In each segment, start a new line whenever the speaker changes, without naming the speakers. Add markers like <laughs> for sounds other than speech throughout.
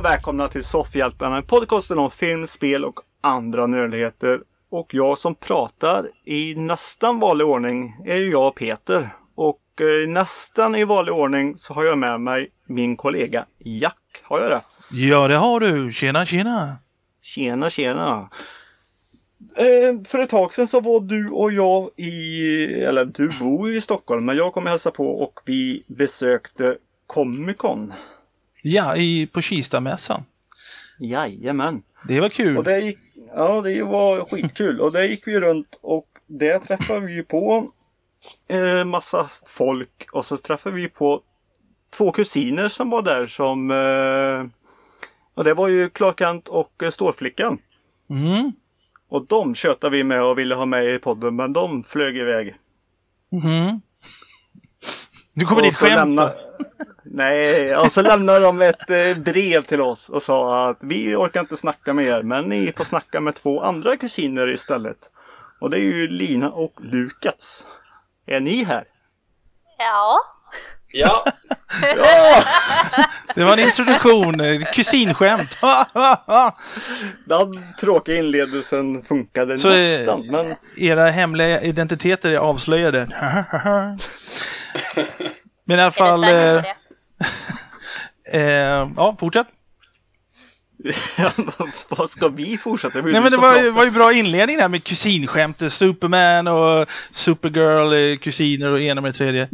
Och välkomna till Soffhjältarna, en podcasten om film, spel och andra nördligheter. Och jag som pratar i nästan vanlig ordning är ju jag Peter. Och eh, nästan i vanlig ordning så har jag med mig min kollega Jack. Har jag det?
Ja, det har du. Tjena, tjena.
Tjena, tjena. Eh, för ett tag sedan så var du och jag i, eller du bor ju i Stockholm, men jag kom och hälsade på och vi besökte Comic Con.
Ja, i, på Kistamässan.
Jajamän.
Det var kul.
Och det gick, ja, det var skitkul. Och där gick vi runt och där träffade vi på eh, massa folk. Och så träffade vi på två kusiner som var där som eh, och det var ju Clark Kent och eh, Stålflickan.
Mm.
Och de tjötade vi med och ville ha med i podden men de flög iväg.
Mhm. Du kommer
Och
dit
lämna- Nej, och så lämnade de ett eh, brev till oss och sa att vi orkar inte snacka med er men ni får snacka med två andra kusiner istället. Och det är ju Lina och Lukas. Är ni här?
Ja.
Ja, <laughs>
Ja!
Det var en introduktion, eh, kusinskämt. <laughs>
Den tråkiga inledelsen funkade
Så, eh,
nästan men
Era hemliga identiteter är avslöjade. <laughs> Men i alla
Är
fall,
säker
eh, <laughs> eh, ja, fortsätt. <laughs>
vad ska vi fortsätta med?
Nej men det var, ju- var ju bra inledning där med kusinskämt. eh, Superman och Supergirl, eh, kusiner och ena med tredje.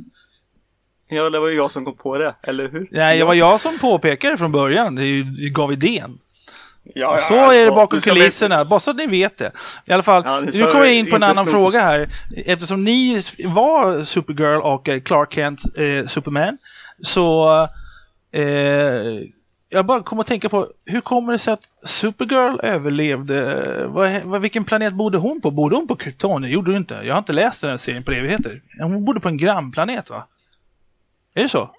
Ja, det var ju jag som kom på det, eller hur?
Nej, det var jag som påpekade från början. Är det gav idén.
Ja,
Så
ja,
är det bakom kulisserna, bara så att ni vet det. I alla fall,
Ja,
nu kommer jag in på en annan
sno-
fråga här. Eftersom ni var Supergirl och eh, Clark Kent eh, Superman så eh, jag bara kommer att tänka på hur kommer det sig att Supergirl överlevde? Vad, vad, vilken planet bodde hon på? Bodde hon på Krypton? Det gjorde hon inte. Jag har inte läst den här serien på evigheter. Hon bodde på en grannplanet va? Är det så?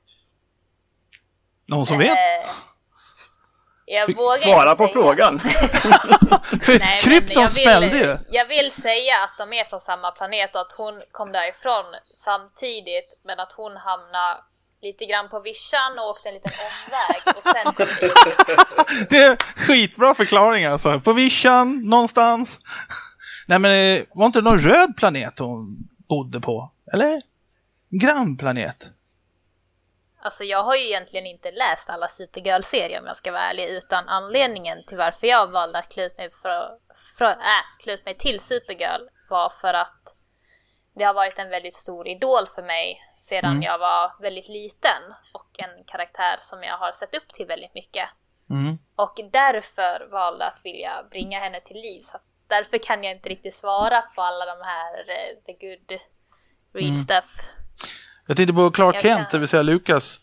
Någon som vet?
Jag vågar
Svara
inte
på
säga.
frågan. <laughs>
För
Nej, men
Krypton
jag
smällde ju.
jag vill säga att de är från samma planet och att hon kom därifrån samtidigt men att hon hamnade lite grann på vischan och åkte en liten omväg och sen kom dit. <laughs>
Det är skitbra förklaring alltså. På vischan, någonstans. Nej men eh, var inte det någon röd planet hon bodde på? Eller? Grannplanet?
Alltså jag har ju egentligen inte läst alla Supergirl-serier om jag ska vara ärlig utan anledningen till varför jag valde att klä ut mig, för, för, äh, klä ut mig till Supergirl var för att det har varit en väldigt stor idol för mig sedan
Mm.
jag var väldigt liten och en karaktär som jag har sett upp till väldigt mycket.
Mm.
Och därför valde att vilja bringa henne till liv. Så därför kan jag inte riktigt svara på alla de här eh, the good real
Mm.
stuff.
Jag tänkte på Clark
Jag
Kent,
kan-
det vill säga Lukas.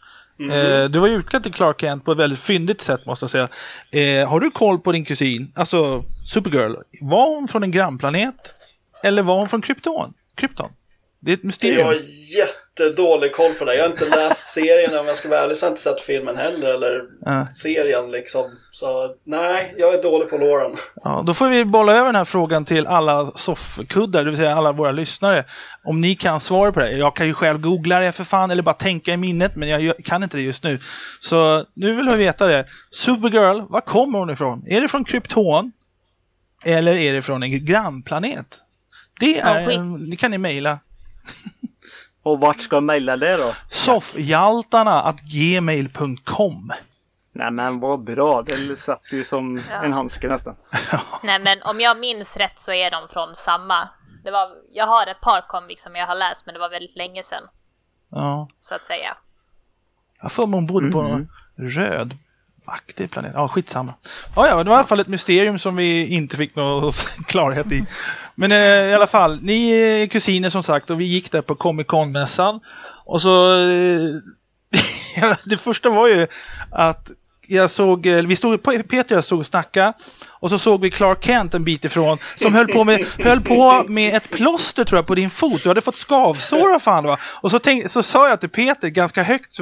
Eh, du var ju utklädd till Clark Kent på ett väldigt fyndigt sätt måste jag säga. Eh, har du koll på din kusin, alltså Supergirl? Var hon från en grannplanet? Eller var hon från Krypton? Krypton? Det är ett
jag
mysterium.
har jättedålig koll på det. Jag har inte läst serien om jag ska vara ärlig, så jag har inte sett filmen heller, eller
Ja.
serien liksom. Så nej, jag är dålig på Lauren.
Ja, då får vi bolla över den här frågan till alla soffkuddar, det vill säga alla våra lyssnare. Om ni kan svara på det. Jag kan ju själv googla det för fan, eller bara tänka i minnet, men jag kan inte det just nu. Så nu vill jag veta det. Supergirl, var kommer hon ifrån? Är det från Krypton? Eller är det från en grannplanet? Det är, det kan ni mejla.
Och vart ska jag mejla det då?
Soffhjaltarna att gmail.com
Nej men vad bra, det satt ju som
Ja.
en handske nästan. <laughs>
Nej men om jag minns rätt så är de från samma. Det var, jag har ett par comics som jag har läst men det var väldigt länge sedan.
Ja.
Så att säga.
Jag för mig hon bodde på någon röd Aktiv planet. Ja, skitsamma. Ja, ja, det var i alla fall ett mysterium som vi inte fick någon <laughs> klarhet i. Men eh, i alla fall, ni är kusiner som sagt och vi gick där på Comic Con-mässan. Och så... Eh, <laughs> det första var ju att jag såg, eh, vi stod, Peter och jag stod och snackade och så såg vi Clark Kent en bit ifrån som höll på med, höll på med ett plåster tror jag på din fot. Du hade fått skavsår vad fan det var. Och så, tänk, så sa jag till Peter ganska högt,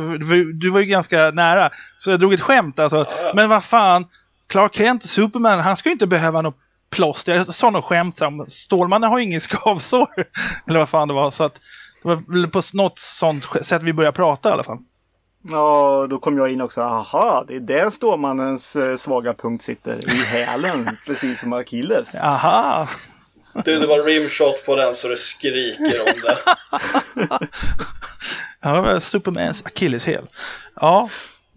du var ju ganska nära, så jag drog ett skämt alltså. Men vad fan, Clark Kent, Superman, han ska ju inte behöva något plåster. Jag sa något skämtsamt. Stålmannen har ju ingen skavsår. <laughs> Eller vad fan det var. Så att det var på något sånt sätt vi började prata i alla fall.
Ja, då kom jag in också. Aha, det är där Stålmannens eh, svaga punkt sitter. I hälen. <laughs> precis som Akilles.
Aha!
Du, det var rimshot på den så det skriker om det. <laughs>
Ja, det var Supermans akilleshäl. Ja.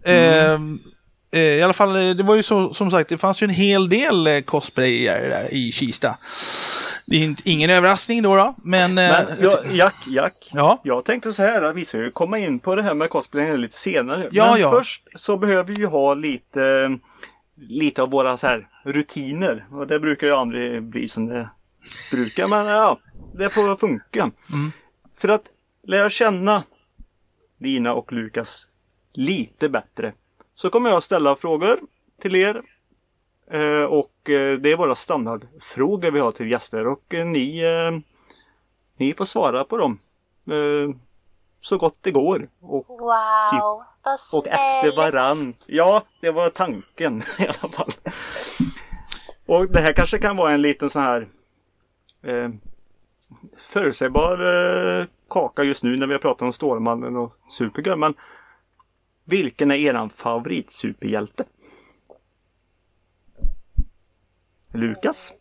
ehm, eh, I alla fall, eh, det var ju så, som sagt, det fanns ju en hel del eh, cosplayare i Kista. Det är inte- ingen överraskning då, då men... eh,
Men ja, Jack, Jack.
ja.
Jag tänkte så här att vi ska ju komma in på det här med cosplayen lite senare.
Ja,
Men
ja.
först så behöver vi ju ha lite, lite av våra så här rutiner. Och det brukar ju aldrig bli som det brukar. Men ja, det får funka.
Mm.
För att lära känna Lina och Lukas lite bättre. Så kommer jag ställa frågor till er. Eh, och eh, det är våra standardfrågor vi har till gäster. Och eh, ni ni får svara på dem så gott det går. Och,
Wow, vad
och
snällt.
efter varann. Ja, det var tanken <laughs> i alla fall. Och det här kanske kan vara en liten sån här eh, förutsägbar eh, kaka just nu när vi har pratat om Stålmannen och Supergirl. Men vilken är eran favoritsuperhjälte? Lukas?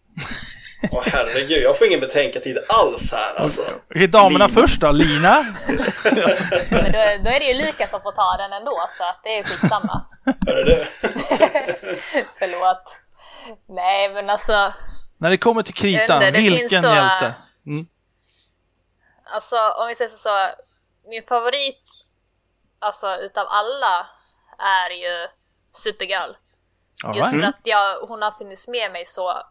Åh herregud, jag får ingen betänketid alls här alltså.
Är damerna
Lina.
först då? Lina?
Men då, då är det ju Lukas som får ta den ändå så att det är skitsamma. <laughs>
Hörru du. <laughs>
Förlåt. Nej men alltså,
När det kommer till kritan,
Det-
vilken
så-
hjälte? Mm.
alltså om vi säger så, så min favorit alltså utav alla är ju Supergirl.
All
Just
right.
för att jag, hon har funnits med mig så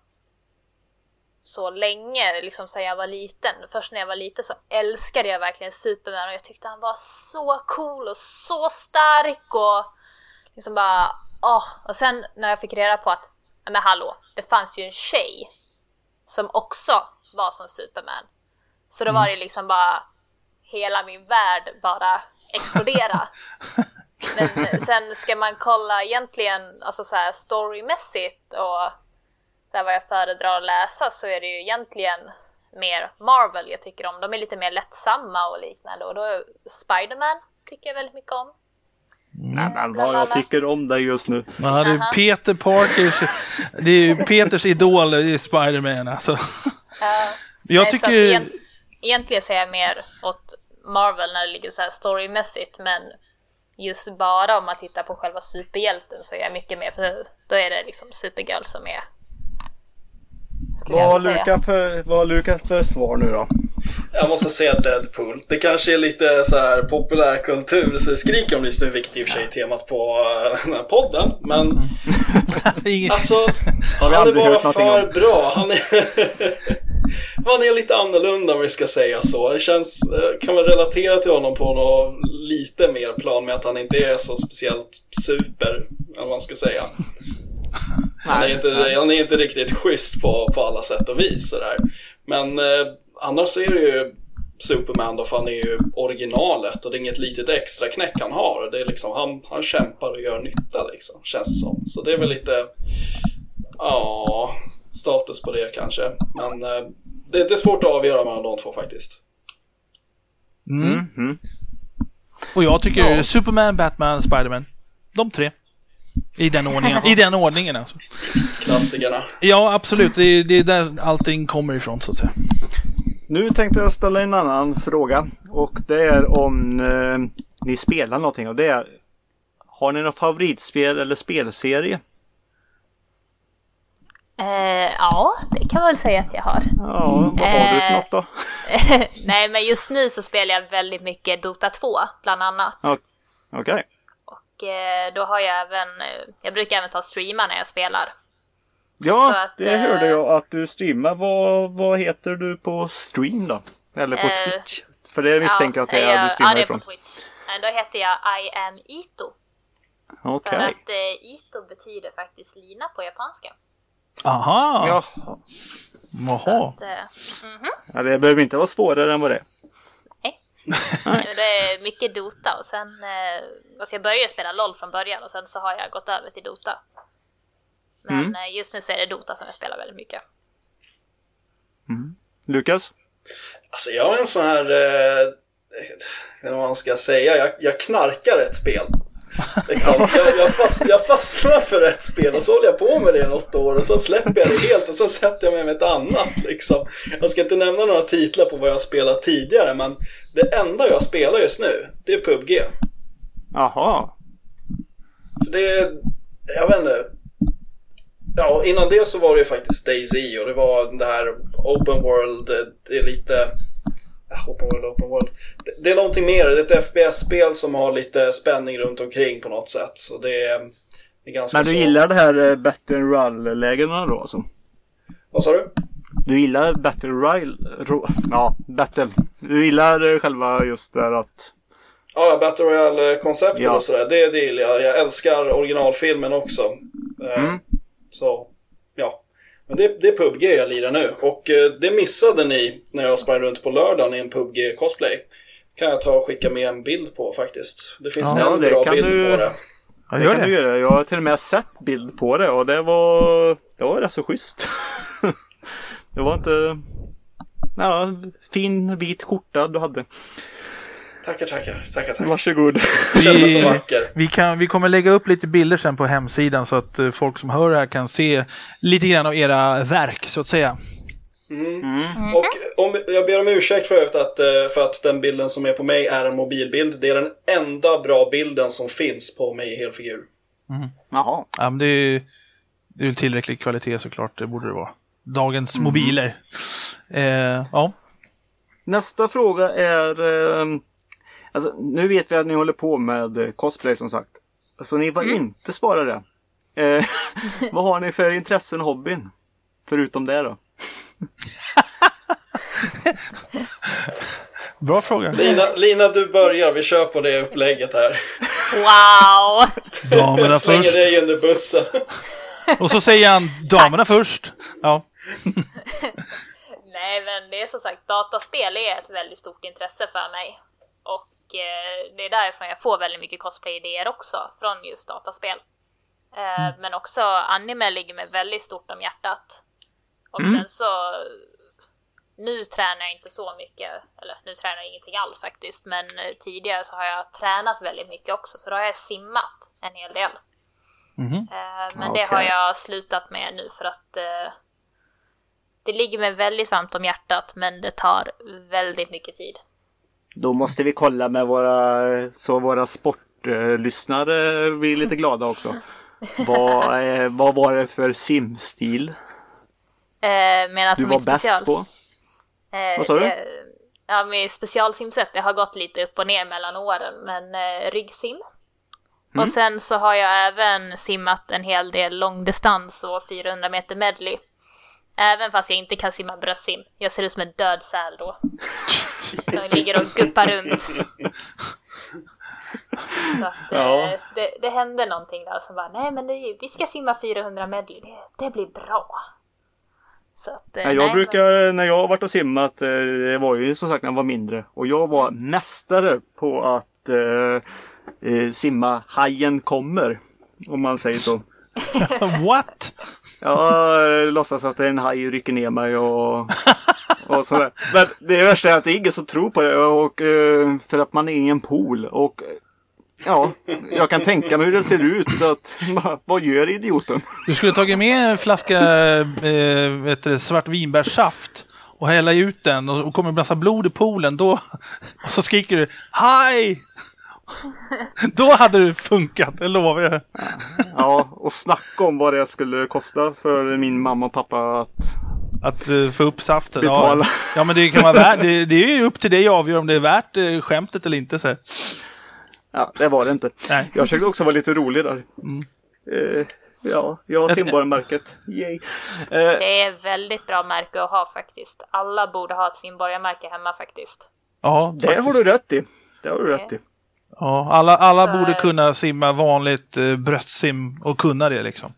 så länge, liksom sedan jag var liten. Först när jag var liten så älskade jag verkligen Superman och jag tyckte han var så cool och så stark och liksom bara åh. Och sen när jag fick reda på att, "Ja, men hallå, det fanns ju en tjej som också var som Superman. Så då var det liksom bara hela min värld bara explodera. Men sen ska man kolla egentligen alltså så här storymässigt och så här vad jag föredrar att läsa så är det ju egentligen mer Marvel jag tycker om. De är lite mer lättsamma och liknande och då är Spiderman tycker jag väldigt mycket om.
Nej, men
bland
vad jag tycker om dig just nu.
Ja, det är. Peter Parkers, det är ju Peters idol i Spiderman alltså.
Eh,
Jag
nej,
tycker,
egent, egentligen säger jag mer åt Marvel när det ligger så här storymässigt men just bara om man tittar på själva superhjälten så är jag mycket mer för då är det liksom Supergirl som är
Vad har. Lukas för, vad har Lukas för svar nu då?
Jag måste säga Deadpool. Det kanske är lite så här populärkultur så det skriker om det just nu, vilket i och för sig är temat på eh, den här podden. Men <laughs> alltså, han är bara för
om.
bra. Han är, <laughs> han är lite annorlunda om vi ska säga så. Det känns, eh, kan man relatera till honom på något lite mer plan med att han inte är så speciellt super, vad man ska säga. Han är, inte, han är inte riktigt schysst på, på alla sätt och vis sådär. Men eh, annars så är det ju Superman då, för han är ju originalet och det är inget litet extra knäck han har. Det är liksom, han, han kämpar och gör nytta liksom, känns det som. Så det är väl lite, ja, status på det kanske. Men eh, det, det är svårt att avgöra mellan de två faktiskt.
Mm.
Mhm.
Och jag tycker
Ja.
Superman, Batman, Spiderman. De tre. I den ordningen. I den ordningen alltså.
Klassikerna.
Ja, absolut. Det är, det är där allting kommer ifrån så att säga.
Nu tänkte jag ställa en annan fråga. Och det är om eh, ni spelar någonting. Och det är, har ni något favoritspel eller spelserie?
Eh, ja, det kan man väl säga att jag har.
Ja, vad har du för
Eh.
något då? <laughs>
Nej, men just nu så spelar jag väldigt mycket Dota 2, bland annat.
Okej.
Och eh, då har jag även, eh, jag brukar även ta streama när jag spelar.
Ja,
att,
det
eh,
hörde jag att du streamar. Vad, vad heter du på stream då? Eller på
Eh,
Twitch? För det misstänker jag att det är
jag-
du streamar
Ja, det är
ifrån.
på Twitch. Eh, Då heter jag I am Ito.
Okej.
För att eh, Ito betyder faktiskt lina på japanska.
Aha!
Jaha.
Jaha.
Att, eh,
Ja, det behöver inte vara svårare än vad det är.
men <laughs> det är mycket Dota och sen, eh, alltså jag började spela LOL från början och sen så har jag gått över till Dota. Men
Mm.
eh, just nu så är det Dota som jag spelar väldigt mycket.
Lukas?
Alltså jag är en sån här, eh, vet inte vad man ska säga, jag, jag knarkar ett spel. <laughs> Liksom, jag, jag, fast, jag fastnar för ett spel och så håller jag på med det i något år och så släpper jag det helt och så sätter jag mig med ett annat. Liksom. Jag ska inte nämna några titlar på vad jag spelat tidigare men det enda jag spelar just nu det är PubG.
Jaha.
För det är, jag vet inte. Ja, innan det så var det ju faktiskt DayZ och det var det här Open World, det är lite Open World, Open World. Det, är någonting mer, det är ett FPS-spel som har lite spänning runt omkring på något sätt. Så det är, det är ganska
Men du
så...
gillar det här eh, Battle Royale-lägena då alltså?
Vad sa du?
Du gillar Battle Royale? ro- Ja, Battle. Du gillar eh, själva just det här att...
Ja, Battle Royale-konceptet
Ja.
och sådär, det, det gillar jag. Jag älskar originalfilmen också. Eh,
Mm.
Så. Men det, det är PubG jag lirar nu. Och eh, det missade ni när jag sprang runt på lördagen i en PubG-cosplay. Kan jag ta och skicka med en bild på faktiskt. Det finns
Ja,
en
det
bra bild
du-
på det.
Ja,
Det kan
det.
du göra. Jag har till och med sett bild på det och det var... Det var rätt så schysst. <laughs> det var inte... Ja, fin vit skjorta du hade.
Tackar, tackar, tackar, tackar.
Varsågod.
Kändes så
Vi,
vacker.
vi, kan, vi kommer lägga upp lite bilder sen på hemsidan så att eh, folk som hör det här kan se lite grann av era verk så att säga.
Mm.
Och om, jag ber om ursäkt för övrigt att, eh, för att den bilden som är på mig är en mobilbild. Det är den enda bra bilden som finns på mig i helfigur.
Jaha.
Ja, men det, är, det är väl tillräcklig kvalitet såklart, det borde det vara. Dagens mobiler. Eh, ja.
Nästa fråga är... Eh, alltså, nu vet vi att ni håller på med eh, cosplay som sagt. Så ni var inte svara det. Eh, <laughs> vad har ni för intressen och hobbyn? Förutom det då? <laughs>
Bra fråga.
Lina, Lina, du börjar. Vi kör på det upplägget här.
Wow! <laughs>
Damerna
Jag slänger
först.
dig under bussen.
Och så säger han damerna först. Ja.
Nej men det är som sagt, dataspel är ett väldigt stort intresse för mig. Det är därifrån jag får väldigt mycket cosplay-idéer också, från just dataspel. Eh, Men också anime ligger mig väldigt stort om hjärtat. Och sen så... Nu tränar jag inte så mycket, eller nu tränar jag ingenting alls faktiskt, men eh, tidigare så har jag tränat väldigt mycket också, så då har jag simmat en hel del. Eh, Men det har jag slutat med nu för att det ligger mig väldigt varmt om hjärtat men det tar väldigt mycket tid.
Då måste vi kolla med våra, så våra sportlyssnare blir lite glada också. <laughs> vad, eh, vad var det för simstil
Eh, men alltså
du var bäst på?
Eh,
Vad sa du?
det- Ja, med specialsimset, det har gått lite upp och ner mellan åren, men eh, ryggsim.
Mm.
Och sen så har jag även simmat en hel del långdistans och 400 meter medley. Även fast jag inte kan simma bröstsim. Jag ser ut som en död säl då. <laughs> Jag ligger och guppar runt. <laughs> Så att,
Ja.
eh, det, det hände någonting där som bara, nej men det, vi ska simma 400 medley, det, det blir bra. Så att, eh,
Ja, jag
nej, men-
brukar, när jag har varit och simmat, eh, det var ju som sagt när jag var mindre. Och jag var mästare på att eh, simma Hajen kommer. Om man säger så. <laughs>
What?
Jag låtsas att en haj rycker ner mig och, och sådär. Men det värsta är att det är ingen som tror på det. Och, eh, för att man är i en pool. Och ja, jag kan tänka mig hur det ser ut. Så att, vad- vad gör idioten?
Du skulle tagit med en flaska eh, vet du, svart vinbärssaft och hälla ut den och, och kommer en massa blod i poolen. Då, och så skriker du Haj! <laughs> Då hade det funkat, det lovar jag.
Ja, och snacka om vad det skulle kosta för min mamma och pappa att
Att eh, få upp saften.
Betala.
Ja, ja men det kan vara värt. Det, det är ju upp till dig att avgöra om det är värt eh, skämtet eller inte. Så.
Ja, det var det inte.
Nej.
Jag försökte också vara lite rolig där. Eh, ja, jag har simborgarmärket. Yay.
Det är väldigt bra märke att ha faktiskt. Alla borde ha ett simborgarmärke hemma faktiskt.
Ja,
det har du rätt i. Det har du rätt i.
ja, alla alla borde kunna simma vanligt eh, bröstsim och kunna det liksom.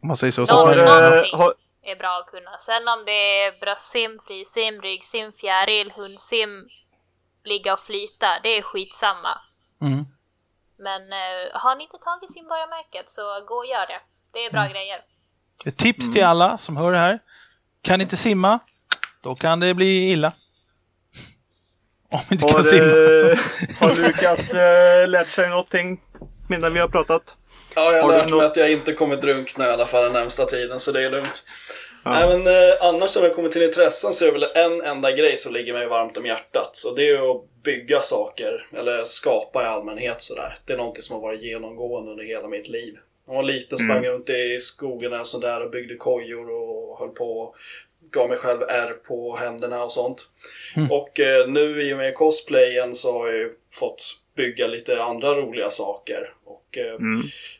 Om man säger så. så
men-
man,
Eh,
någonting.
har,
är bra att kunna. Sen om det är bröstsim, frisim, ryggsim, fjäril, hundsim, ligga och flyta, det är skitsamma.
mm.
Men eh, har ni inte tagit simborgarmärket så gå och gör det. Det är bra grejer.
Ett tips till alla som hör det här. Kan inte simma, då kan det bli illa. Om inte
Har,
kan simma.
eh, har Lukas eh, lärt sig någonting medan vi har pratat?
Ja, jag har
Har
lärt mig
något-
att jag inte kommer drunkna i alla fall den närmsta tiden, så det är lugnt. Nej, men eh, annars när det kommer till intressen så är det väl en enda grej som ligger mig varmt om hjärtat. Och det är att bygga saker, eller skapa i allmänhet sådär. Det är någonting som har varit genomgående under hela mitt liv. Jag var liten, sprang runt i skogen och sådär och byggde kojor och höll på och gav mig själv ärr på händerna och sånt. Och eh, nu i och med cosplayen så har jag ju fått bygga lite andra roliga saker. Och eh,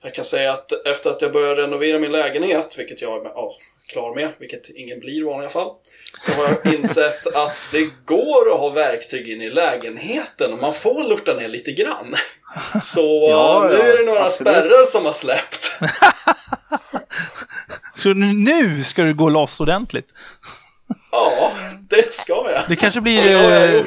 jag kan säga att efter att jag började renovera min lägenhet, vilket jag är ja, klar med, vilket ingen blir i vanliga fall, så har jag insett <laughs> att det går att ha verktyg in i lägenheten och man får lurta ner lite grann. Så <laughs>
Ja,
eh, nu
ja,
är det några
absolut.
spärrar som har släppt. <laughs>
Så nu- ska du gå loss ordentligt.
Ja, det ska jag.
Det kanske blir...
det
eh.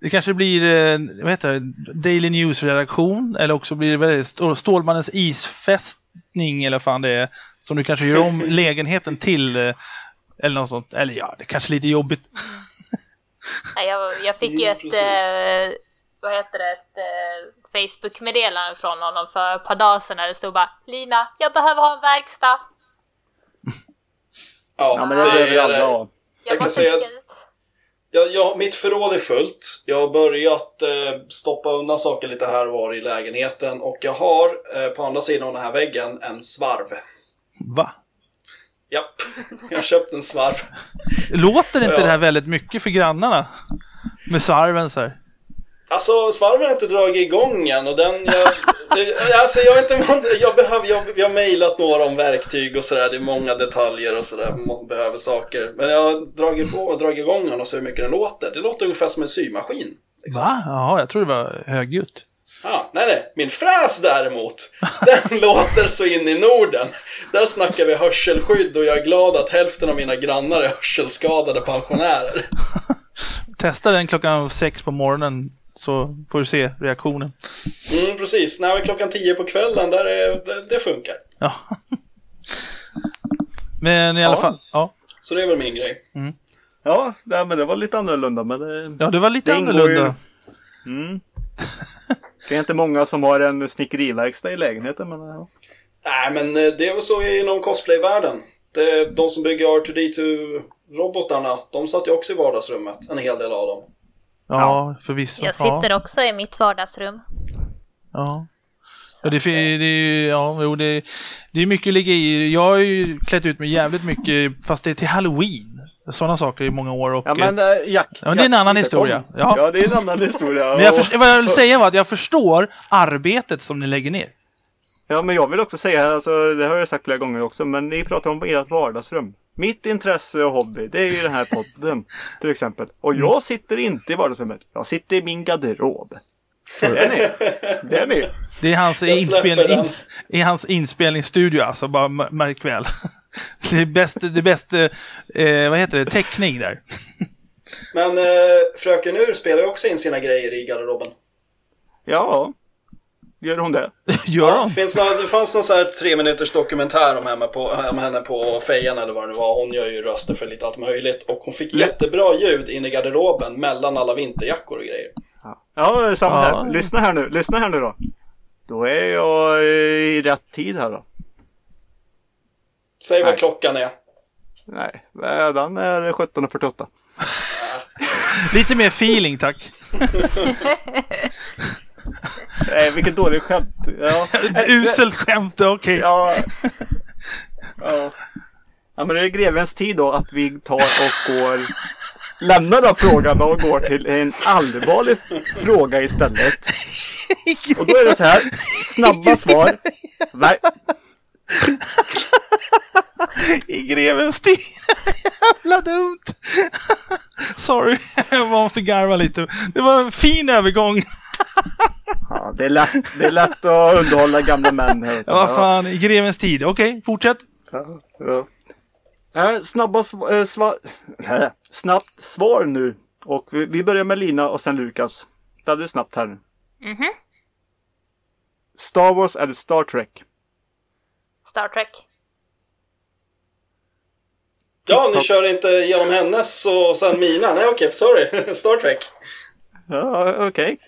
Det kanske blir, eh, vad heter det, Daily News-redaktion eller också blir det Stålmannens isfästning eller fan det är. Som du kanske gör om <laughs> lägenheten till. eh, Eller något sånt. Eller ja, det kanske är lite jobbigt.
Nej, Jag, jag fick ju ett, eh, vad heter det, ett eh, Facebook-meddelande från honom för ett par dagar sedan där det stod bara Lina, jag behöver ha en verkstad.
Ja,
Ja, men det behöver alla ha.
Jag,
Jag kan säga-
ut.
Ja, ja, mitt förråd är fullt. Jag har börjat eh, stoppa undan saker lite här och var i lägenheten och jag har eh, på andra sidan av den här väggen en svarv.
Va?
Japp, jag har köpt en svarv.
Låter inte
Ja.
det här väldigt mycket för grannarna? Med sarven så här.
Alltså svarven har inte dragit igång än och den, jag, <laughs> alltså jag, inte, jag, behöver, jag, jag har mejlat några om verktyg och sådär, det är många detaljer och sådär, man behöver saker. Men jag har dragit på och dragit igång den och så hur mycket den låter. Det låter ungefär som en symaskin. Liksom.
Va? Jaha, jag tror det var högljutt.
Ja, nej, nej. Min fräs däremot, den <laughs> låter så in i Norden. Där snackar vi hörselskydd och jag är glad att hälften av mina grannar är hörselskadade pensionärer. <laughs>
Testa den klockan sex på morgonen så får du se reaktionen.
Mm, precis. När vi klockan tio på kvällen, där är, det, det funkar.
Ja. Men i alla
Ja.
fall, ja.
Så det är väl min grej.
Ja, nej, men det var lite annorlunda. Men det,
Ja, det var lite
Det
annorlunda.
ju- mm. det är inte många som har en snickeriverkstad i lägenheten. Men, ja.
Nej, men eh, det är väl så inom cosplayvärlden. Det, de som bygger R2D2-robotarna, de satt ju också i vardagsrummet, en hel del av dem.
Ja, förvisso.
Jag sitter också i mitt vardagsrum.
Ja.
Så
Ja, det, fi- det, är- ja, det, det är mycket att ligga i. Jag har ju klätt ut mig jävligt mycket, fast det är till Halloween. Sådana saker i många år. Och,
ja, men äh, Jack.
Ja, men det är en annan historia. Ja.
Ja. det är en annan historia.
men jag för, vad jag vill säga var att jag förstår arbetet som ni lägger ner.
Ja, men jag vill också säga, alltså, det har jag sagt flera gånger också, men ni pratar om ert vardagsrum. Mitt intresse och hobby, det är ju den här podden <laughs> till exempel. Och jag sitter inte i vardagsrummet. Jag sitter i min garderob. Det är ni. Det är ni.
Det är hans,
den.
in, i hans inspelningsstudio alltså, bara märk väl. <laughs> Det är bäst, det är bäst eh, vad heter det, täckning där. <laughs>
Men eh, Fröken Ur spelar ju också in sina grejer i garderoben.
Ja. Gör hon det? <laughs>
Gör
Ja,
hon?
finns någon, det fanns någon så här tre minuters dokumentär om henne på, om henne på Fejan eller vad det nu var. Hon gör ju röster för lite allt möjligt. Och hon fick jättebra ljud in i garderoben mellan alla vinterjackor och grejer.
Ja, samma
Ja.
här. Lyssna här nu. Lyssna här nu då. Då är jag i rätt tid här då.
Säg vad
Nej.
klockan är.
Nej, eh, den är 17.48. <laughs> <laughs>
Lite mer feeling tack. <laughs>
Nej, vilket dåligt skämt. Ja. <laughs>
Uselt skämt, okej.
Ja. ja. Ja men det är grevens tid då att vi tar och går Lämnar då frågan och går till en allvarlig fråga istället. <laughs> Och då är det så här. Snabba svar. Nej,
I grevens tid. Jävla dumt. Sorry, jag måste garva lite. Det var en fin övergång.
Ja, det, är lätt, det är lätt att underhålla gamla män. Här.
Ja, vad fan, i grevens tid. Okej, fortsätt.
Ja, ja. Äh, snabba sv- äh, sva- Nej, snabbt svar nu. Och vi, vi börjar med Lina och sen Lukas. Väldigt snabbt här nu.
Mhm.
Star Wars eller Star Trek?
Star Trek.
Ja, ni kör inte genom hennes och sen mina. Nej, okej, sorry. <laughs> Star Trek.
Ja, okej.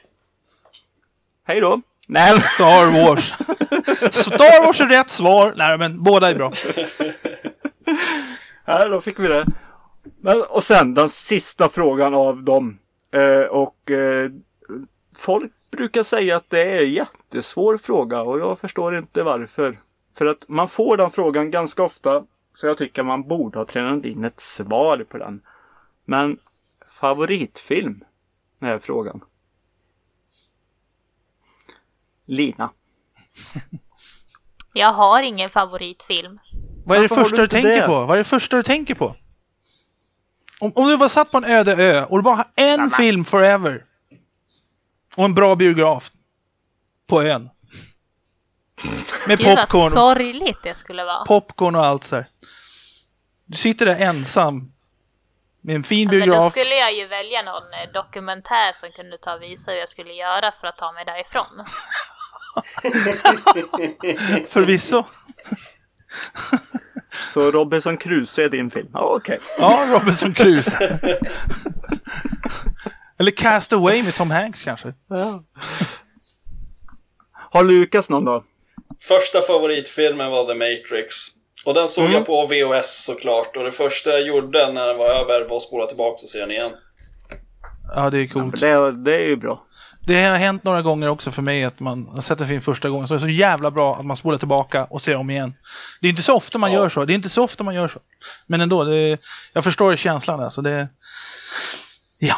Hej då. Nej,
Star Wars. Star Wars är rätt svar. Nej men båda är bra. <laughs>
Ja, då fick vi det. Men, och sen den sista frågan av dem. Eh, och eh, folk brukar säga att det är en jättesvår fråga och jag förstår inte varför. För att man får den frågan ganska ofta. Så jag tycker man borde ha tränat in ett svar på den. Men favoritfilm är frågan. Lina. <laughs>
Jag har ingen favoritfilm.
Vad är det
Varför
första
du
du tänker
det?
på? Vad är det första du tänker på? Om, om du var satt på en öde ö och du bara har en film forever. Och en bra biograf. På ön. <laughs> Med
Gud vad
popcorn,
sorgligt det skulle vara.
popcorn och allt så här. Du sitter där ensam. Med en fin
Men då
biograf.
skulle jag ju välja någon eh, dokumentär som kunde ta och visa hur jag skulle göra för att ta mig därifrån. <laughs> <laughs>
Förvisso.
Så Robinson Crusoe är din film? Ja, okej.
Ja, Robinson Crusoe. Eller Cast Away med Tom Hanks kanske.
Har Lukas någon då?
Första favoritfilmen var The Matrix. Och den såg
Mm.
jag på VHS såklart. Och det första jag gjorde när den var över var att spola tillbaka och se den igen.
Ja, det är coolt.
Det, det är ju bra.
Det har hänt några gånger också för mig att man har sett en film första gången så är det så jävla bra att man spolar tillbaka och ser om igen. Det är inte så ofta man
Ja.
gör så. Det är inte så ofta man gör så. Men ändå, det, jag förstår känslan alltså. Det, ja.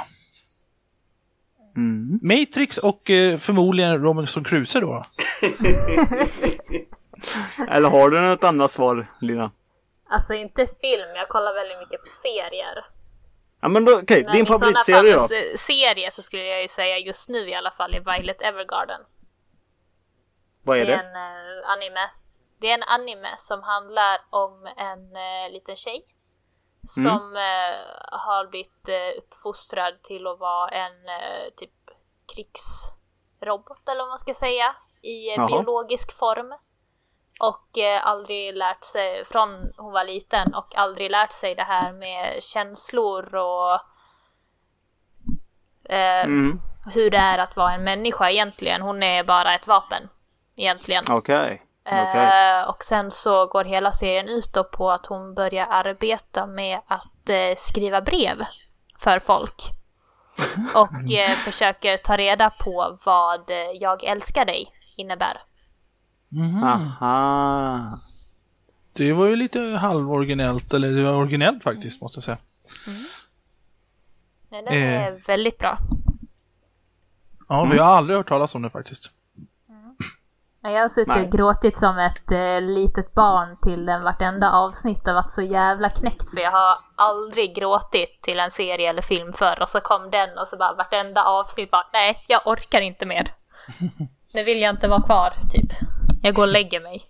Mm.
Matrix och eh, förmodligen Robinson Crusoe då. då. <laughs>
Eller har du något annat svar Lina?
Alltså inte film, jag kollar väldigt mycket på serier.
Ja men då, okej,
Men
din favoritserie då?
Serie så skulle jag ju säga just nu i alla fall är Violet Evergarden.
Vad är
Det är
det?
en eh, anime. Det är en anime som handlar om en eh, liten tjej.
Mm.
Som eh, har blivit eh, uppfostrad till att vara en typ krigsrobot eller vad man ska säga. I biologisk form. Och eh, aldrig lärt sig, från hon var liten, och aldrig lärt sig det här med känslor och eh,
Mm.
hur det är att vara en människa egentligen. Hon är bara ett vapen egentligen.
Okej. Okej.
Eh, och sen så går hela serien ut då på att hon börjar arbeta med att eh, skriva brev för folk. <laughs> Och eh, försöker ta reda på vad jag älskar dig innebär.
Mhm.
Aha.
Det var ju lite halvoriginellt, eller det var originellt faktiskt måste jag säga.
Men Den är väldigt bra.
Ja, vi har aldrig hört talas om det faktiskt.
Jag har suttit
Nej.
och gråtit som ett eh, litet barn till den vartenda avsnitt och varit så jävla knäckt för jag har aldrig gråtit till en serie eller film förr och så kom den och så bara vartenda avsnitt bara nej, jag orkar inte mer. Nu vill jag inte vara kvar, typ. Jag går och lägger mig.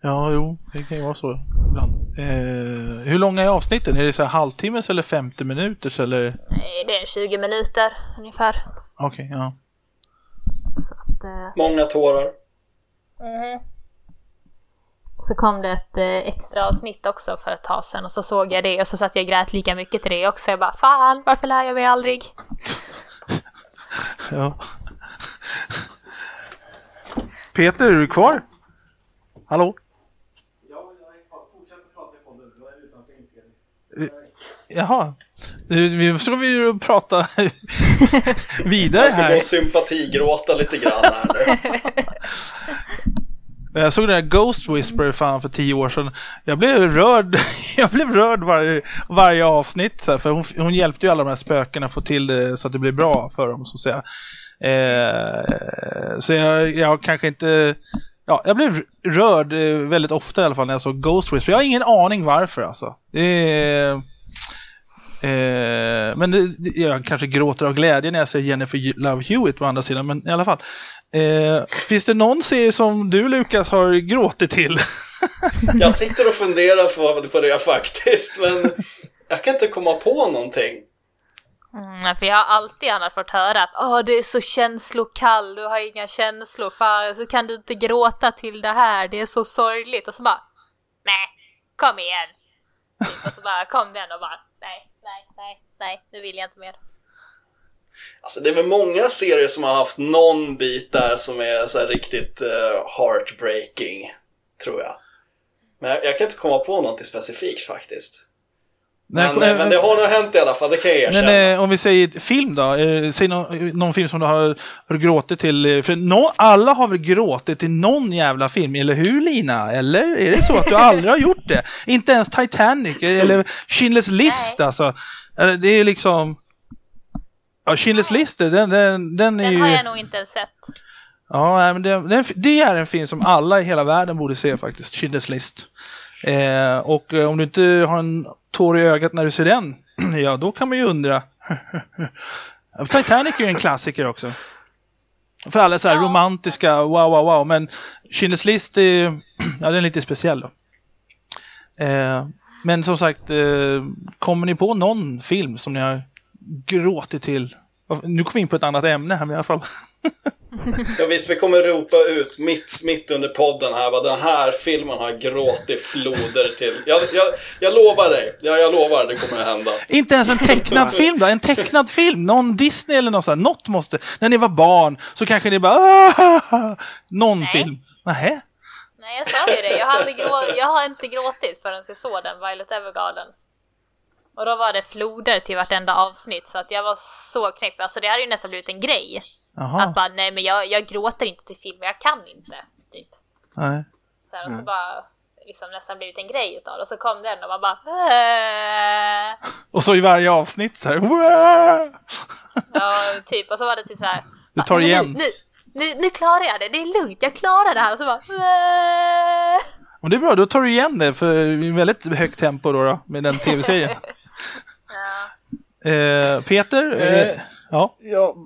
Ja, jo, det kan ju vara så ibland. Eh, hur långa är avsnitten? Är det så här halvtimmes eller 50 minuters eller?
Nej, Det är 20 minuter ungefär.
Okej, ja.
Så, att, eh,
Många tårar.
så kom det ett eh, extra avsnitt också för ett tag sedan och så såg jag det och så satt jag och grät lika mycket till det också. Jag bara fan, varför lär jag mig aldrig? <laughs>
ja. Peter, är du kvar? Hallå? Jaha. Nu ska vi ju prata <laughs> vidare
Jag ska gå
här.
och sympatigråta lite grann här nu. <laughs>
Jag såg den här Ghost Whisperer fan för tio år sedan. Jag blev rörd, <laughs> jag blev rörd varje, varje avsnitt. Så här, för hon, hon hjälpte ju alla de här spökena att få till det så att det blir bra för dem. Så att säga. Eh, så jag, jag kanske inte... Ja, jag blev rörd eh, väldigt ofta i alla fall när jag såg Ghost Whisperer. Jag har ingen aning varför alltså. Det är, eh, men det- jag kanske gråter av glädje när jag ser Jennifer Love Hewitt på andra sidan. Men i alla fall. Eh, finns det någon serie som du Lukas har gråtit till? <laughs>
Jag sitter och funderar på, på det faktiskt, men jag kan inte komma på någonting.
Mm, för jag har alltid annars fått höra att Åh, du är så känslokall, du har inga känslor, fan, hur kan du inte gråta till det här, det är så sorgligt. Och så bara, nej, kom igen. Typ, och så bara kom den och bara, nej, nej, nej, nej, nu vill jag inte mer.
Alltså det är väl många serier som har haft någon bit där som är så här riktigt uh, heartbreaking, tror jag. Men jag, jag kan inte komma på någonting specifikt faktiskt.
Nej,
men,
eh,
men det har nog hänt i alla fall, det kan jag erkänna.
Men eh, om vi säger film då, säg någon, någon film som du har, har gråtit till. eh, För nå- alla har väl gråtit till någon jävla film, eller hur Lina? Eller är det så att du aldrig har gjort det? Inte ens Titanic eller Schindler's list
Nej.
alltså. Det är liksom... Ja, Schindler's list, den, den, den är
Den
ju...
har jag nog inte ens sett.
Ja, nej, men det, det, det är en film som alla i hela världen borde se faktiskt, Schindler's list. Eh, och om du inte har en tår i ögat när du ser den, <clears throat> ja då kan man ju undra. <laughs> Titanic är ju en klassiker också. För alla så här
Ja.
romantiska, wow, wow, wow. Men Schindler's list är, <clears throat> ja, den är lite speciell då. Eh, men som sagt, eh, kommer ni på någon film som ni har gråtit till? Nu kom vi in på ett annat ämne här men i alla fall. <laughs>
Ja, visst, vi kommer ropa ut mitt, mitt under podden här vad den här filmen har gråtit floder till. Jag, jag, jag lovar dig, ja, jag lovar, det kommer att hända.
Inte ens en tecknad film då? En tecknad film? Någon Disney eller något sånt? Något måste... När ni var barn så kanske ni bara... "Ah!" Någon
Nej.
film? Nähä?
Nej, jag sa ju det. Jag har, aldrig grå... jag har inte gråtit förrän jag såg den, Violet Evergarden. Och då var det floder till vartenda avsnitt så att jag var så knäckt. Alltså det hade ju nästan blivit en grej.
Jaha.
Att bara, nej men jag, jag gråter inte till film, jag kan inte. Typ.
Nej.
Så här, och så bara liksom nästan blivit en grej utav. Och så kom den och man bara... "Äh."
Och så i varje avsnitt så här... "Wah!"
Ja, typ. Och så var det typ så här.
Du
bara,
tar
"Nej,
igen.
men Nu, nu, nu, klarar jag det, det är lugnt, jag klarar det här. Och så bara... "Äh."
Och det är bra, då tar du igen det för väldigt högt tempo då, då med den tv-serien. <laughs>
Ja.
eh, Peter? Eh,
Eh.
Ja.
Ja,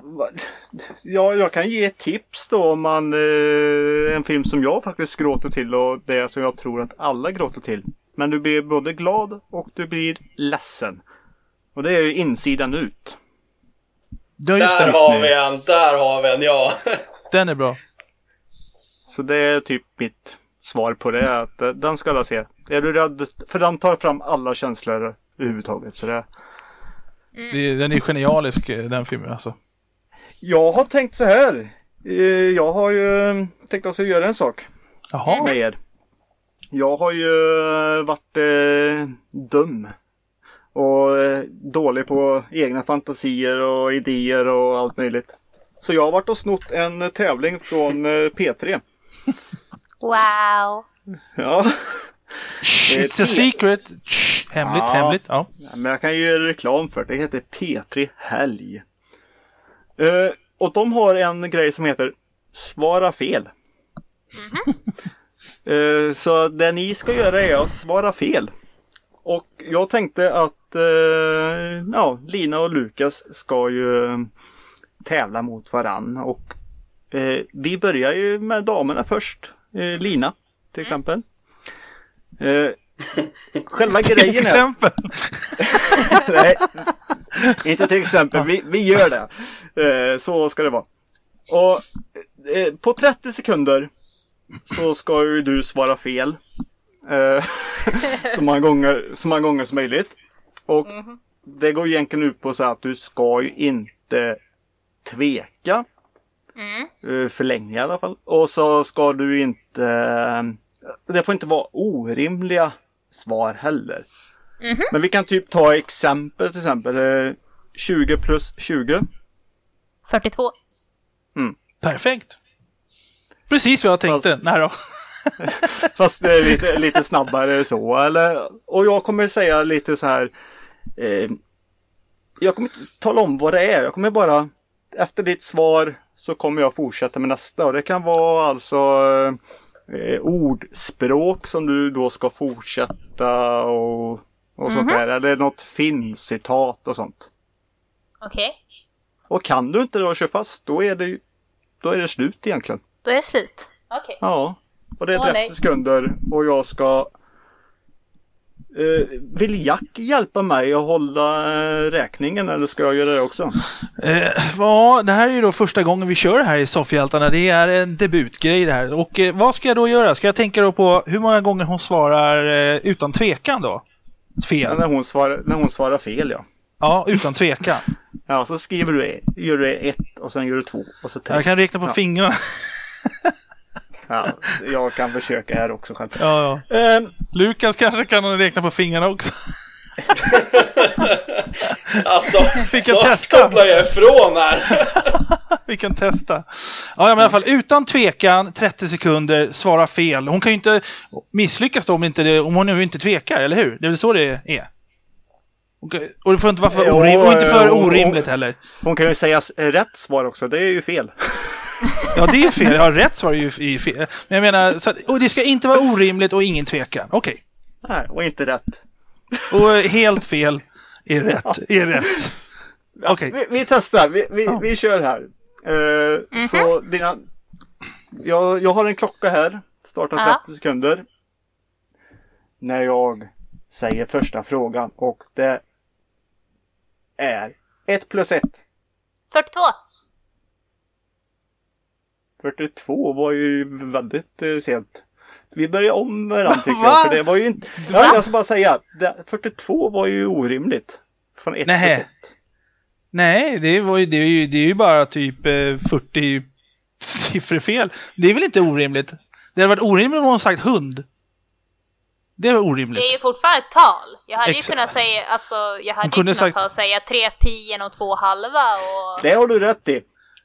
ja, jag kan ge ett tips då om man, eh, en film som jag faktiskt gråter till och det som jag tror att alla gråter till. Men du blir både glad och du blir ledsen. Och det är ju insidan ut.
Där har vi en, där har vi en, ja. <laughs>
Den är bra.
Så det är typ mitt svar på det. Att eh, den ska alla se. Är du rädd? För den tar fram alla känslor överhuvudtaget. Så det...
Det, den är genialisk eh, den filmen alltså.
Jag har tänkt så här. Eh, Jag har ju eh, tänkt att jag ska göra en sak.
Jaha.
med er. Jag har ju varit eh, dum. Och eh, dålig på egna fantasier och idéer och allt möjligt. Så jag har varit och snott en tävling från eh, P3.
Wow.
Ja,
It's a
te-
secret. Shh, hemligt,
Ja.
hemligt. Ja.
men jag kan ju göra reklam för det. Det heter P3 Helg. Eh, och de har en grej som heter Svara fel. Eh, så det ni ska göra är att svara fel. Och jag tänkte att eh, ja, Lina och Lukas ska ju eh, tävla mot varann. Och eh, vi börjar ju med damerna först. Eh, Lina till exempel. Eh, själva grejen är...
Exempel. <laughs>
Nej, inte till exempel. Vi, vi gör det. Eh, så ska det vara. Och eh, på 30 sekunder så ska ju du svara fel. Eh, <laughs> så, många gånger, så många gånger som möjligt. Och det går egentligen ut på så att du ska ju inte tveka. Eh, för länge i alla fall. Och så ska du inte... eh, Det får inte vara orimliga svar heller. Men vi kan typ ta exempel till exempel. eh, 20 plus 20.
42.
Perfekt. Precis vad jag tänkte.
Fast-
Nej då. <laughs>
Fast det är lite, lite snabbare så. Eller, och jag kommer säga lite så här. Eh, jag kommer inte tala om vad det är. Jag kommer bara efter ditt svar så kommer jag fortsätta med nästa. Och det kan vara alltså eh, ordspråk som du då ska fortsätta och, och sånt där. Eller något filmcitat och sånt.
Okej,
Och kan du inte då köra fast då är det, då är det slut egentligen.
då är det slut. Okej.
Ja, och det är
Åh,
30
nej.
sekunder och jag ska... Eh, vill Jack hjälpa mig att hålla eh, räkningen eller ska jag göra det också?
Eh, ja, det här är ju då första gången vi kör det här i Soffhjältarna. Det är en debutgrej det här. Och vad ska jag då göra? Ska jag tänka då på hur många gånger hon svarar utan tvekan då? Fel.
När hon, svarar, när hon svarar fel ja.
Ja, utan tvekan. <laughs>
Ja, så skriver du, gör du ett och sen gör du två och så tre.
Jag kan räkna på
Ja.
fingrarna. <laughs>
Ja, jag kan försöka här också själv.
Ja, ja.
Ehm,
Lukas kanske kan räkna på fingrarna också. <laughs>
Alltså,
Vi kan
snart
testa.
kopplar jag ifrån här. <laughs>
Vi kan testa. Ja, men i alla fall utan tvekan 30 sekunder svara fel. Hon kan ju inte misslyckas då om, inte det, om hon nu inte tvekar, eller hur? Det är väl så det är? Och, och det får inte vara för,
Jo,
orim, och inte för
eh,
orimligt heller.
hon kan ju säga rätt svar också, det är ju fel.
Ja, det är fel. Ja, rätt svar är ju fel. Men jag menar, så att, och det ska inte vara orimligt och ingen tvekan. Okej.
Nej, och inte rätt.
Och helt fel är rätt. Är rätt.
Ja,
Okej.
vi, vi testar, vi, vi,
Ja.
vi kör här. Eh, Så dina... Jag, jag har en klocka här, startar
Ja.
30 sekunder. När jag säger första frågan och det är 1 plus 1.
42.
42 var ju väldigt eh, sent. Vi börjar om varandra tycker <laughs>
Va?
jag. För det var ju inte... Ja, jag ska bara säga. Det, 42 var ju orimligt. Från 1
Nähä.
plus 1.
Nej, det, var ju, det, är ju, det är ju bara typ eh, 40 siffror fel. Det är väl inte orimligt? Det hade varit orimligt om hon sagt hund. Det var orimligt.
Det är ju fortfarande ett tal. Jag hade
Exakt.
ju kunnat säga, alltså, jag hade ju
kunde
kunnat
sagt-
ta och säga 3 pi genom 2 halva och...
Det har du rätt i.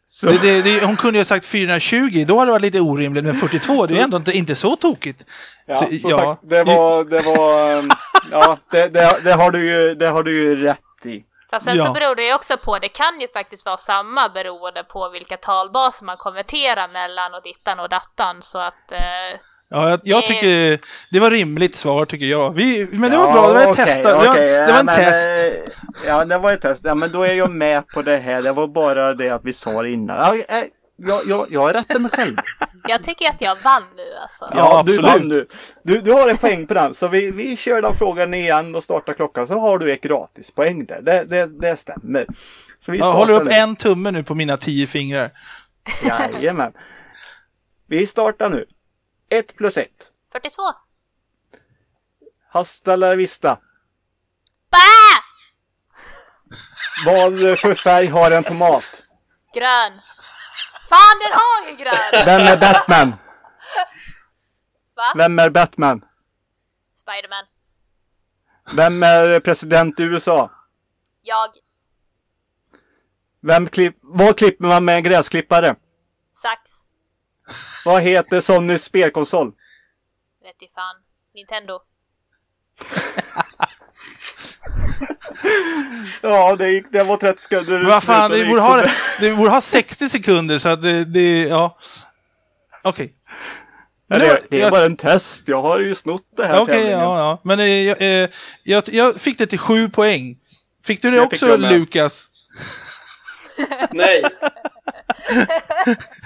Så,
Det, det, det, hon kunde ju ha sagt 420, då hade det varit lite orimligt. Men 42, det är ändå inte, inte så tokigt.
ja,
så-
som
ja.
sagt, det var... Det var um, ja, det, det, det, har du ju, det har du ju rätt i.
Fast sen
Ja.
så beror det ju också på, det kan ju faktiskt vara samma beroende på vilka talbaser man konverterar mellan och dittan och dattan så att... Eh,
Ja, jag, jag
Det-
tycker det var rimligt svar tycker jag. Vi, men det var
Ja,
bra, det var ett test. Det var, det
ja,
var en
men,
test.
eh, Ja, det var ett test. Ja, men då är jag med på det här. Det var bara det att vi sa det innan. Ja, eh, jag, jag, jag rättar mig själv. <laughs>
jag tycker att jag vann nu alltså.
Ja,
Ja, du
absolut.
vann nu. Du, du har en poäng på den. Så vi, vi kör den frågan igen och startar klockan. Så har du ett gratispoäng där. Det, det, det stämmer. Så vi
Jag håller upp
nu.
en tumme nu på mina tio fingrar.
Jajamän. Vi startar nu. 1 plus 1.
42.
Hasta la vista.
Bä!
Vad för färg har en tomat?
Grön. Fan den har ju grön!
Vem är Batman?
Va?
Vem är Batman?
Spiderman.
Vem är president i USA?
Jag.
Vem klipp, vad klipper man med en gräsklippare?
Sax.
Vad heter Sonys spelkonsol?
Vet i fan. Nintendo. <laughs>
Ja, det, gick, det var 30 sekunder.
Vad fan, vi borde, ha, <laughs> det borde ha 60 sekunder så att det, det ja. Okej.
Ja,
Men
det, det är
jag-
bara en test. Jag har ju snott det här
Okej,
tävlingen.
ja, ja. Men eh, jag, eh, jag, jag fick det till sju poäng. Fick du det också
jag med.
Lukas?
Nej,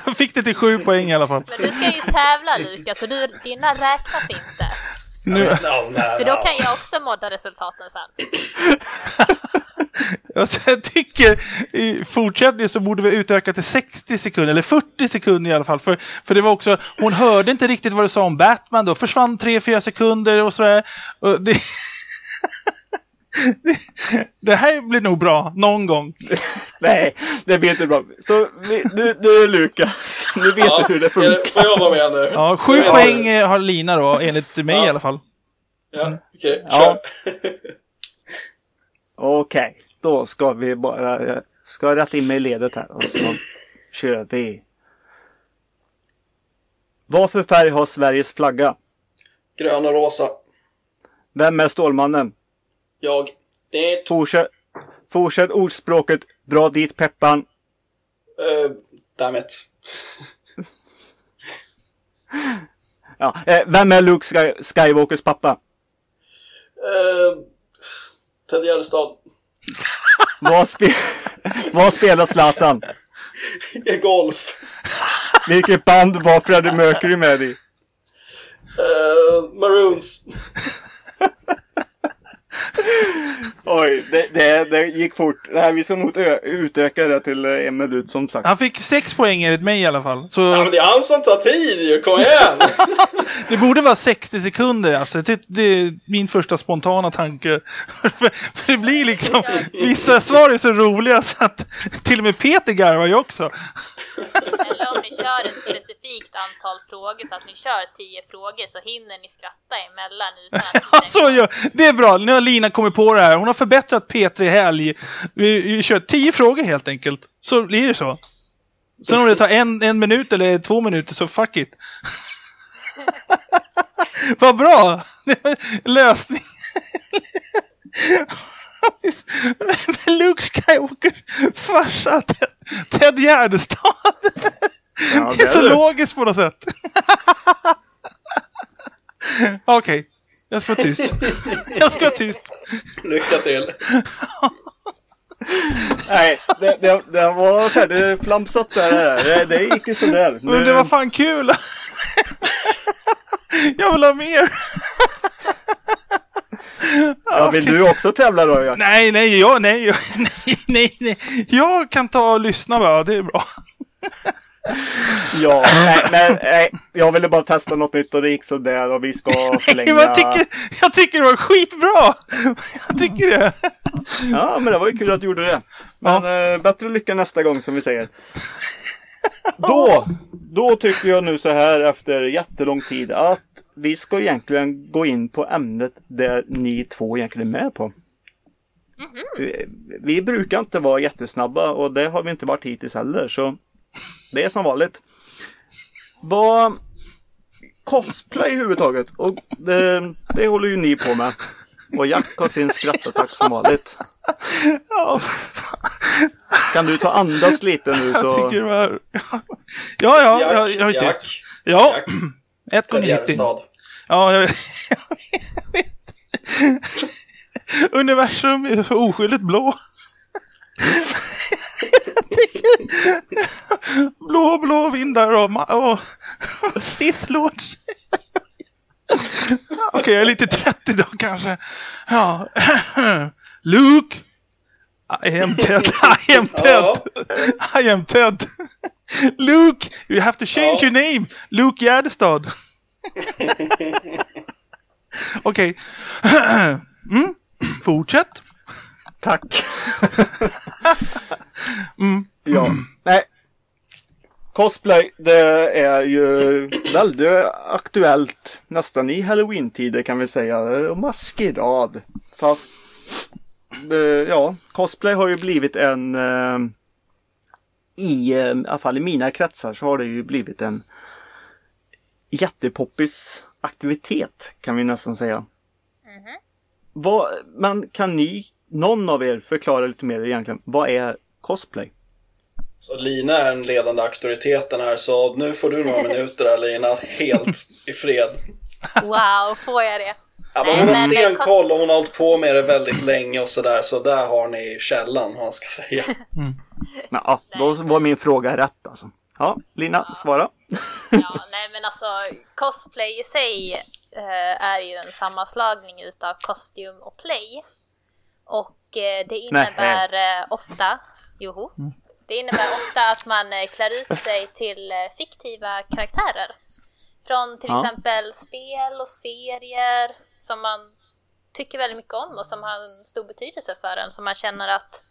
Jag fick det till sju poäng i alla fall.
Men du ska ju tävla Lukas, så du, dina räknas inte.
Nu,
no, no,
För då kan jag också modda resultaten sen. <laughs>
alltså, jag tycker i fortsättningen så borde vi utöka till 60 sekunder, eller 40 sekunder i alla fall. För, för det var också, hon hörde inte riktigt vad du sa om Batman då, försvann 3-4 sekunder och sådär. Och det, <laughs> det, <laughs> det här blir nog bra, någon gång. <laughs>
Nej, det blir inte bra. Så nu, nu är Lukas. Nu vet
Ja,
du hur det funkar.
det- får jag vara med nu?
Ja, sju poäng
jag.
eh, har Lina då, enligt mig
Ja.
i alla fall.
Ja, okej,
Ja.
kör. <laughs>
Okej, då ska vi bara... Jag ska rätta in mig i ledet här och så kör vi. Vad för färg har Sveriges flagga?
Grön och rosa.
Vem är Stålmannen?
Jag. Det.
Fortsätt, fortsätt ordspråket. Dra dit peppan.
Uh, dammit. <laughs>
Ja, eh, vem är Luke Sky- Skywalkers pappa?
Uh, Ted Gärdestad.
Vad, spe <laughs> vad spelar Zlatan?
Golf.
Vilket band var Freddie Mercury med i?
Uh, Maroons. <laughs>
Oj, det, det, det gick fort. Det här, vi ska nog utöka det till eh, en minut som sagt.
Han fick sex poäng enligt mig i alla fall. Så,
Ja, men det är han som tar tid ju, kom igen! <laughs>
det borde vara 60 sekunder alltså. Det, det är min första spontana tanke. för, <laughs> för det blir liksom, vissa svar är så roliga så att till och med Peter garvar ju också.
Eller om ni kör ett specifikt antal frågor så att ni kör tio frågor så hinner ni skratta emellan utan att <laughs>
så gör. Det är bra, nu har Lina kommit på det här. Hon har förbättrat P3 Helg. Vi, vi kör 10 frågor helt enkelt. Så blir det så. Sen om det tar en, en minut eller två minuter så fuck it. <laughs> Vad bra! <laughs> Lösning. Luke Skywalker farsa Ted, Ted Gärdestad.
Ja,
det är så
det.
logiskt på något sätt. Okej, jag ska vara tyst. Jag ska vara tyst.
Lycka till.
Nej, det, det, det var färdigflamsat där. Det, det gick ju sådär.
Men det var fan kul! Jag vill ha mer!
Ja, vill du också tävla då? Ja?
Nej, nej, jag, nej, jag- <laughs> nej, nej, nej. Jag kan ta och lyssna bara, det är bra. <laughs>
Ja, nej, men nej, jag ville bara testa något nytt och det gick sådär och vi ska <laughs> förlänga.
Jag tycker, jag tycker det var skitbra! Jag tycker det.
Ja, men det var ju kul att du gjorde det. Men eh, bättre lycka nästa gång som vi säger. Då, då tycker jag nu så här efter jättelång tid att vi ska egentligen gå in på ämnet där ni två egentligen är med på. Vi, vi brukar inte vara jättesnabba och det har vi inte varit hittills heller så det är som vanligt. Vad cosplay överhuvudtaget och det, det håller ju ni på med. Och Jack har sin skrattattack som vanligt.
Ja,
Kan du ta andas lite nu
jag
så...
tycker det var... Ja, ja,
Jack,
jag, jag är
Jack.
Ja,
Jack, Ted
1,90. Ja, jag, jag vet. Universum är så oskyldigt blå. Blå, blå vindar och, och, och Sith Lords. Okej, jag är lite trött idag kanske. Ja. Luke. I am Ted. I am Ted. I am Ted. Luke, you have to change your name. Luke Gärdestad. <laughs> Okej. <clears throat> Mm. Fortsätt.
Tack! <laughs>
Mm.
ja, nej. Cosplay, det är ju väldigt aktuellt nästan i halloween-tider kan vi säga. Maskerad. Fast, eh, ja, cosplay har ju blivit en eh, i, eh, i alla fall i mina kretsar så har det ju blivit en jättepoppis aktivitet kan vi nästan säga. Vad, men kan ni, någon av er förklara lite mer egentligen, vad är cosplay?
Så Lina är den ledande auktoriteten här, så nu får du några minuter här Lina, helt i fred.
Wow, får jag det?
Ja, men hon har stenkoll och hon har hållit på med det väldigt länge och sådär, så där har ni källan, vad man ska säga.
Ja, då var min fråga rätt alltså. Ja, Lina, svara.
Ja, nej men alltså cosplay i sig eh, är ju en sammanslagning utav kostym och play. Och eh, det innebär eh, ofta, joho, det innebär ofta att man eh, klär ut sig till eh, fiktiva karaktärer. Från till
Ja.
exempel spel och serier som man tycker väldigt mycket om och som har en stor betydelse för en. Som man känner att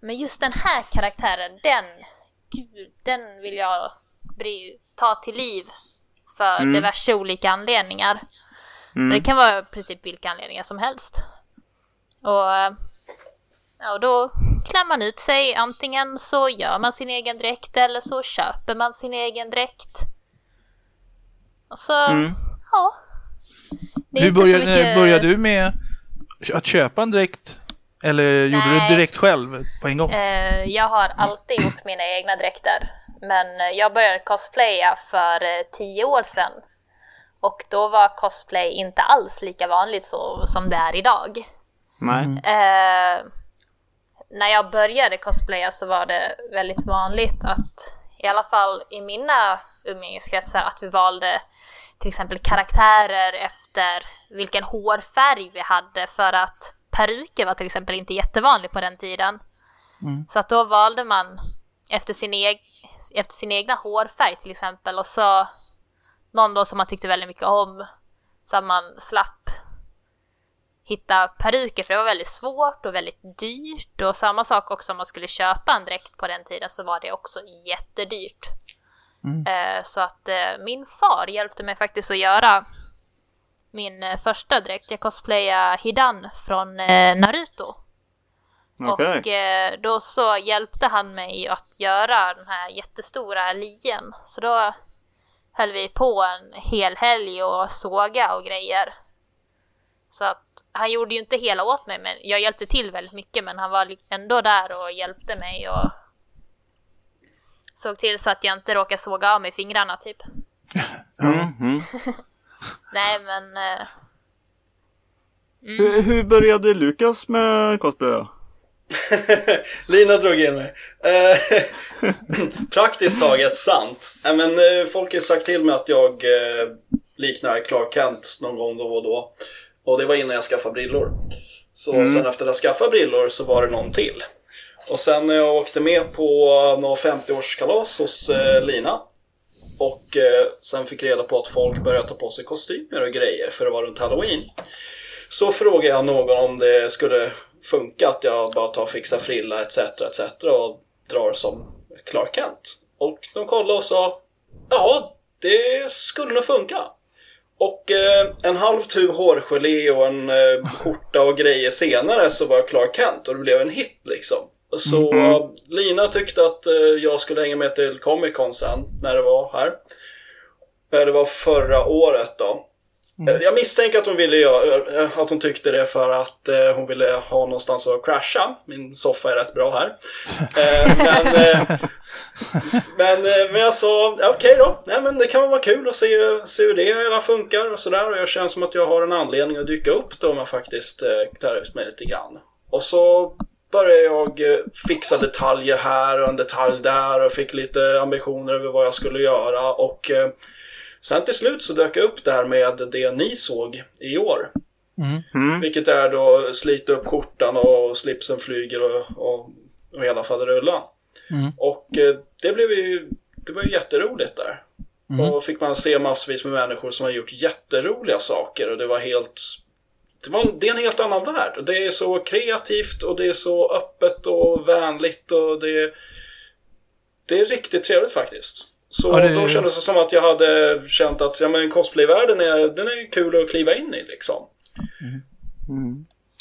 men just den här karaktären, den, gud, den vill jag ta till liv för
Mm.
diverse olika anledningar. Det kan vara i princip vilka anledningar som helst. Och, ja, och då klär man ut sig. Antingen så gör man sin egen dräkt eller så köper man sin egen dräkt. Och så,
Mm.
ja.
Hur började,
mycket-
började du med att köpa en dräkt? Eller gjorde du
Nej.
det direkt själv på en gång?
Eh, jag har alltid gjort mina egna dräkter. Men eh, jag började cosplaya för eh, tio år sedan. Och då var cosplay inte alls lika vanligt så, som det är idag.
Nej.
Eh, när jag började cosplaya så var det väldigt vanligt att, i alla fall i mina umgängeskretsar, att vi valde till exempel karaktärer efter vilken hårfärg vi hade för att peruker var till exempel inte jättevanligt på den tiden. Så att då valde man efter sin, eg- efter sin egna hårfärg till exempel och så någon då som man tyckte väldigt mycket om. Så att man slapp hitta peruker för det var väldigt svårt och väldigt dyrt. Och samma sak också om man skulle köpa en dräkt på den tiden så var det också jättedyrt.
Mm.
Eh, så att eh, min far hjälpte mig faktiskt att göra min eh, första dräkt. Jag cosplayade Hidan från Naruto.
Okej.
Och eh, då så hjälpte han mig att göra den här jättestora lien. Så då höll vi på en hel helg och såga och grejer. Så att han gjorde ju inte hela åt mig, men jag hjälpte till väldigt mycket. Men han var ändå där och hjälpte mig och såg till så att jag inte råkade såga av mig fingrarna typ. <laughs>
Mm, mm. <laughs>
Nej men... Eh,
Hur, hur började Lukas med cosplay då? <laughs>
Lina drog in mig. Eh, <laughs> praktiskt taget sant. Nej, men, eh, folk har sagt till mig att jag eh, liknar Clark Kent någon gång då och då. Och det var innan jag skaffade brillor. Så sen efter att jag skaffade brillor så var det någon till. Och sen när jag åkte med på något 50-årskalas hos eh, Lina. Och eh, sen fick reda på att folk började ta på sig kostymer och grejer för det var runt halloween. Så frågade jag någon om det skulle funka att jag bara tar fixar frilla etc. etc. och drar som Clark Kent. Och de kollade och sa ja, det skulle nog funka. Och eh, en halv tub hårgelé och en eh, skjorta och grejer senare så var jag Clark Kent och det blev en hit liksom. Så eh, Lina tyckte att eh, jag skulle hänga med till Comic Con sen när det var här. Eh, Det var förra året då. Eh, Jag misstänker att hon ville göra, eh, att hon tyckte det för att eh, hon ville ha någonstans att crasha. Min soffa är rätt bra här. <laughs> Eh, men, eh, men, men jag sa, ja, okej då. Nej men det kan vara kul att se, se hur det hela funkar och sådär. Och jag känner som att jag har en anledning att dyka upp då om jag faktiskt eh, klär ut mig lite grann. Och så började jag fixa detaljer här och en detalj där och fick lite ambitioner över vad jag skulle göra. Och sen till slut så dök jag upp där med det ni såg i år.
Mm.
Vilket är då slita upp skjortan och slipsen flyger och, och, och hela faderullan.
Mm.
Och eh, det blev ju, det var ju jätteroligt där. Och fick man se massvis med människor som har gjort jätteroliga saker och det var helt det, var, det är en helt annan värld. Och det är så kreativt och det är så öppet och vänligt och det, det är riktigt trevligt faktiskt. Så
det-
då kändes det som att jag hade känt att ja, men cosplayvärlden är, den är kul att kliva in i liksom.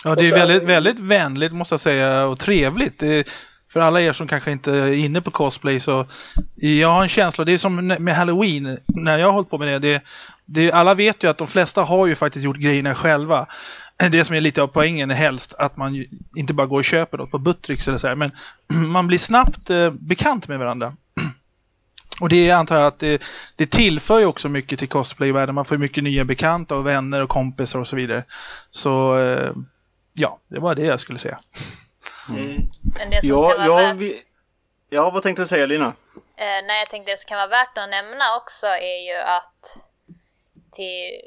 Ja, det är
sen-
väldigt, väldigt vänligt måste jag säga och trevligt. Det, för alla er som kanske inte är inne på cosplay så jag har en känsla, det är som med halloween när jag har hållit på med det. det, det alla vet ju att de flesta har ju faktiskt gjort grejerna själva. Det som är lite av poängen är helst att man inte bara går och köper något på Buttricks eller så här, men <clears throat> man blir snabbt eh, bekant med varandra. Och det antar jag att det, det tillför ju också mycket till cosplayvärlden. Man får ju mycket nya bekanta och vänner och kompisar och så vidare. Så eh, ja, det var det jag skulle säga.
Mm.
men det som
Ja, ja, vi... ja, vad tänkte du säga Lina?
eh, nej, jag tänkte det som kan vara värt att nämna också är ju att till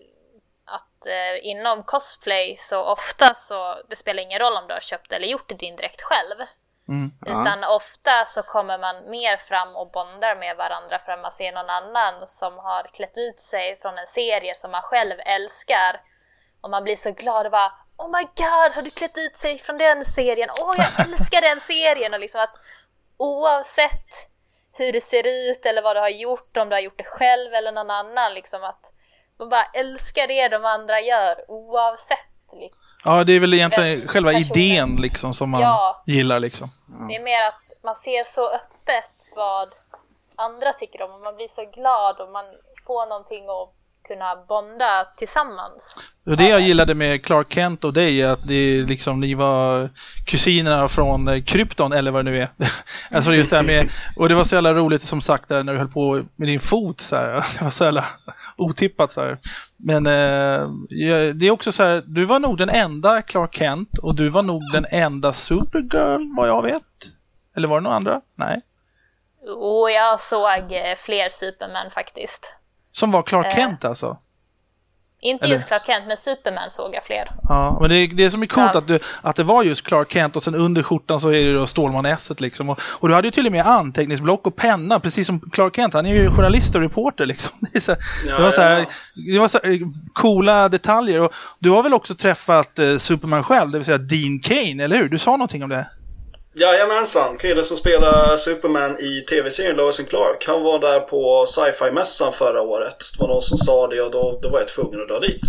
att eh, inom cosplay så ofta så det spelar ingen roll om du har köpt eller gjort din dräkt själv.
Mm.
Utan ofta så kommer man mer fram och bondar med varandra för att man ser någon annan som har klätt ut sig från en serie som man själv älskar. Och man blir så glad och bara Oh my god, har du klätt ut sig från den serien? Åh, jag <laughs> älskar den serien! Och liksom att oavsett hur det ser ut eller vad du har gjort, om du har gjort det själv eller någon annan, liksom att man bara älskar det de andra gör oavsett.
Ja, det är väl egentligen själva
personen.
idén liksom som man
Ja.
gillar liksom.
Det är mer att man ser så öppet vad andra tycker om och man blir så glad och man får någonting att kunna bonda tillsammans.
Och det jag gillade med Clark Kent och dig är att det är liksom ni var kusinerna från eh, Krypton eller vad det nu är. <laughs> alltså just det här med, och det var så jävla roligt som sagt där när du höll på med din fot så här. <laughs> Det var så jävla otippat så här. Men eh, det är också så här, du var nog den enda Clark Kent och du var nog den enda Supergirl vad jag vet. Eller var det några andra? Nej.
Och jag såg eh, fler Superman faktiskt.
Som var Clark
Eh.
Kent alltså?
Inte
Eller-
just Clark Kent, men Superman såg jag fler.
Ja, men det, det som är coolt
Ja.
att, du, att det var just Clark Kent och sen under skjortan så är det då Stålman s liksom. Och, och du hade ju till och med anteckningsblock och penna, precis som Clark Kent. Han är ju journalist och reporter liksom. <laughs> Det, så, det var så här, det var så här, coola detaljer. Och du har väl också träffat eh, Superman själv, det vill säga Dean Kane, eller hur? Du sa någonting om det?
Jajamensan, killen som spelar Superman i tv-serien Lois and Clark. Han var där på sci-fi-mässan förra året. Det var någon som sa det och då, då var jag tvungen att dra dit.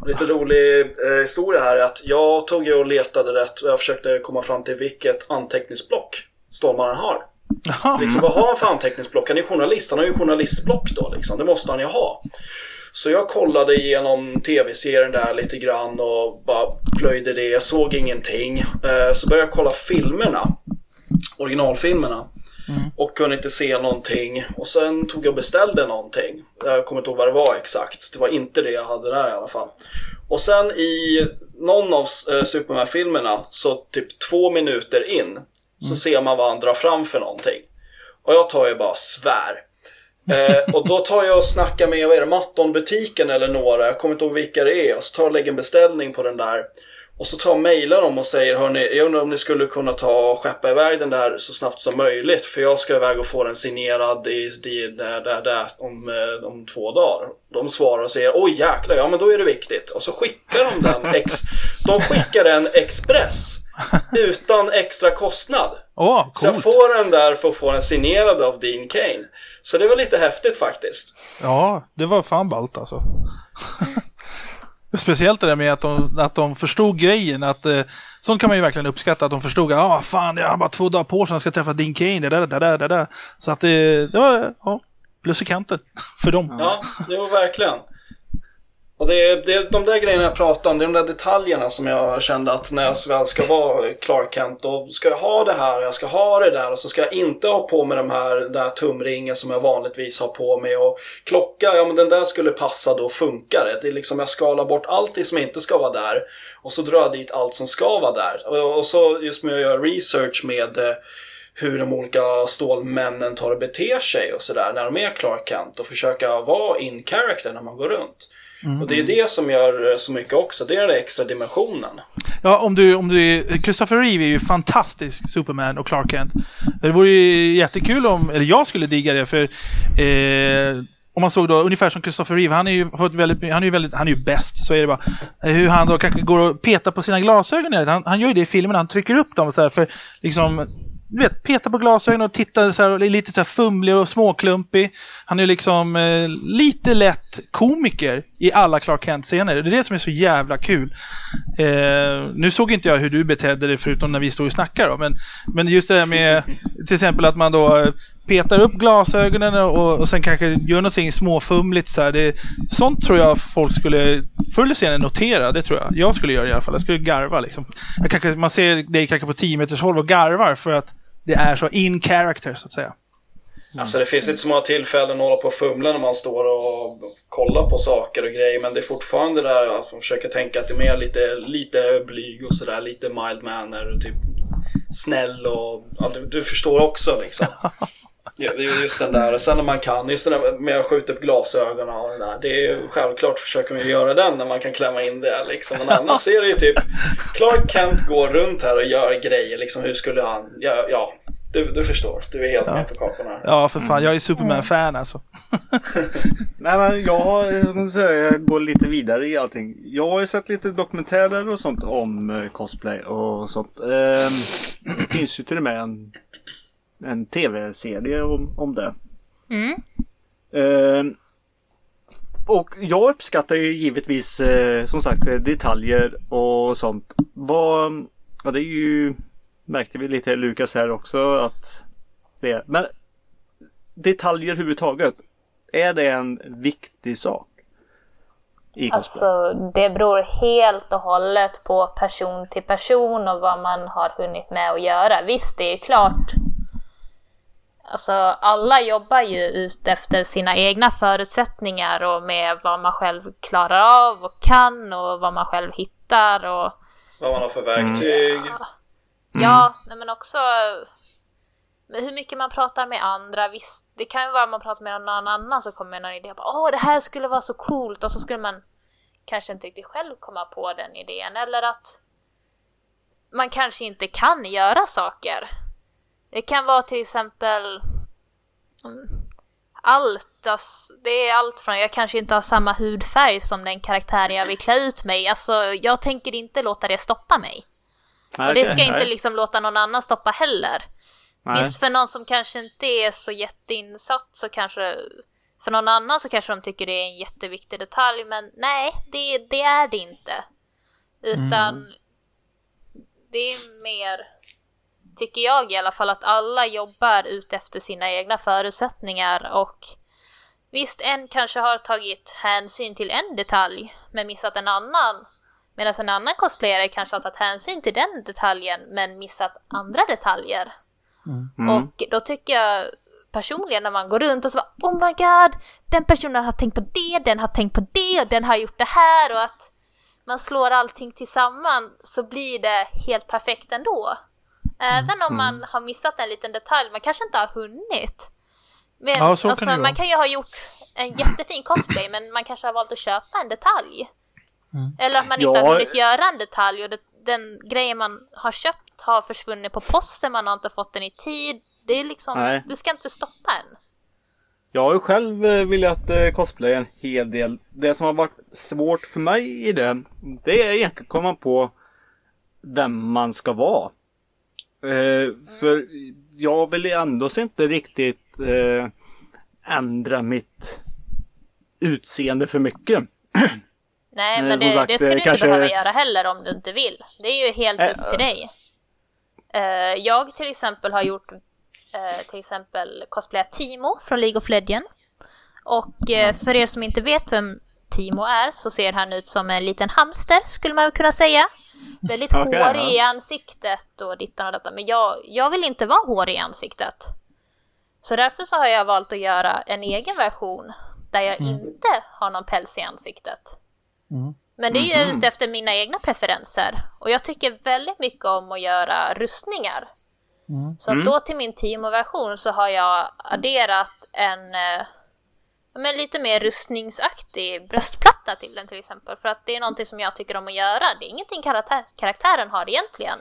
Och lite rolig eh, historia här är att jag tog och letade rätt och jag försökte komma fram till vilket anteckningsblock Stålmannen har. Liksom, vad har han för anteckningsblock? Han är journalist, han har ju journalistblock då liksom. Det måste han ju ha. Så jag kollade igenom tv-serien där lite grann och bara plöjde det. Jag såg ingenting. Eh, Så började jag kolla filmerna. Originalfilmerna. Och kunde inte se någonting. Och sen tog jag och beställde någonting. Jag kommer inte ihåg vad det var exakt. Det var inte det jag hade där i alla fall. Och sen i någon av eh, Superman-filmerna, så typ två minuter in, så ser man vad han drar fram för någonting. Och jag tar ju bara svär. Eh, och då tar jag och snackar med, vad är det, Matton-butiken eller några, jag kommer inte ihåg vilka det är. Och så tar jag och lägger en beställning på den där. Och så tar jag och mailar dem och säger, hörni, jag undrar om ni skulle kunna ta och skeppa iväg den där så snabbt som möjligt. För jag ska iväg och få den signerad i, i, där, där, där, om, eh, om två dagar. De svarar och säger, oj jäklar, ja men då är det viktigt. Och så skickar de den, ex, de skickar den express. Utan extra kostnad.
Åh,
Så jag får den där för att få den signerad av Dean Kane. Så det var lite häftigt faktiskt.
Ja, det var fan ballt alltså. <laughs> Speciellt det där med att de, att de förstod grejen. Att, eh, sånt kan man ju verkligen uppskatta. Att de förstod att ah, fan, jag har bara två dagar på sig. Jag ska träffa Dean Kane. Det där, det där, det där. Så att det, det var ja, plus i kanten <laughs> för dem.
Ja, det var verkligen. Och det är, det är de där grejerna jag pratar om, det är de där detaljerna som jag kände att när jag väl ska vara Clark Kent, då ska jag ha det här och jag ska ha det där och så ska jag inte ha på mig de här, den här tumringen som jag vanligtvis har på mig och klocka, ja men den där skulle passa då funkar det. Det är liksom jag skalar bort allt det som inte ska vara där och så drar jag dit allt som ska vara där. Och, och så just med att göra research med eh, hur de olika stålmännen tar och beter sig och sådär när de är Clark Kent och försöka vara in character när man går runt. Och det är det som gör så mycket också, det är den där extra dimensionen.
Ja, om du, om du, Christopher Reeve är ju fantastisk Superman och Clark Kent. Det vore ju jättekul om, eller jag skulle digga det för eh, om man såg då ungefär som Christopher Reeve, han är ju väldigt, han är ju väldigt, han är ju bäst, så är det bara. Eh, Hur han då kanske går och petar på sina glasögon, han, han gör ju det i filmen, han trycker upp dem så här för liksom du vet, peta på glasögonen och titta så här, och är lite så här fumlig och småklumpig. Han är liksom eh, lite lätt komiker i alla Clark Kent-scener. Det är det som är så jävla kul. Eh, nu såg inte jag hur du betedde dig förutom när vi stod och snackade då, men, men just det där med till exempel att man då eh, petar upp glasögonen och, och sen kanske gör någonting småfumligt så här. Det, sånt tror jag folk skulle förr eller senare notera. Det tror jag. Jag skulle göra i alla fall. Jag skulle garva liksom. Jag kanske, man ser dig kanske på 10 meters håll och garvar för att det är så in character så att säga.
Alltså det finns inte så många tillfällen att hålla på och fumla när man står och kollar på saker och grejer. Men det är fortfarande där att man försöker tänka att det är mer lite, lite blyg och sådär. Lite mild manner och typ snäll och ja, du, du förstår också liksom. <laughs> Det just den där, och sen när man kan, just det där med att skjuta upp glasögonen och det där. Det är ju självklart försöker man göra den när man kan klämma in det liksom. Men annars är det ju typ Clark Kent går runt här och gör grejer liksom. Hur skulle han, ja, ja du, du förstår. Du är helt
Ja.
med på kakorna.
Ja, för fan. Jag är Superman-fan alltså. <laughs>
Nej men jag, har- jag måste säga, jag går lite vidare i allting. Jag har ju sett lite dokumentärer och sånt om eh, cosplay och sånt. Ehm, det finns ju till och med en, en tv-serie om, om det.
Mm.
Ehm, och jag uppskattar ju givetvis eh, som sagt eh, detaljer och sånt. Vad, ja det är ju märkte vi lite Lukas här också att det är. Men detaljer överhuvudtaget. Är det en viktig sak? I cosplay?
Alltså det beror helt och hållet på person till person och vad man har hunnit med att göra. Visst, det är klart. Alltså alla jobbar ju ut efter sina egna förutsättningar och med vad man själv klarar av och kan och vad man själv hittar och
Vad man har för verktyg.
Ja, Mm. nej men också men hur mycket man pratar med andra. Visst, det kan ju vara att man pratar med någon annan så kommer någon idé. Åh, Åh, det här skulle vara så coolt och så skulle man kanske inte riktigt själv komma på den idén eller att man kanske inte kan göra saker. Det kan vara till exempel mm, allt. Alltså, det är allt från jag kanske inte har samma hudfärg som den karaktär jag vill klä ut mig. Alltså, jag tänker inte låta det stoppa mig och det ska inte
nej.
liksom låta någon annan stoppa heller.
Nej.
Visst, för någon som kanske inte är så jätteinsatt så kanske för någon annan så kanske de tycker det är en jätteviktig detalj, men nej, det, det är det inte. Utan det är mer, tycker jag i alla fall, att alla jobbar ut efter sina egna förutsättningar och visst, en kanske har tagit hänsyn till en detalj men missat en annan. Medan en annan cosplayare kanske har tagit hänsyn till den detaljen men missat andra detaljer.
Mm.
Och då tycker jag personligen när man går runt och så bara, Oh my god, den personen har tänkt på det, den har tänkt på det och den har gjort det här och att man slår allting tillsammans så blir det helt perfekt ändå. Även om man har missat en liten detalj, man kanske inte har hunnit. Men,
Ja, så kan
alltså,
vara.
man kan ju ha gjort en jättefin cosplay men man kanske har valt att köpa en detalj.
Mm.
Eller att man inte
Ja.
har hunnit göra en detalj och det, den grejen man har köpt har försvunnit på posten, man har inte fått den i tid. Det är liksom,
Nej.
det ska inte stoppa en.
Jag har ju själv eh, velat eh, cosplaya en hel del. Det som har varit svårt för mig i det, det är egentligen att komma på vem man ska vara. Eh, för jag vill ändå inte riktigt eh, ändra mitt utseende för mycket. <clears throat>
Nej, men det,
sagt,
det ska du inte
kanske-
behöva göra heller om du inte vill. Det är ju helt upp till dig. Eh, jag till exempel har gjort eh, till exempel cosplayat Timo från League of Legends. Och eh, för er som inte vet vem Timo är så ser han ut som en liten hamster skulle man kunna säga. Väldigt
Okej,
hårig
ja.
i ansiktet och dittan och detta. Men jag, jag vill inte vara hårig i ansiktet. Så därför så har jag valt att göra en egen version där jag inte har någon päls i ansiktet.
Mm.
Men det är ju ute efter mina egna preferenser. Och jag tycker väldigt mycket om att göra rustningar.
Mm.
Så att då till min Timo-version så har jag adderat en eh, men lite mer rustningsaktig bröstplatta till den till exempel. För att det är någonting som jag tycker om att göra. Det är ingenting karaktär, karaktären har egentligen.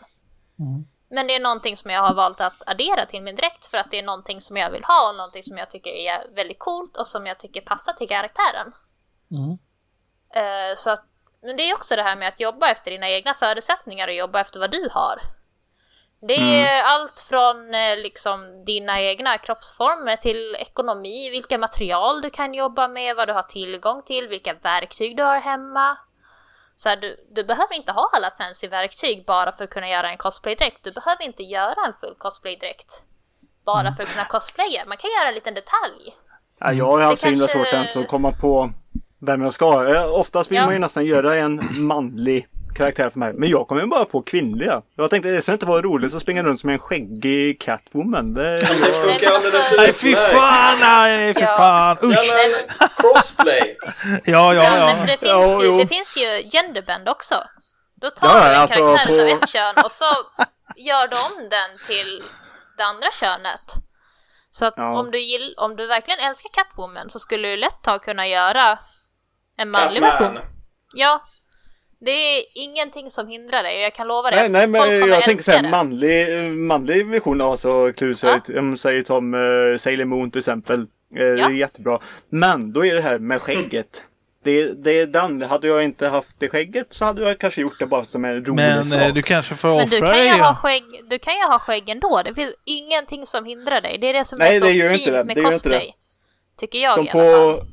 Mm.
Men det är någonting som jag har valt att addera till min dräkt för att det är någonting som jag vill ha och någonting som jag tycker är väldigt coolt och som jag tycker passar till karaktären.
Mm.
Eh, så att, men det är också det här med att jobba efter dina egna förutsättningar och jobba efter vad du har. Det är allt från eh, liksom dina egna kroppsformer till ekonomi, vilka material du kan jobba med, vad du har tillgång till, vilka verktyg du har hemma. Så här, du, du behöver inte ha alla fancy verktyg bara för att kunna göra en cosplaydräkt. Du behöver inte göra en full cosplaydräkt bara för att kunna cosplaya. Man kan göra en liten detalj.
Ja, jag har haft så himla svårt att komma på vem jag ska ha. Eh, Oftast vill
Ja.
man ju nästan göra en manlig karaktär för mig. Men jag kommer ju bara på kvinnliga. Jag tänkte det ska inte vara roligt att springa runt som en skäggig Catwoman. Det,
Det
jag,
funkar
men
alldeles
alltså-
Nej fy
utmärkt.
fan, nej fy
Ja.
fan,
Ja
usch!
men crossplay.
Ja, ja,
Ja, men
ja.
det, finns
Ja,
ju,
jo.
det finns ju genderbend också. Då tar
Ja,
du en
alltså
karaktär
på-
utav ett kön och så gör du om den till det andra könet. Så att
Ja.
om, du gill, om du verkligen älskar Catwoman så skulle du lätt ta kunna göra en manlig
Catman.
version. Ja. Det är ingenting som hindrar dig och jag kan lova dig
nej,
att
nej,
folk
men
kommer
jag tänker
älska
såhär
det.
manlig, eh, manlig version av så Clue
Ja.
om säger som uh, Sailor Moon till exempel. Eh, Det är
Ja.
jättebra. Men då är det här med skägget. Det, det är den. Hade jag inte haft det skägget så hade jag kanske gjort det bara som en rolig
Men
sak.
eh, du kanske får
Men du
offra
kan, ju ha
ja.
skägg, du kan ju ha skägg ändå. Det finns ingenting som hindrar dig. Det är det som
Nej,
är så fint
inte det.
med
Det
cosplay.
det.
Tycker jag
Som
i alla fall.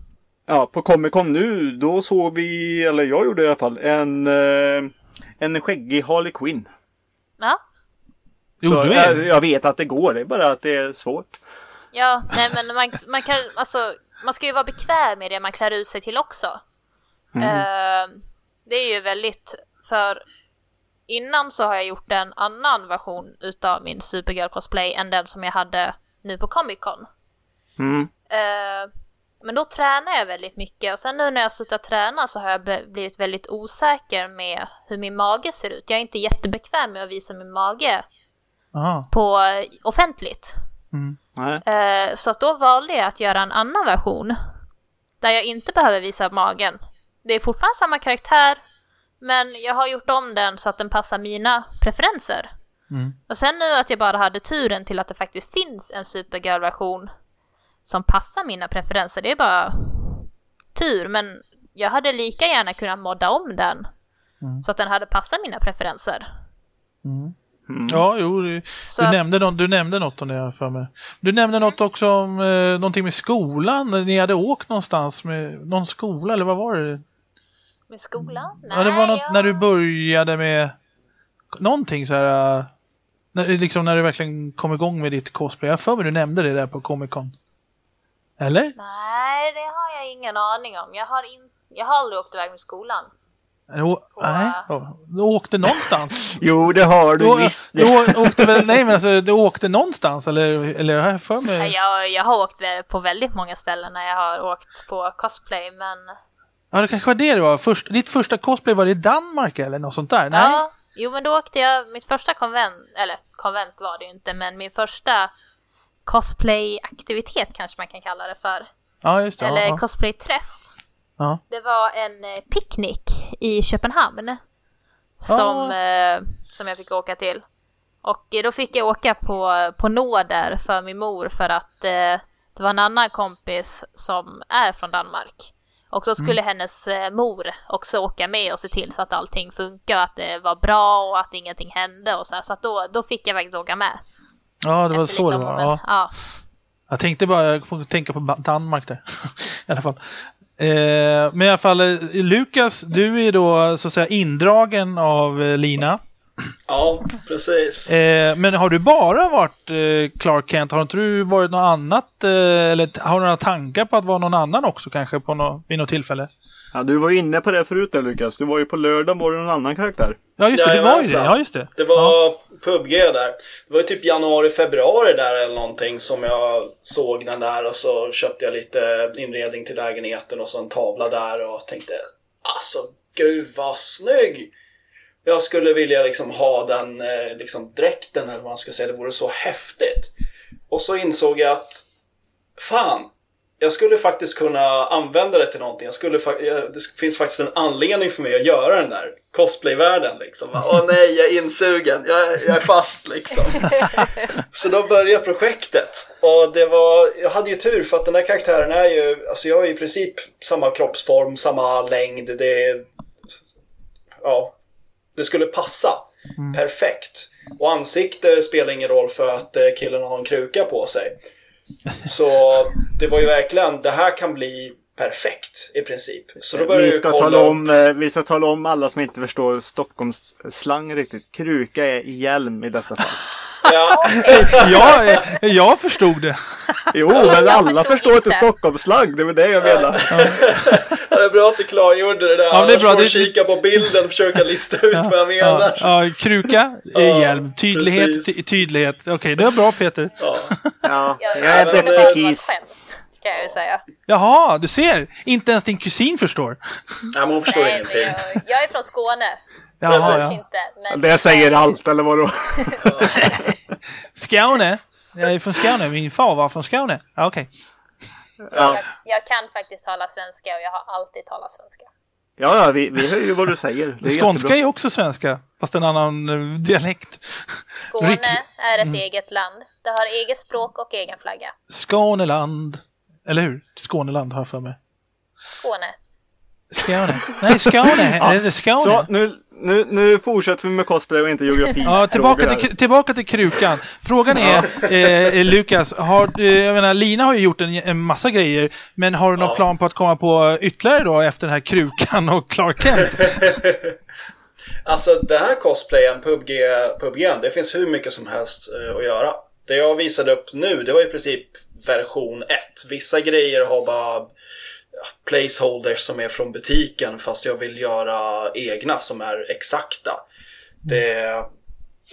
Ja, på Comic Con nu, då såg vi, eller jag gjorde i alla fall, en, eh, en skäggig Harley Quinn.
Ja.
Jo,
Så,
du
jag,
är.
jag vet att det går, det är bara att det är svårt.
Ja, nej men man, man kan, alltså, man ska ju vara bekväm med det man klär ut sig till också. Eh, det är ju väldigt, för innan så har jag gjort en annan version utav min Supergirl cosplay än den som jag hade nu på Comic Con.
Mm.
Eh, men då tränar jag väldigt mycket och sen nu när jag slutat träna så har jag bl- blivit väldigt osäker med hur min mage ser ut. Jag är inte jättebekväm med att visa min mage
Aha.
på offentligt.
Mm.
Nej.
Eh, så att då valde jag att göra en annan version. Där jag inte behöver visa magen. det är fortfarande samma karaktär, men jag har gjort om den så att den passar mina preferenser.
Mm.
Och sen nu att jag bara hade turen till att det faktiskt finns en Supergirl-version som passar mina preferenser, det är bara tur. Men jag hade lika gärna kunnat modda om den
Mm.
så att den hade passat mina preferenser.
Mm.
Mm.
Ja, jo, du, du,
att-
nämnde något, du nämnde något om det här för mig. Du nämnde något också om eh, någonting med skolan. Ni hade åkt någonstans med någon skola, eller vad var det?
Med skolan?
ja, det var något
jag-
när du började med någonting så här. eh, När, liksom när du verkligen kom igång med ditt cosplay. Jag för mig du nämnde det där på Comic Con. Eller?
Nej, det har jag ingen aning om. Jag har, in... jag har aldrig åkt iväg med skolan.
Eller å- Nej, ja, du åkte någonstans. <laughs>
Jo, det har du
Du,
visst.
du åkte väl, nej men alltså du åkte någonstans eller, eller har jag för mig?
Jag, jag har åkt på väldigt många ställen när jag har åkt på cosplay, men...
Ja, det kanske var det det var. Först, ditt första cosplay var det i Danmark eller något sånt där? Nej?
Ja, jo men då åkte jag, mitt första konvent, eller konvent var det ju inte, men min första cosplay-aktivitet kanske man kan kalla det för.
Ja, just det.
eller
ja, ja.
cosplay-träff.
Ja.
Det var en eh, picknick i Köpenhamn. Som, eh, som jag fick åka till. Och eh, då fick jag åka på, på nåder för min mor för att eh, det var en annan kompis som är från Danmark. Och då skulle hennes eh, mor också åka med och se till så att allting funkar, att det var bra och att ingenting hände och så här. Så att då, då fick jag faktiskt åka med.
Ja, det var så det var.
men.
Ja.
ja.
Jag tänkte bara jag tänka på Danmark där. <laughs> I alla fall. Eh, men i alla fall, eh, Lukas, du är då så att säga indragen av eh, Lina.
Ja, precis.
Eh, men har du bara varit eh, Clark Kent? Har inte du varit något annat? Eh, eller har du några tankar på att vara någon annan också kanske på nå- vid något tillfälle?
Ja, du var inne på det förut där Lukas. Du var ju på lördag var det någon annan karaktär.
Ja just det, det var ju det. Ja just det.
Det var PubG där. Det var ju typ januari, februari där eller någonting som jag såg den där och så köpte jag lite inredning till lägenheten och så en tavla där och tänkte alltså gud vad snygg! Jag skulle vilja liksom ha den eh, liksom dräkten eller vad man ska säga, det vore så häftigt. Och så insåg jag att fan, jag skulle faktiskt kunna använda det till någonting. Jag skulle det finns faktiskt en anledning för mig att göra den där cosplayvärlden liksom. Åh nej, jag är insugen. Jag, är- jag är fast liksom. <laughs> Så då började projektet. Och det var, jag hade ju tur för att den där karaktären är ju, alltså jag har ju i princip samma kroppsform, samma längd. Det, ja, det skulle passa. Perfekt. Och ansikte spelar ingen roll för att eh, killen har en kruka på sig. Så det var ju verkligen, det här kan bli perfekt i princip. Så då började
Vi ska,
kolla
tala
upp-
om, eh, vi ska tala om alla som inte förstår Stockholms slang riktigt. Kruka är hjälm i detta fall. <laughs>
Ja, <laughs>
jag, eh, jag förstod det.
Jo,
jag
men alla förstår inte
inte.
Stockholms slang. Det var det jag menade. <laughs>
det är bra att du klargjorde det där.
Ja, det är
Annars
bra.
får du kika på bilden och försöka lista ut vad jag
Ja,
menar.
ja, kruka, eh,
Ja,
hjälm, tydlighet, tydlighet. Okej, det är bra Peter.
Ja.
Ja,
Jag,
är
men,
trodde kan jag ju säga.
Jaha, du ser. Inte ens din kusin förstår.
Nej, men hon förstår
Nej,
ingenting.
jag, jag är från Skåne.
Jaha,
Precis
ja.
inte. Men
Det säger allt, eller vadå?
Skåne. Jag är från Skåne. Min far var från Skåne. Okej.
Ja,
Jag, jag kan faktiskt tala svenska och jag har alltid talat svenska.
ja, ja vi, vi hör ju vad du säger. Det är
Skånska
jättebra.
är också svenska, fast en annan eh, dialekt.
Skåne
Rick-
är ett eget land. Det har eget språk och egen flagga.
Skåneland. Eller hur? Skåneland har jag för mig.
Skåne.
Skåne. Nej, Skåne. <laughs>
Ja,
Är det Skåne?
Så nu, nu, nu fortsätter vi med cosplay och inte geografi.
Ja, tillbaka till, tillbaka till krukan. Frågan är, eh, Lukas, har, eh, jag menar, Lina har ju gjort en, en massa grejer, men har du någon
Ja.
plan på att komma på ytterligare då efter den här krukan och Clark Kent? <laughs>
Alltså den här cosplayen, PubG, PubG, det finns hur mycket som helst eh, att göra. Det jag visade upp nu, det var i princip version 1. Vissa grejer har bara placeholders som är från butiken fast jag vill göra egna som är exakta. Det,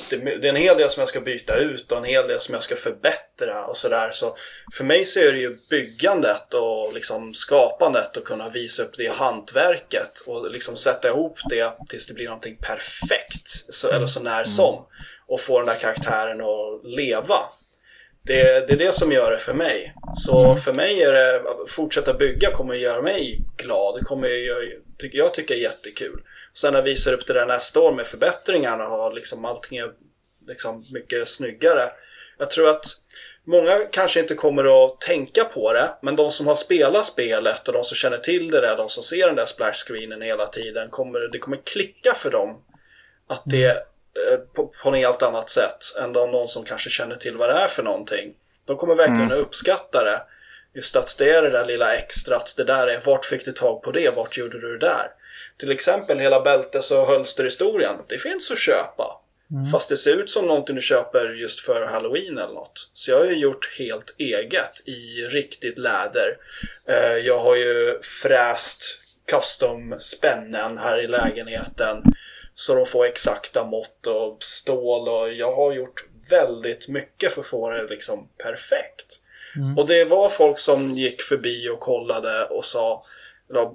det, det är en hel del som jag ska byta ut och en hel del som jag ska förbättra och sådär. Så för mig så är det ju byggandet och liksom skapandet och kunna visa upp det hantverket och liksom sätta ihop det tills det blir någonting perfekt. Så, eller så när som. Och få den där karaktären att leva. det, det är det som gör det för mig. Så
Mm.
för mig är det, att fortsätta bygga kommer att göra mig glad. Det kommer jag, tycker- jag tycker är jättekul. Sen när jag visar upp det där nästa år med förbättringarna och liksom allting är liksom mycket snyggare. Jag tror att många kanske inte kommer att tänka på det, men de som har spelat spelet och de som känner till det där, de som ser den där splash-screenen hela tiden, kommer, det kommer klicka för dem att det eh, på, på något helt annat sätt än de, någon som kanske känner till vad det är för någonting. De kommer verkligen att uppskatta det. Just att det är det där lilla extra, att det där är vart fick du tag på det, vart gjorde du det där? Till exempel hela bältes och hölsterhistorien, det finns att köpa. Fast det ser ut som någonting du köper just för halloween eller något. Så jag har ju gjort helt eget i riktigt läder. Eh, Jag har ju fräst custom-spännen här i lägenheten. Så de får exakta mått och stål och jag har gjort väldigt mycket för att få det liksom perfekt. Och det var folk som gick förbi och kollade och sa eller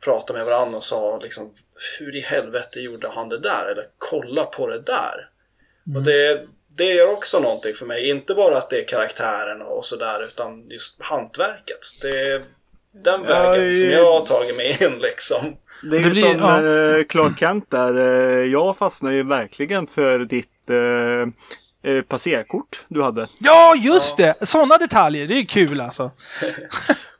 pratade med varandra och sa liksom Hur i helvete gjorde han det där? Eller kolla på det där. Och det, det gör också någonting för mig. Inte bara att det är karaktären och sådär utan just hantverket. Det är den
Ja,
vägen
i-
som jag har tagit mig in liksom.
Det är
Det
ju
blir-
som
ja.
eh, Clark Kent där. Eh, jag fastnade ju verkligen för ditt eh, eh, passerkort du hade.
Ja, just det! Sådana detaljer, det är kul alltså. <laughs>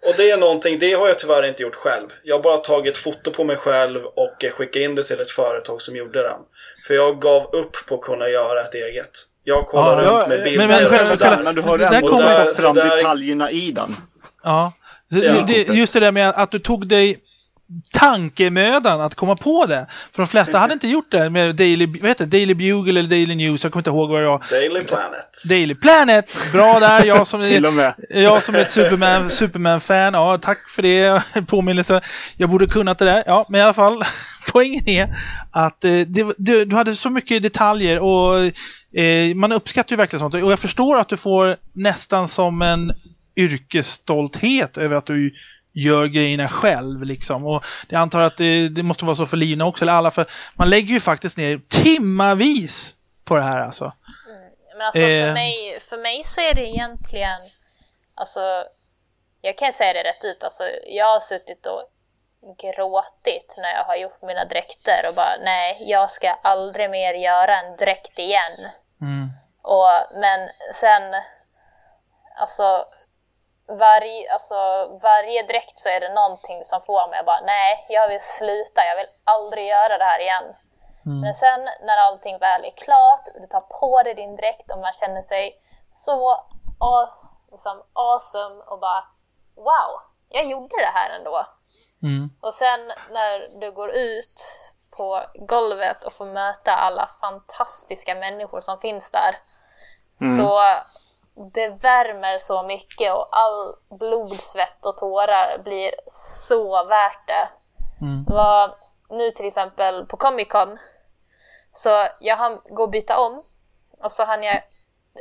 Och det är någonting, det har jag tyvärr inte gjort själv. Jag har bara tagit foto på mig själv och skickat in det till ett företag som gjorde den. För jag gav upp på att kunna göra ett eget. Jag kollar
Ja,
runt med bilder
men
och
själva-
sådär.
Men du har ändå
kommer-
fått fram detaljerna i den.
Ja.
Ja.
det, just det där med att du tog dig tankemödan att komma på det. För de flesta hade inte gjort det med Daily, vad heter det? Daily Bugle eller Daily News, jag kommer inte ihåg vad det var.
Daily Planet.
Daily Planet, bra där, jag som är, jag som är ett Superman, Superman-fan, ja tack för det, påminnelse. Jag borde kunnat det där, ja men i alla fall, <laughs> poängen är att eh, det, du, du hade så mycket detaljer och eh, man uppskattar ju verkligen sånt. Och jag förstår att du får nästan som en yrkesstolthet över att du gör grejerna själv liksom. Och jag antar att det, det måste vara så för Lina också, eller alla, för man lägger ju faktiskt ner timmavis på det här alltså.
Men alltså för,
Eh.
mig, för mig så är det egentligen, alltså, jag kan säga det rätt ut, alltså, jag har suttit och gråtit när jag har gjort mina dräkter och bara nej, jag ska aldrig mer göra en dräkt igen.
Mm.
Och, men sen, alltså, varje, alltså, varje dräkt så är det någonting som får mig att bara nej, jag vill sluta, jag vill aldrig göra det här igen. Men sen när allting väl är klart, du tar på dig din dräkt och man känner sig så liksom, awesome och bara wow, jag gjorde det här ändå.
Mm.
Och sen när du går ut på golvet och får möta alla fantastiska människor som finns där. Så det värmer så mycket och all blod, svett och tårar blir så värt det.
Mm.
Var nu till exempel på Comic Con. Så jag hann gå och byta om. Och så hann jag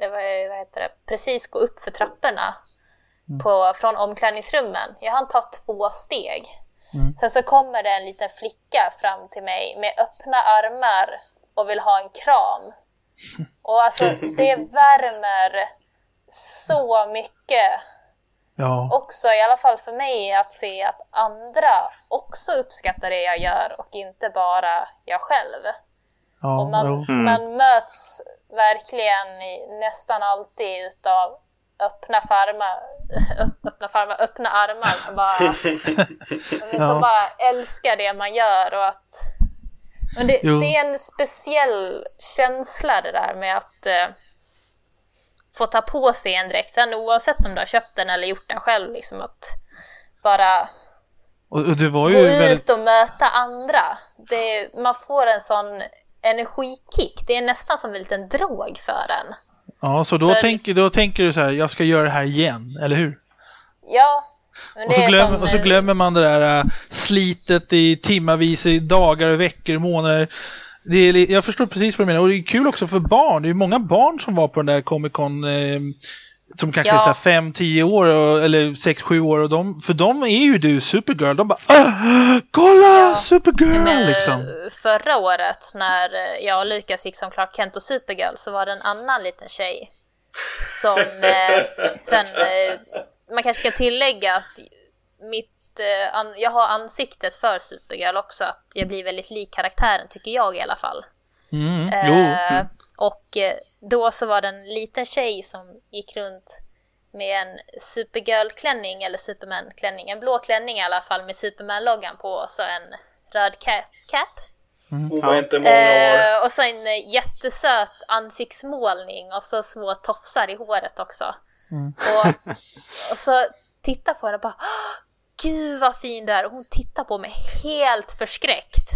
eh, vad heter det, precis gå upp för trapporna på, från omklädningsrummen. Jag hann ta två steg. Sen så kommer det en liten flicka fram till mig med öppna armar och vill ha en kram. Och alltså det <laughs> värmer så mycket
Ja.
också, i alla fall för mig, att se att andra också uppskattar det jag gör och inte bara jag själv.
ja
Och man,
jo.
man möts verkligen i, nästan alltid utav öppna farmar, öppna farmar, öppna armar som bara, <laughs> som
Ja.
bara älskar det man gör och att men det, det är en speciell känsla det där med att eh, få ta på sig en dräkt, sen oavsett om du har köpt den eller gjort den själv, liksom att bara
Och, och
gå
ju
ut
väldigt...
och möta andra. Det, man får en sån energikick. Det är nästan som en liten drog för en.
Ja, så då,
Så-
tänker, då tänker du så här, jag ska göra det här igen, eller hur?
Ja,
Och så, glöm,
som
och så glömmer man det där äh, slitet i timmavis, i dagar, veckor, månader. Det är, jag förstår precis vad du menar. Och det är kul också för barn. Det är ju många barn som var på den där Comic Con eh, som kanske
Ja.
är 5-10 år och, eller 6-7 år. Och de, för dem är ju du Supergirl. De bara "Ah, Kolla!
Ja.
Supergirl!
Men,
liksom.
Förra året när jag och Lukas gick som Clark Kent och Supergirl så var det en annan liten tjej Som eh, sen, eh, man kanske ska tillägga att mitt, eh, an, jag har ansiktet för Supergirl också, att jag blir väldigt lik karaktären tycker jag i alla fall.
Mm.
Eh. Och eh, då så var det en liten tjej som gick runt med en Supergirl-klänning eller Superman-klänning, en blå klänning i alla fall med Superman-loggan på och så en röd ca- cap.
Hon var inte många år.
Eh, och så en eh, jättesöt ansiktsmålning och så små tofsar i håret också. Och, och så titta på henne och bara "Åh, Gud vad fin du är! Och hon tittar på mig helt förskräckt.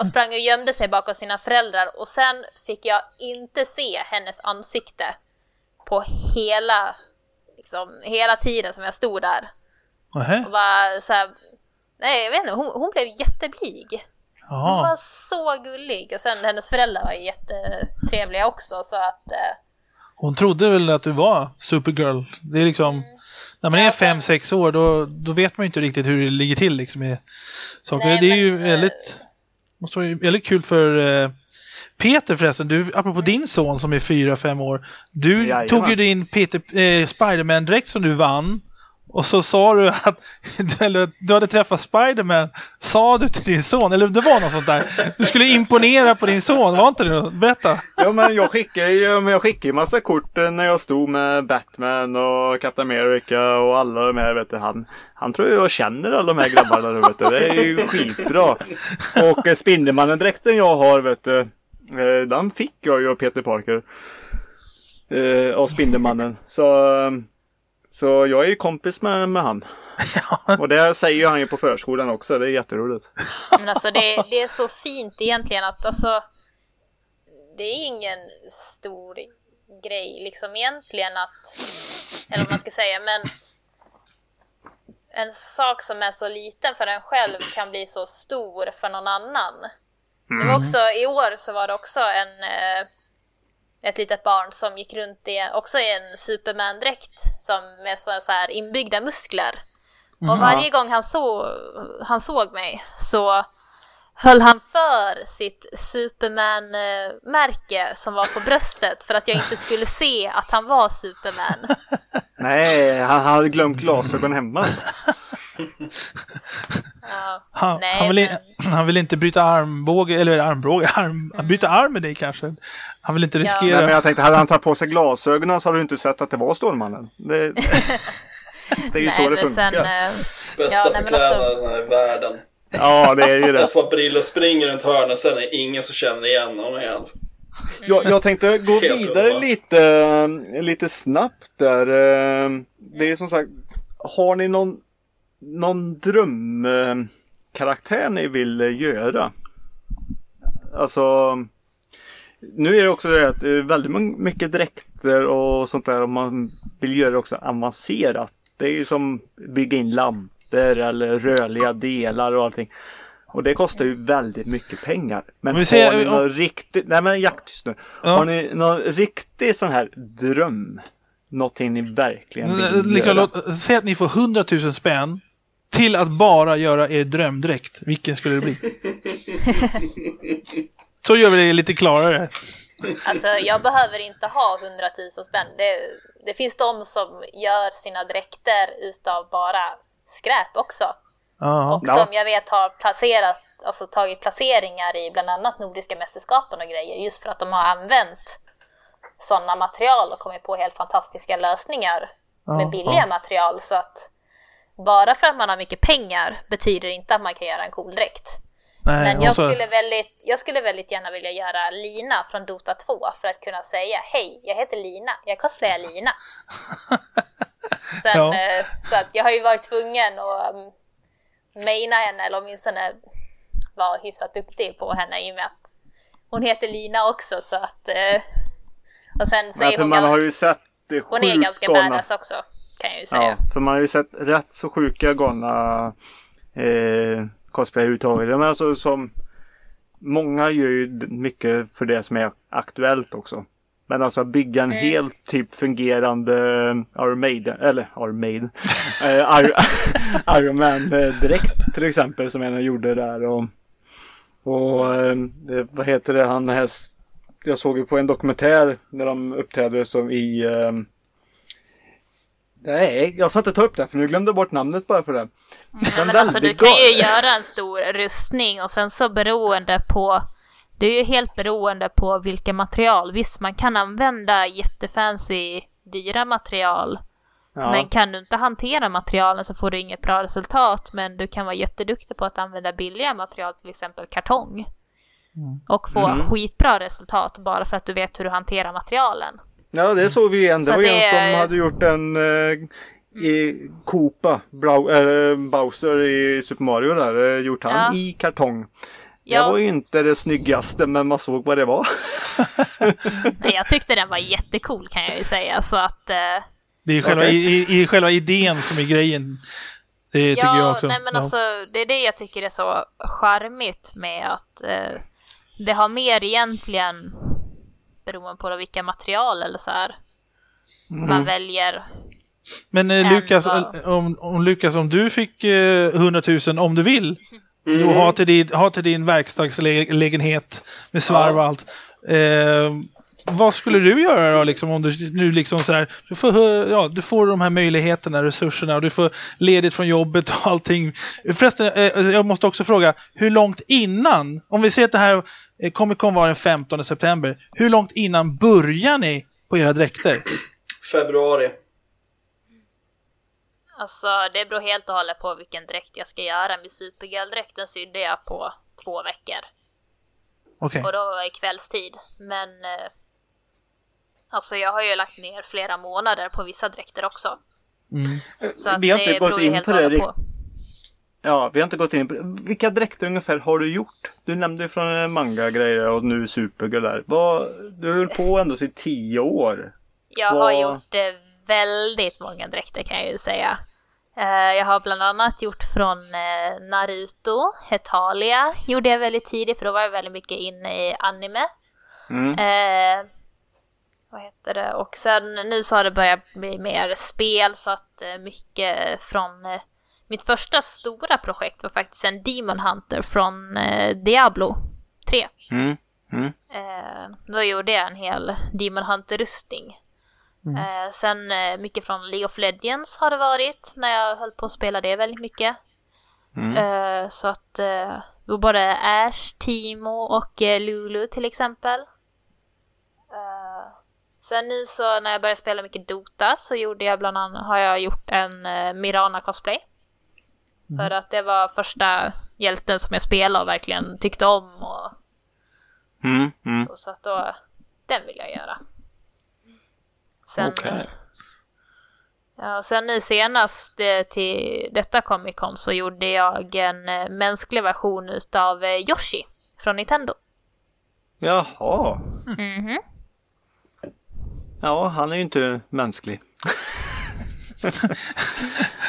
Och sprang och gömde sig bakom sina föräldrar och sen fick jag inte se hennes ansikte på hela, liksom, hela tiden som jag stod där.
Nähä.
Och var så här, nej jag vet inte, hon, hon blev jätteblyg. Hon
Jaha.
var så gullig och sen hennes föräldrar var jättetrevliga också så att eh,
Hon trodde väl att du var Supergirl. Det är liksom... När man är
sen-
fem sex år då, då vet man ju inte riktigt hur det ligger till liksom med saker.
Nej,
det är ju
men, eh,
väldigt... Måste vara ju väldigt kul för eh, Peter förresten. Du, apropå
Mm.
din son som är fyra fem år. Du
Jajamän.
tog ju din Peter, eh, Spiderman-dräkt som du vann. Och så sa du att <laughs> du, eller, du hade träffat Spiderman. Sa du till din son, eller det var något sånt där. Du skulle imponera på din son, var inte det? Berätta.
Ja men jag skickade ju men jag skickade massa kort eh, när jag stod med Batman och Captain America och alla de här vet du. Han, han tror jag känner alla de här grabbarna nu vet du. Det är ju skitbra. Och eh, Spindelmannen-dräkten jag har vet du. Eh, den fick jag ju av Peter Parker. Av Spindelmannen. Så, så jag är ju kompis med, med han. <laughs> Och det säger han ju på förskolan också. Det är jätteroligt.
Men alltså det, det är så fint egentligen att alltså det är ingen stor grej liksom egentligen att, eller vad man ska säga, men en sak som är så liten för en själv kan bli så stor för någon annan. Det var också, i år så var det också en, eh, ett litet barn som gick runt i, också i en Superman-dräkt som med så, så här inbyggda muskler. Och varje gång han, så, han såg mig så höll han för sitt Superman-märke som var på bröstet för att jag inte skulle se att han var Superman. <laughs>
Nej, han hade glömt glasögon hemma. Alltså. <laughs>
Ja,
Han,
Nej,
han, vill,
men- <clears throat>
han vill inte bryta armbåge, eller armbåge, <laughs> arm, byta arm med dig kanske. Han vill inte
Ja.
riskera.
Nej, men jag tänkte, hade han tagit på sig glasögonen så hade du inte sett att det var Stålmannen. Det, <laughs> det är ju så det funkar.
sen, eh,
Bästa
Ja, nej,
förklädnaden i världen.
Ja, det är ju det. <laughs>
Ett par brillor springer runt hörnet, sen är det ingen som känner igen honom igen.
Jag, jag tänkte gå
Helt
vidare lite, lite snabbt där. Eh, Det är som sagt, har ni någon, någon drömkaraktär ni vill eh, göra? Alltså, nu är det också det att är väldigt mycket dräkter och sånt där om man vill göra det också avancerat. Det är ju som bygga in lampor eller rörliga delar och allting. Och det kostar ju väldigt mycket pengar. Men
Om vi säger-
har ni
om-
någon riktigt, nej men jakt just nu.
Ja.
Har ni någon riktig sån här dröm? Någonting ni verkligen vill
Liksom,
göra?
säg att ni får 100 000 spänn till att bara göra er drömdräkt. Vilken skulle det bli? Så gör vi det lite klarare.
Alltså jag behöver inte ha 100 000 spänn. Det, det finns de som gör sina dräkter utav bara skräp också.
Ja.
Och som jag vet har placerat, alltså tagit placeringar i bland annat Nordiska mästerskapen och grejer. Just för att de har använt sådana material och kommit på helt fantastiska lösningar med billiga material. Så att bara för att man har mycket pengar betyder inte att man kan göra en cool dräkt.
Nej,
Men jag
så-
skulle, väldigt, jag skulle väldigt gärna vilja göra Lina från Dota 2 för att kunna säga Hej, jag heter Lina, jag cosplayar Lina. <laughs> Sen,
Ja.
eh, så att jag har ju varit tvungen att um, maina henne, eller åtminstone vara hyfsat duktig på henne i och med att hon heter Lina också så att... Eh, och sen så
Men
är hon,
man har ju sett det
hon är ganska badass också, kan jag ju säga.
Ja, för man har ju sett rätt så sjuka galna eh, cosplay överhuvudtaget. Men alltså som Många gör ju mycket för det som är aktuellt också. Men alltså bygga en
Mm.
helt typ fungerande Iron Maiden, eller Iron Maiden, <laughs> eh, Iron, Man eh, direkt till exempel som en gjorde där och, och eh, vad heter det, han här jag såg ju på en dokumentär när de uppträdde som i... Eh, nej, jag ska inte ta upp det för nu glömde jag bort namnet bara för det.
Nej, men alltså du kan ju göra en stor rustning och sen så beroende på det är ju helt beroende på vilka material. Visst, man kan använda jättefancy dyra material. Ja. Men kan du inte hantera materialen så får du inget bra resultat. Men du kan vara jätteduktig på att använda billiga material, till exempel kartong. Mm. Och få mm. skitbra resultat bara för att du vet hur du hanterar materialen.
Ja, det såg vi igen. Det så var det... en som hade gjort en eh, i Koopa, Brau, äh, Bowser i Super Mario där, eh, gjort han ja. i kartong. Ja. Det var ju inte det snyggaste men man såg vad det var. <laughs>
Nej, jag tyckte den var jättecool kan jag ju säga så att eh...
Det är själva, okay. i, i, själva idén som är grejen. Det tycker ja, jag också.
Nej, men ja. alltså, det är det jag tycker är så charmigt med att eh, det har mer egentligen beroende på vilka material eller så här mm. man väljer.
Men eh, Lukas, vad... om, om, Lukas, om du fick eh, 100 000 om du vill Mm. Du har till din, har till din verkstadslägenhet med svarv och allt. Eh, vad skulle du göra då liksom om du nu liksom så här, du får, ja, du får de här möjligheterna, resurserna och du får ledigt från jobbet och allting. Förresten, eh, jag måste också fråga, hur långt innan, om vi säger att det här eh, kommer Comic vara den 15 september, hur långt innan börjar ni på era dräkter?
Februari.
Alltså det beror helt och hållet på vilken dräkt jag ska göra. Min supergirl-dräkten sydde jag på två veckor.
Okay.
Och då var det kvällstid. Men eh, alltså jag har ju lagt ner flera månader på vissa dräkter också.
Mm. Så vi har inte gått in på det på. Ja, vi har inte gått in på det. Vilka dräkter ungefär har du gjort? Du nämnde från manga-grejer och nu Supergirl där. Vad, du höll på ändå i tio år.
Jag Vad... har gjort eh, väldigt många dräkter kan jag ju säga. Eh, jag har bland annat gjort från eh, Naruto, Hetalia gjorde jag väldigt tidigt för då var jag väldigt mycket inne i anime. Mm. Vad heter det? Och sen nu så har det börjat bli mer spel så att eh, mycket från eh, mitt första stora projekt var faktiskt en Demon Hunter från eh, Diablo 3. Mm. Mm. då gjorde jag en hel Demon Hunter-rustning. Mm. Eh, sen eh, mycket från League of Legends har det varit när jag höll på att spela det väldigt mycket. Mm. Eh, så att eh, då både Ash, Timo och eh, Lulu till exempel. Sen nu så när jag började spela mycket Dota så gjorde jag bland annat, har jag gjort en eh, Mirana cosplay. Mm. För att det var första hjälten som jag spelade och verkligen tyckte om och mm, mm. så, så att då, den vill jag göra. Sen, okay. Ja, sen nu senast eh, till detta Comic Con så gjorde jag en eh, mänsklig version utav eh, Yoshi från Nintendo.
Jaha. Mm -hmm. Ja, han är ju inte mänsklig. <laughs>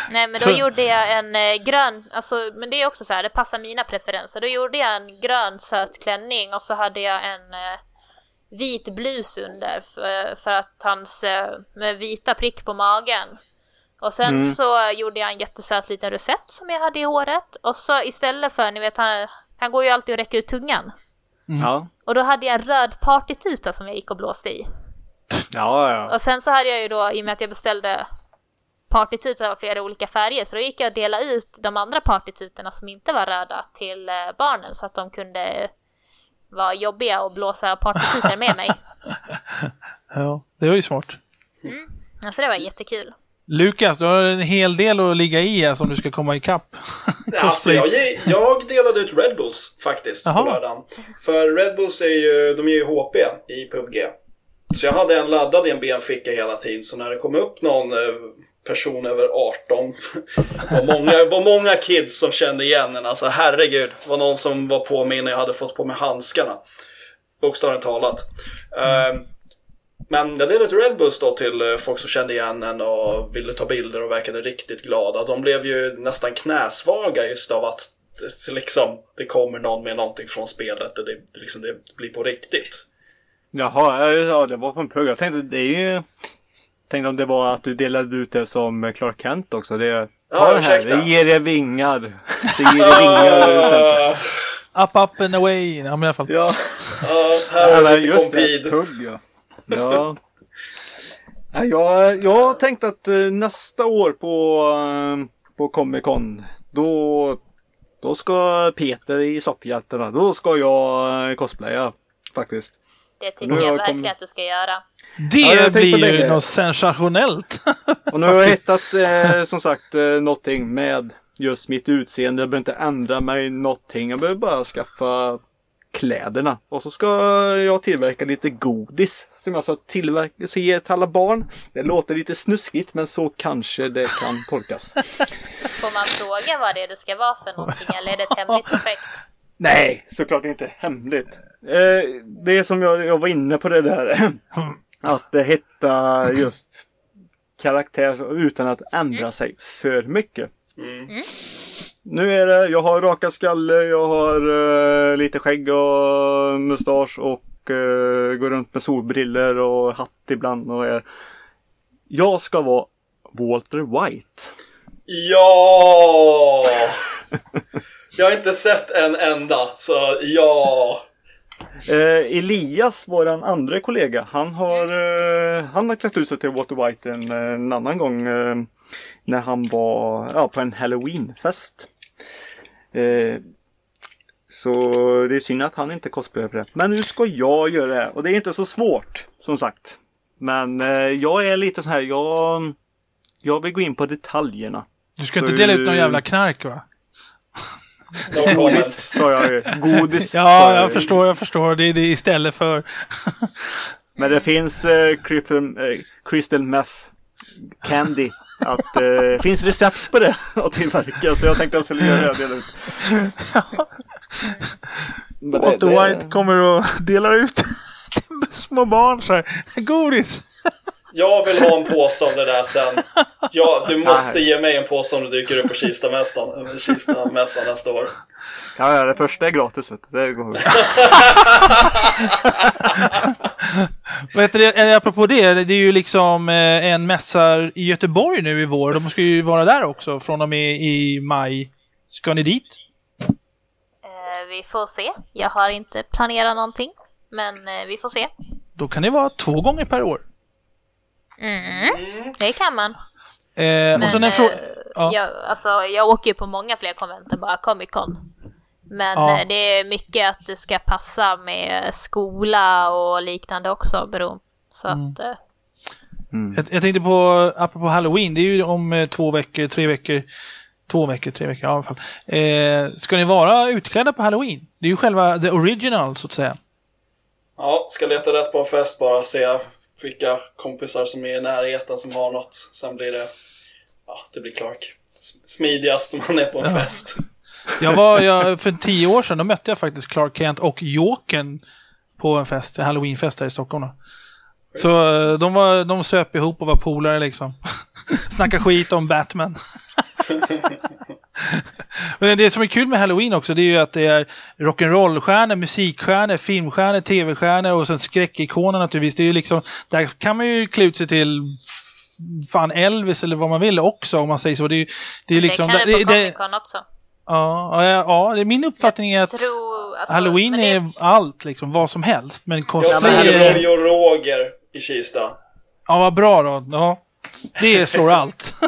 Nej men då så... gjorde jag en grön, alltså men det är också så här, det passar mina preferenser. Då gjorde jag en grön söt klänning och så hade jag en vit blus under för, för att hans eh, med vita prick på magen. Och sen mm. så gjorde jag en jättesöt liten rosett som jag hade i håret. Och så istället för, ni vet han, han går ju alltid och räcker ut tungan.
Mm. Ja.
Och då hade jag en röd partytuta som jag gick och blåste i.
Ja, ja.
Och sen så hade jag ju då, i och med att jag beställde partytutor av flera olika färger, så då gick jag och delade ut de andra partytutorna som inte var röda till eh, barnen så att de kunde var jobbiga att blåsa partyskjuter med mig. <laughs>
ja, det var ju smart.
Mm. Alltså det var jättekul.
Lukas, du har en hel del att ligga i här som du ska komma ikapp.
alltså, jag, jag delade ut Red Bulls faktiskt Aha. på lördagen. För Red Bulls är ju, de är ju HP i PubG. Så jag hade en laddad i en benficka hela tiden, så när det kom upp någon eh, person över 18. <laughs> var, många, var många kids som kände igen en. Alltså herregud. Det var någon som var på mig när jag hade fått på mig handskarna. Bokstavligt talat. Mm. men jag delade ut Red Bulls då till eh, folk som kände igen en och ville ta bilder och verkade riktigt glada. De blev ju nästan knäsvaga just av att det, liksom, det kommer någon med någonting från spelet och det, liksom, det blir på riktigt.
Jaha, ja, det var från Pugg. Jag tänkte det är ju Tänkte om det var att du delade ut det som Clark Kent också. Det, ta ja, det här, det ger er vingar. Det ger er vingar. <laughs>
up, up and away. Ja, men i alla fall.
Ja. <laughs>
Ja, här har vi lite
just det,
compede.
tugg ja. ja. Ja, Jag, jag tänkte att eh, nästa år på, eh, på Comic Con då, då ska Peter i Sopphjältarna, då ska jag eh, cosplaya faktiskt.
Det tycker jag
jag
verkligen
kommit-
att du ska göra.
Det
Ja,
blir ju något sensationellt. <laughs>
Och nu har jag <laughs> hittat eh, som sagt eh, någonting med just mitt utseende. Jag behöver inte ändra mig någonting. Jag behöver bara skaffa kläderna. Och så ska jag tillverka lite godis som jag ska tillverka, så ge till alla barn. Det låter lite snuskigt men så kanske det kan tolkas.
Får man fråga vad det är du ska vara för någonting eller är det ett hemligt projekt?
Nej, såklart inte hemligt. Eh, det är som jag, jag var inne på det där. att det hitta just karaktär utan att ändra sig för mycket.
Mm.
Nu är det, jag har raka skalle, jag har eh, lite skägg och mustasch och eh, går runt med solbriller och hatt ibland och är... Jag ska vara Walter White.
Ja! <laughs> Jag har inte sett en enda, så ja.
Eh, Elias, våran andra kollega, han har, eh, han har klätt ut sig till Walter White en, en annan gång eh, när han var ja, på en halloweenfest. Eh, så det är synd att han inte cosplayar för det. Men nu ska jag göra det och det är inte så svårt som sagt. Men eh, jag är lite så här, jag, jag vill gå in på detaljerna.
Du ska
Så
inte dela ut någon jävla knark va?
No
Godis sa jag ju. Godis
Ja,
jag
jag förstår, jag förstår. Det är det istället för... <laughs>
Men det finns eh, crystal, eh, crystal meth candy. Att eh, finns recept på det <laughs> att tillverka så jag tänkte att jag skulle göra det ut. <laughs> Men det- det-
White kommer och delar ut till små barn så här. Godis!
Jag vill ha en påse av det där sen. Ja, du måste ge mig en påse om du dyker upp på Kistamässan Kistamässan nästa år.
Ja, ja, det första är gratis vet du. Det går. <laughs>
Det? Eh, Apropå det, det är ju liksom eh, en mässa i Göteborg nu i vår. De ska ju vara där också från och med i maj. Ska ni dit?
Eh, vi får se. Jag har inte planerat någonting. Men eh, vi får se.
Då kan det vara två gånger per år.
Mm. Det kan man.
Eh, och
Men
sen en
eh,
fråga... Ja.
jag, alltså, jag åker ju på många fler konvent än bara Comic Con. Men
Ja.
eh, det är mycket att det ska passa med skola och liknande också. Bero. Så
Mm.
att, eh,
Jag, jag tänkte på, apropå Halloween, det är ju om eh, två veckor, tre veckor. Två veckor, tre veckor ja, i alla fall. Eh, ska ni vara utklädda på Halloween? Det är ju själva the original så att säga.
Ja, ska leta rätt på en fest bara. Se vilka kompisar som är i närheten som har något. Sen blir det... Ja, det blir Clark. Smidigast om man är på en fest. <laughs>
Jag var, jag, för tio år sedan då mötte jag faktiskt Clark Kent och Jokern på en fest, en halloweenfest här i Stockholm. Då. Så eh, de, var, de söp ihop och var polare liksom. <laughs> Snacka skit om Batman. <laughs> <laughs> Men det som är kul med Halloween också det är ju att det är rock'n'roll-stjärnor, musikstjärnor, filmstjärnor, tv-stjärnor och sen skräckikoner naturligtvis. Det är ju liksom, där kan man ju klä ut sig till fan Elvis eller vad man vill också om man säger så. Det är, ju- det är liksom,
det kan det på Comic Con också.
Ja, ja, ja, det är min uppfattning är att
Tro, alltså,
Halloween
det-
är allt liksom, vad som helst. Men
Jag
cosplay
ser
är...
Roy och Roger i Kista.
Ja, vad bra då. Ja, det slår allt. <laughs>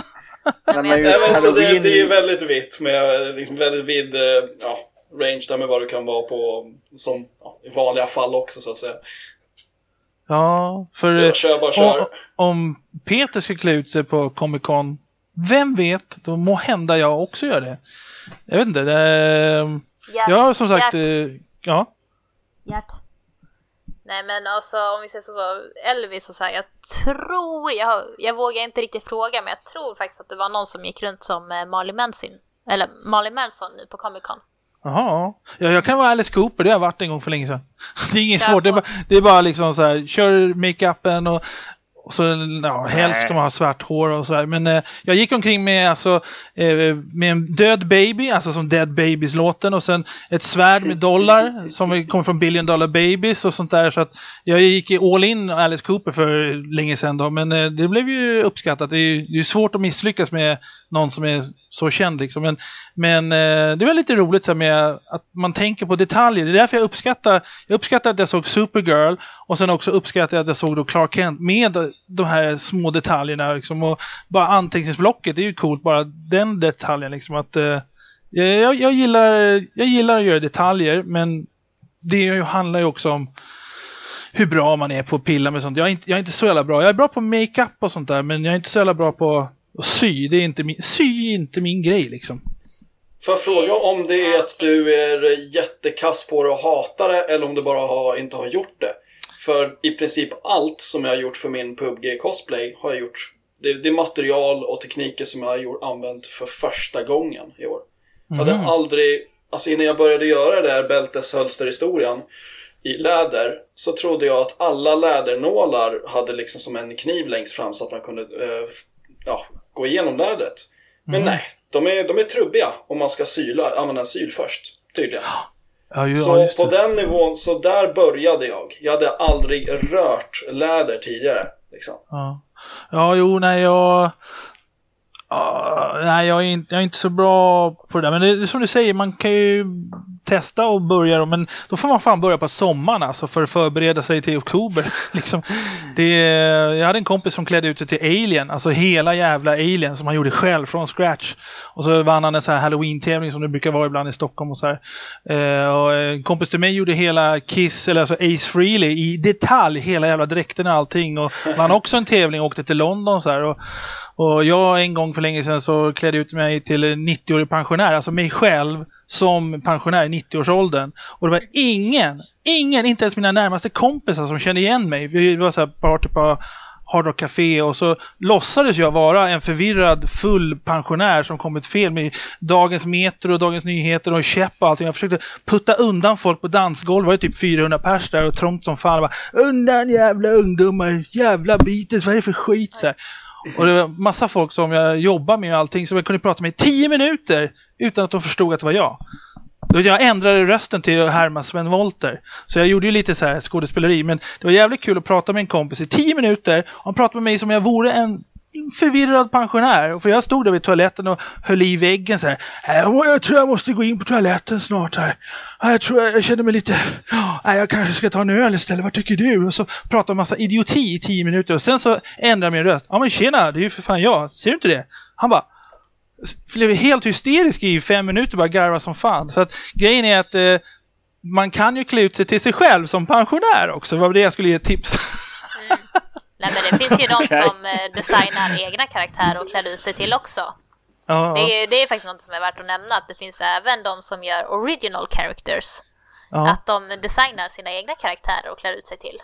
Men
men-
just
Nej, men så det, det är väldigt vitt med liksom väldigt vid eh, ja, range där med vad du kan vara på som ja, i vanliga fall också så att säga.
Ja, för
Det är kör bara kör.
om, om Peter ska klä ut sig på Comic Con, vem vet, då må hända jag också gör det. Jag vet inte. Det,
Gert,
jag har som sagt,
Gert,
eh, ja.
Gert. Nej men alltså om vi säger så, så Elvis och så här, jag tror, jag, jag vågar inte riktigt fråga men jag tror faktiskt att det var någon som gick runt som eh, Marley Manson, eller Marley Manson nu på Comic Con.
Jaha. Ja, jag kan vara Alice Cooper, det har jag varit en gång för länge sedan. <laughs> Det är inget svårt, det är, bara, det är bara liksom så här, kör makeupen och, och så, ja, helst ska man ha svart hår och så här. Men eh, jag gick omkring med, alltså, eh, med en död baby, alltså som Dead Babies-låten och sen ett svärd med dollar som kommer från Billion Dollar Babies och sånt där. Så att jag gick all in Alice Cooper för länge sedan då, men eh, det blev ju uppskattat. Det är ju det är svårt att misslyckas med någon som är så känd liksom. Men, men eh, det var lite roligt så här, med att man tänker på detaljer. Det är därför jag uppskattar, jag uppskattar att jag såg Supergirl och sen också uppskattar jag att jag såg då Clark Kent med de här små detaljerna. Liksom, och bara anteckningsblocket, det är ju coolt bara den detaljen. Liksom, att, eh, jag, jag, gillar, jag gillar att göra detaljer men det handlar ju också om hur bra man är på att pilla med sånt. Jag är inte, jag är inte så jävla bra. Jag är bra på makeup och sånt där men jag är inte så jävla bra på att sy. Det är inte min, sy är inte min grej liksom.
Får jag fråga om det är att du är jättekass på det och hatar det eller om du bara har, inte har gjort det? För i princip allt som jag har gjort för min PubG-cosplay har jag gjort. Det, det är material och tekniker som jag har gjort, använt för första gången i år. Jag hade
Mhm.
aldrig, alltså innan jag började göra det där bälteshölsterhistorien i läder så trodde jag att alla lädernålar hade liksom som en kniv längst fram så att man kunde eh, ja, gå igenom lädret. Men nej, de är, de är trubbiga om man ska syla, använda en syl först, tydligen.
Ja, ju, ja,
Så
just
på den nivån, så där började jag. Jag hade aldrig rört läder tidigare. Liksom.
Ja. ja, jo, nej, jag... Ja, nej, jag är, inte, jag är inte så bra på det där. Men det är som du säger, man kan ju testa och börja då, men då får man fan börja på sommaren alltså för att förbereda sig till oktober. <laughs> liksom. det, jag hade en kompis som klädde ut sig till Alien, alltså hela jävla Alien som han gjorde själv från scratch. Och så vann han en sån här Halloween-tävling som det brukar vara ibland i Stockholm och så här. Eh, och en kompis till mig gjorde hela Kiss, eller alltså Ace Frehley i detalj, hela jävla dräkten och allting. Och vann också en tävling och åkte till London så här. Och, och jag en gång för länge sedan så klädde ut mig till 90-årig pensionär, alltså mig själv som pensionär i 90-årsåldern. Och det var ingen, ingen, inte ens mina närmaste kompisar som kände igen mig. Vi var så här party på Hard Rock Café och så låtsades jag vara en förvirrad full pensionär som kommit fel med Dagens Metro Dagens Nyheter och käpp och allting. Jag försökte putta undan folk på dansgolv. Det var ju typ 400 pers där och trångt som fan. Jag bara, undan jävla ungdomar, jävla bitet, vad är det för skit? Så här. Och det var massa folk som jag jobbar med och allting som jag kunde prata med i tio minuter utan att de förstod att det var jag. Jag ändrade rösten till att härma Sven Wollter. Så jag gjorde ju lite så här skådespeleri. Men det var jävligt kul att prata med en kompis i tio minuter. Och han pratade med mig som om jag vore en förvirrad pensionär. För jag stod där vid toaletten och höll i väggen så här. Äh, jag tror jag måste gå in på toaletten snart här. Jag tror jag, jag känner mig lite... "Ja, äh, Jag kanske ska ta en öl istället. Vad tycker du? Och så pratade massa idioti i tio minuter. Och sen så ändrar min röst. Ja men tjena, det är ju för fan jag. Ser du inte det? Han bara blev helt hysterisk i fem minuter bara garva som fan. Så att grejen är att eh, man kan ju klä ut sig till sig själv som pensionär också. Det var det jag skulle ge tips. tips.
Nej men det finns ju de <laughs> som eh, designar egna karaktärer och klär ut sig till också.
ja,
Det är, det är faktiskt något som är värt att nämna, att det finns även de som gör original characters.
ja.
Att de designar sina egna karaktärer och klär ut sig till.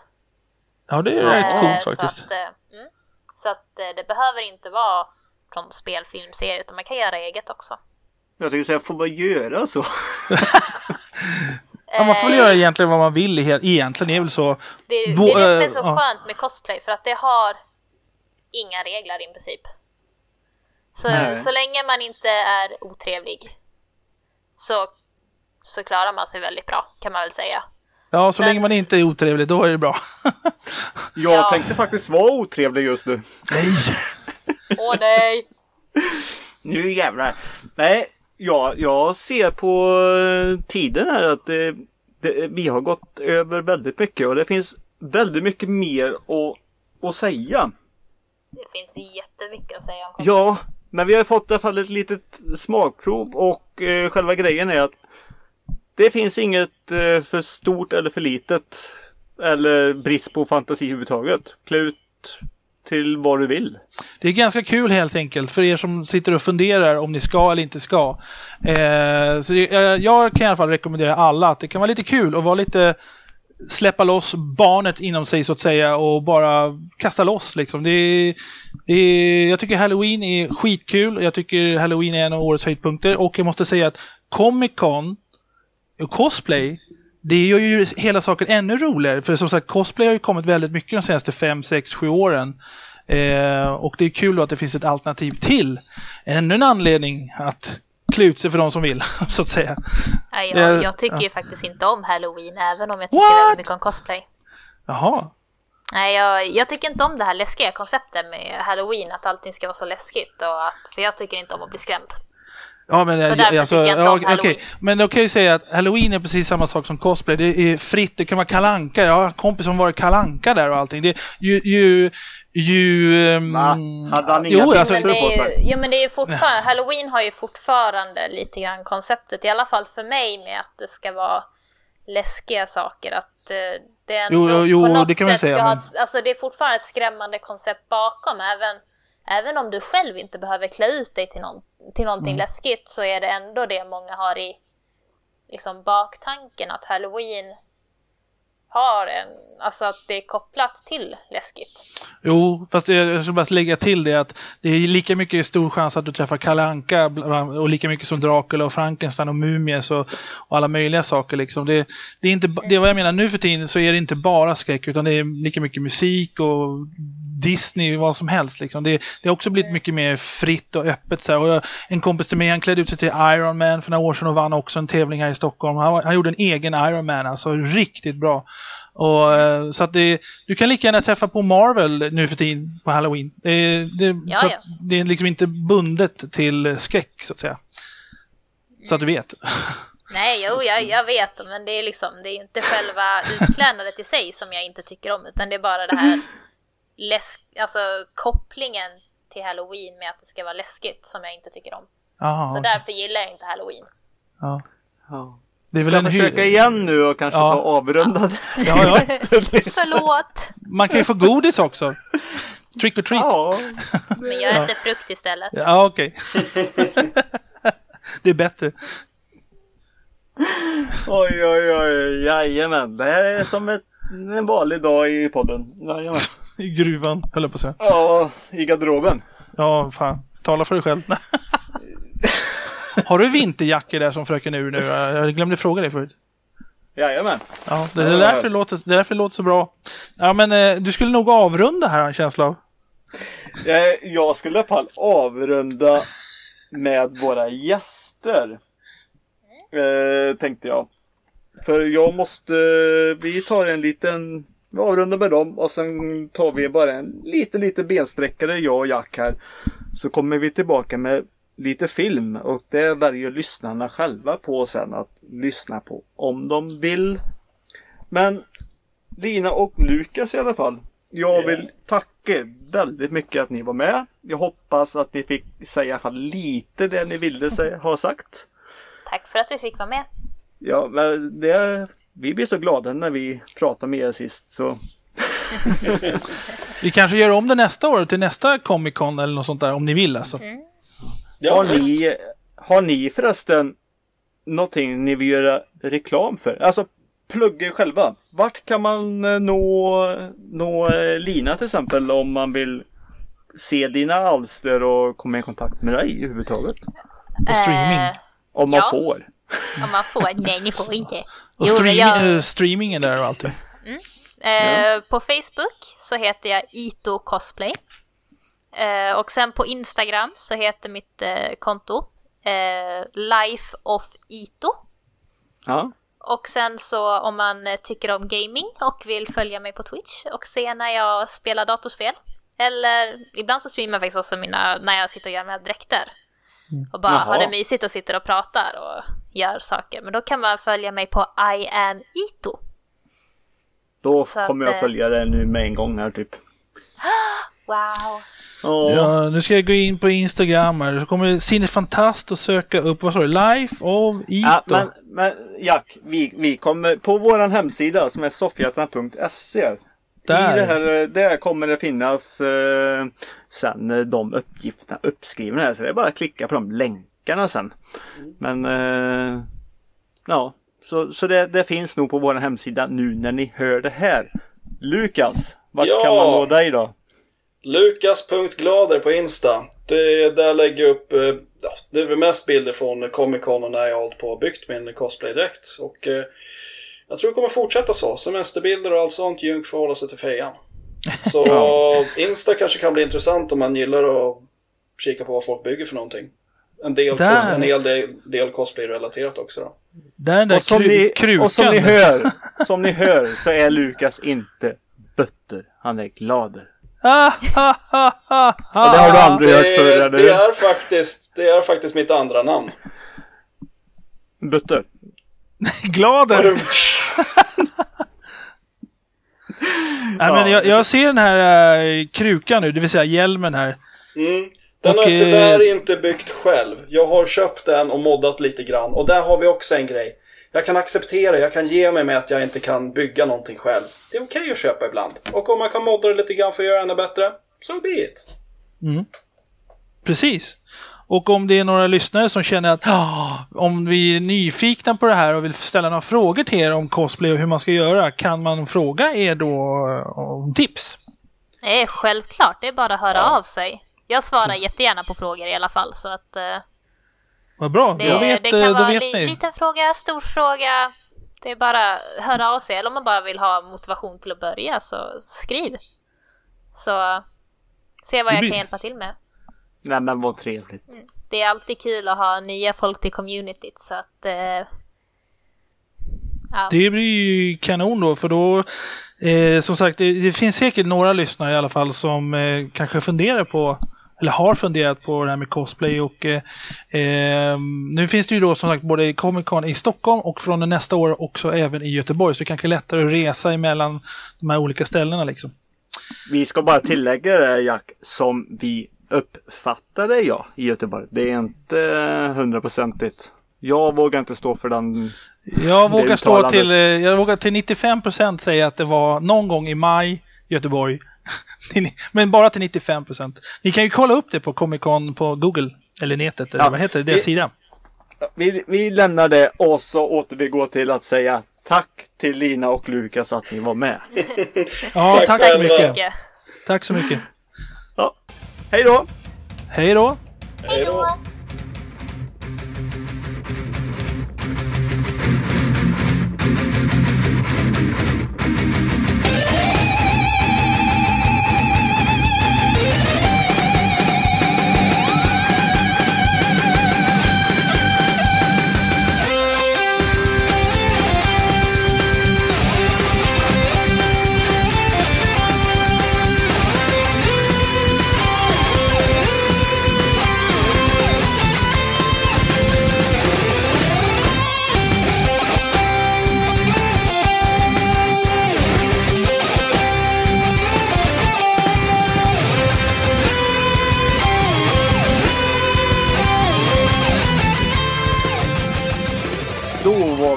ja, det är
Eh,
rätt coolt
så
faktiskt.
att, eh, mm. så att eh, det behöver inte vara från spelfilmserier utan man kan göra eget också.
Jag tänkte säga, får man göra så? <laughs> <laughs>
Ja, man får väl
Eh,
göra egentligen vad man vill. Egentligen är väl så.
Det är, det är det som är
eh,
så
ja.
skönt med cosplay för att det har inga regler i princip. Så,
Nej.
så länge man inte är otrevlig så, så klarar man sig väldigt bra kan man väl säga.
Ja, så
Sen-
länge man inte är otrevlig, då är det bra. <laughs>
Jag
Ja.
tänkte faktiskt vara otrevlig just nu.
Nej!
Åh nej!
Nu jävlar. Nej, jag, jag ser på eh, tiden här att det, det, vi har gått över väldigt mycket och det finns väldigt mycket mer att, att säga.
Det finns jättemycket att säga om.
Ja, men vi har fått i alla fall ett litet smakprov och eh, själva grejen är att det finns inget eh, för stort eller för litet eller brist på fantasi överhuvudtaget. Klä ut till vad du vill.
Det är ganska kul helt enkelt för er som sitter och funderar om ni ska eller inte ska. Eh, så det, jag, jag kan i alla fall rekommendera alla att det kan vara lite kul och vara lite släppa loss barnet inom sig så att säga och bara kasta loss liksom. Det är, det är, jag tycker Halloween är skitkul. Jag tycker Halloween är en av årets höjdpunkter och jag måste säga att Comic Con och cosplay det gör ju hela saken ännu roligare. För som sagt, cosplay har ju kommit väldigt mycket de senaste 5, 6, 7 åren. Eh, och det är kul då att det finns ett alternativ till. Ännu en anledning att klä ut sig för de som vill, <laughs> så att säga. Det-
jag, jag tycker
ja.
ju faktiskt inte om halloween även om jag tycker
What?
väldigt mycket om cosplay.
Jaha.
Nej, jag, jag tycker inte om det här läskiga konceptet med halloween, att allting ska vara så läskigt. Och att, för jag tycker inte om att bli skrämd.
Ja, men,
Så
jag-
därför
alltså,
tycker jag inte
ja,
om
okej.
Halloween.
Men då kan jag ju säga att Halloween är precis samma sak som cosplay. Det är fritt, det kan vara kalanka. Jag har en kompis som varit kalanka där och allting. Det, ju, ju, ju... ehm?
Hade han inga
jo, alltså,
Men det är ju, jo men det är ju fortfarande, halloween har ju fortfarande lite grann konceptet, i alla fall för mig med att det ska vara läskiga saker. Att eh, det ändå
Jo, jo,
på något
det kan man
sätt
säga,
ska ha
men-
ett, alltså det är fortfarande ett skrämmande koncept bakom. Även, även om du själv inte behöver klä ut dig till, någon, till någonting
Mm.
läskigt så är det ändå det många har i liksom baktanken att halloween har en, alltså att det är kopplat till läskigt.
Jo, fast jag ska bara lägga till det att det är lika mycket stor chans att du träffar Kalle Anka och lika mycket som Dracula och Frankenstein och Mumies och, och alla möjliga saker. Liksom. Det, det, är inte, det är vad jag menar, nu för tiden så är det inte bara skräck utan det är lika mycket musik och Disney, vad som helst. Liksom. Det, det har också blivit mycket mer fritt och öppet. Så här. Och jag, en kompis till mig, han klädde ut sig till Iron Man för några år sedan och vann också en tävling här i Stockholm. Han, han gjorde en egen Iron Man, alltså riktigt bra. Och, eh, så att det, du kan lika gärna träffa på Marvel nu för tiden på Halloween. Det, det,
Ja,
så
ja.
det är liksom inte bundet till skräck så att säga. Så att du vet. <laughs>
Nej, jo, jag, jag vet, men det är liksom, det är inte själva utklädnadet i sig som jag inte tycker om, utan det är bara det här läsk, alltså kopplingen till halloween med att det ska vara läskigt som jag inte tycker om.
Aha,
Så
okej.
därför gillar jag inte halloween.
ja.
Ja.
Det är väl
Ska
en
jag försöka
hy-
igen nu och kanske
Ja.
ta och avrunda det?
Ja, ja.
Förlåt,
Man kan ju få godis också. Trick or treat. Ja,
Ja,
men jag äter frukt istället.
okej. <laughs> det är bättre.
oj oj oj, jajamän. Det här är som ett, en vanlig dag i podden. Jajamän.
I gruvan, höll jag på att säga.
Ja, i garderoben.
Ja, fan. Tala för dig själv. <laughs> Har du vinterjackor där som fröken Ur nu? Jag glömde fråga dig förut.
Jajamän.
Ja, det är därför det låter, det är därför det låter så bra. Ja, men eh, du skulle nog avrunda här har en känsla av.
Eh, Jag skulle i alla fall avrunda med våra gäster. Eh, tänkte jag. För jag måste, vi tar en liten, vi avrundar med dem och sen tar vi bara en liten, liten bensträckare jag och Jack här. Så kommer vi tillbaka med lite film och det väljer lyssnarna själva på sen att lyssna på om de vill. Men Lina och Lukas i alla fall. Jag vill tacka väldigt mycket att ni var med. Jag hoppas att ni fick säga i alla fall lite det ni ville säga, ha sagt.
Tack för att vi fick vara med.
Ja, men det, vi blir så glada när vi pratar med er sist. Så <laughs>
Vi kanske gör om det nästa år till nästa Comic Con eller något sånt där om ni vill alltså.
Ja,
har, ni, har ni förresten någonting ni vill göra reklam för? Alltså plugga själva. Vart kan man eh, nå, nå eh, Lina till exempel om man vill se dina alster och komma i kontakt med dig överhuvudtaget?
Och streaming.
Eh,
Om man
Ja.
får.
om man får, <laughs> nej ni får inte.
Och
Jo,
stream,
jag-
eh, streamingen där och allting.
Eh, På Facebook så heter jag Ito Cosplay. Eh, och sen på Instagram så heter mitt eh, konto eh, Life of Ito.
Ja.
Och sen så om man eh, tycker om gaming och vill följa mig på Twitch och se när jag spelar datorspel. Eller ibland så streamar jag faktiskt också mina, när jag sitter och gör mina dräkter. Och bara
Jaha.
har det mysigt och sitter och pratar och gör saker. Men då kan man följa mig på I am Ito.
Då
Så att,
kommer jag
eh,
följa det nu med en gång här typ. <gasps>
Wow!
Ja.
Ja, nu ska jag gå in på Instagram här. Så kommer Cine Fantast och söka upp, vad sa du? Life of Ito.
Ja, men, men Jack, vi, vi kommer på våran hemsida som är soffhjärtan.se.
Där.
I det här, där kommer det finnas eh, sen de uppgifterna uppskrivna här. Så det är bara att klicka på de länkarna sen. Men eh, ja, så, så det, det finns nog på vår hemsida nu när ni hör det här. Lukas, vart
Ja.
kan man nå dig då?
Lukas.glader på Insta. Det, där lägger jag upp, eh, ja, det är väl mest bilder från Comic Con och när jag har hållit på och byggt min cosplaydräkt. Och eh, jag tror det kommer fortsätta så. Semesterbilder och allt sånt, Junk får hålla sig till fejan. <laughs> Så Insta kanske kan bli intressant om man gillar att kika på vad folk bygger för någonting. En del,
Där.
en hel del, del cosplay-relaterat också då.
Där den där
Och som,
kru-
ni,
krukan.
och som ni hör, <laughs> som ni hör så är Lukas inte butter. Han är glader.
Ah, ah, ah, ah,
Ja, det har du aldrig hört förr,
Det,
eller
det, är faktiskt, det är faktiskt mitt andra namn.
Butter.
Glader! <laughs> Nej, men jag, jag ser den här äh, krukan nu, det vill säga hjälmen här.
Mm. Den
Och,
har jag
eh,
tyvärr inte byggt själv. Jag har köpt den och moddat lite grann. Och där har vi också en grej. Jag kan acceptera, jag kan ge mig med att jag inte kan bygga någonting själv. Det är okej att köpa ibland. Och om man kan modda det lite grann för att göra det ännu bättre, so be it.
Precis. Och om det är några lyssnare som känner att "Ah, om vi är nyfikna på det här och vill ställa några frågor till er om cosplay och hur man ska göra, kan man fråga er då eh, om tips?
Det är självklart, det är bara att höra
Ja.
av sig. Jag svarar jättegärna på frågor i alla fall så att eh,
Vad bra,
det,
då vet,
det
eh,
kan
då
vara
vet
li,
ni.
liten fråga, stor fråga. Det är bara att höra av sig eller om man bara vill ha motivation till att börja så skriv. Så se vad jag
blir-
kan hjälpa till med.
Nej men vad trevligt.
Det är alltid kul att ha nya folk till communityt så att... Eh, ja.
Det blir ju kanon då, för då eh, som sagt, det, det finns säkert några lyssnare i alla fall som eh, kanske funderar på eller har funderat på det här med cosplay och eh, eh, nu finns det ju då som sagt både Comic Con i Stockholm och från nästa år också även i Göteborg så det kanske är lättare att resa emellan de här olika ställena liksom.
Vi ska bara tillägga det Jack, som vi uppfattade ja i Göteborg. Det är inte eh, hundraprocentigt. Jag vågar inte stå för den.
Jag vågar stå till, eh, jag vågar till 95% säga att det var någon gång i maj Göteborg. Men bara till 95%. Ni kan ju kolla upp det på Comic Con på Google. Eller nätet, eller
Ja,
vad heter det? Deras sida.
Vi, vi lämnar det och så återgår till att säga tack till Lina och Lukas att ni var med. <laughs>
Ja,
Tack
tack så mycket.
mycket.
Tack så mycket.
Hej då!
Hej då!
Hej! Då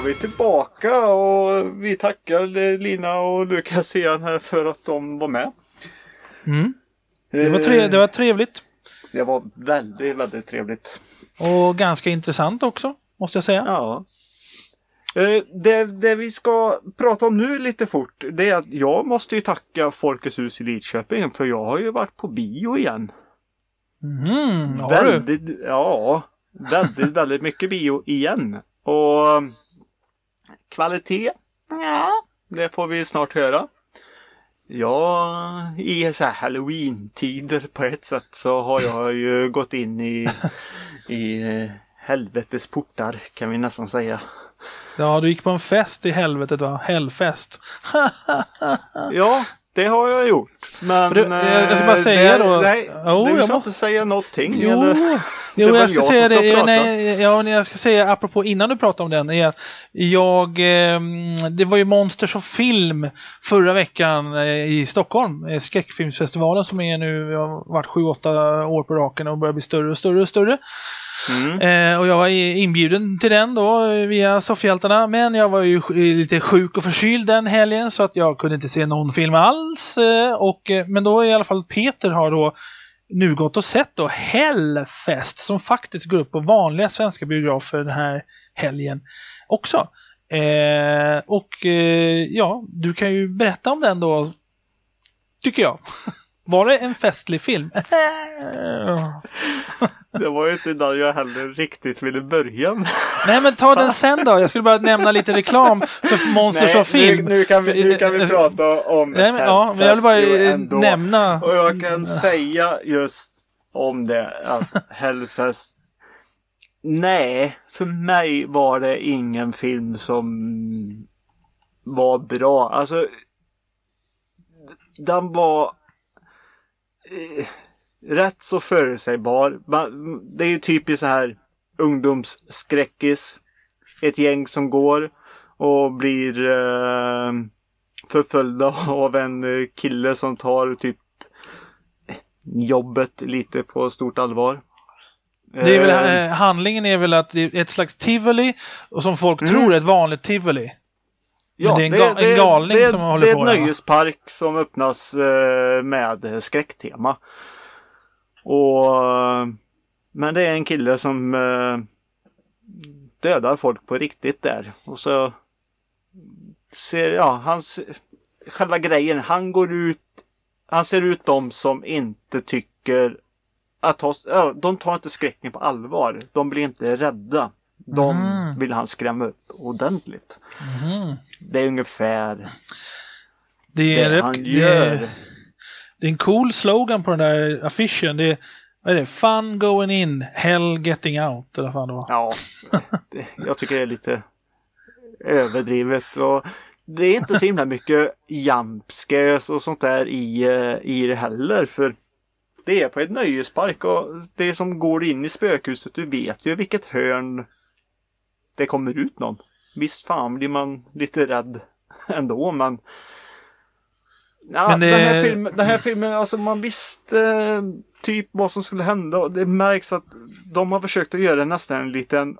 vi tillbaka och vi tackar Lina och Lukas igen här för att de var med.
Mm. Det, var tre, det var trevligt.
Det var väldigt, väldigt trevligt.
Och ganska intressant också, måste jag säga.
Ja. Eh, Det, det vi ska prata om nu lite fort det är att jag måste ju tacka Folkets hus i Lidköping för jag har ju varit på bio igen.
Mm, har du?
väldigt, ja, väldigt, väldigt mycket bio igen. Och kvalitet? Ja, det får vi snart höra. Ja, i så här halloween-tider på ett sätt så har jag ju gått in i, i eh, helvetes portar kan vi nästan säga.
Ja, du gick på en fest i helvetet va? Hellfest. <laughs>
Ja, det har jag gjort. Men...
Det- jag ska bara
eh,
säga
det,
då-
Nej,
Jo,
du
jag
ska
måste-
inte säga någonting.
Jo,
eller?
jo <laughs>
väl
jag ska
jag
säga
ska
det.
prata.
Nej, ja, jag ska säga apropå innan du pratar om den. Är att jag, eh, det var ju Monsters of Film förra veckan eh, i Stockholm. Eh, skräckfilmsfestivalen som är nu, jag har varit sju, åtta år på raken och börjar bli större och större och större.
Mm.
Eh, och jag var inbjuden till den då eh, via Soffhjältarna. Men jag var ju eh, lite sjuk och förkyld den helgen så att jag kunde inte se någon film alls. Eh, och, eh, men då i alla fall Peter har då nu gått och sett då Hellfest som faktiskt går upp på vanliga svenska biografer den här helgen också. Eh, och eh, ja, du kan ju berätta om den då, tycker jag. <laughs> Var det en festlig film? <laughs>
Det var ju inte där jag heller riktigt ville börja med.
Nej men ta den <laughs> sen då. Jag skulle bara nämna lite reklam för Monsters
Nej,
of Film.
Nu, nu, kan vi, nu kan vi prata om
Nej, men, ja, men jag vill bara
ändå.
nämna.
Och jag kan säga just om det att Hellfest Nej, för mig var det ingen film som var bra. Alltså den var rätt så förutsägbar. Det är ju typiskt så här ungdomsskräckis. Ett gäng som går och blir eh, förföljda <laughs> av en eh, kille som tar typ jobbet lite på stort allvar.
Det är väl,
Eh,
eh, handlingen är väl att det är ett slags tivoli och som folk
Mm.
tror är ett vanligt tivoli. Men det är en ga- en galning
det,
som håller
Det är
på
ett
där, va?
nöjespark som öppnas eh, med skräcktema. Och, men det är en kille som eh, dödar folk på riktigt där. Och så ser, ja, hans, själva grejen, han går ut, han ser ut de som inte tycker att ja, de tar inte skräcken på allvar. De blir inte rädda. De
Mm.
vill han skrämma upp ordentligt.
Mhm.
Det är ungefär
Det är,
det
rätt,
han
det,
gör.
är, det är en cool slogan på den där affischen. Det är, vad är det? Fun going in, hell getting out. Eller fan det var.
Ja, det, jag tycker det är lite överdrivet. Och det är inte så himla mycket jump scares och sånt där i, eh, i det heller. För det är på ett nöjespark och det som går in i spökhuset, du vet ju vilket hörn det kommer ut någon. Visst fan blir man lite rädd <laughs> ändå men Ja,
Men det-
den, här filmen, den här filmen, alltså man visste eh, typ vad som skulle hända och det märks att de har försökt att göra nästan en liten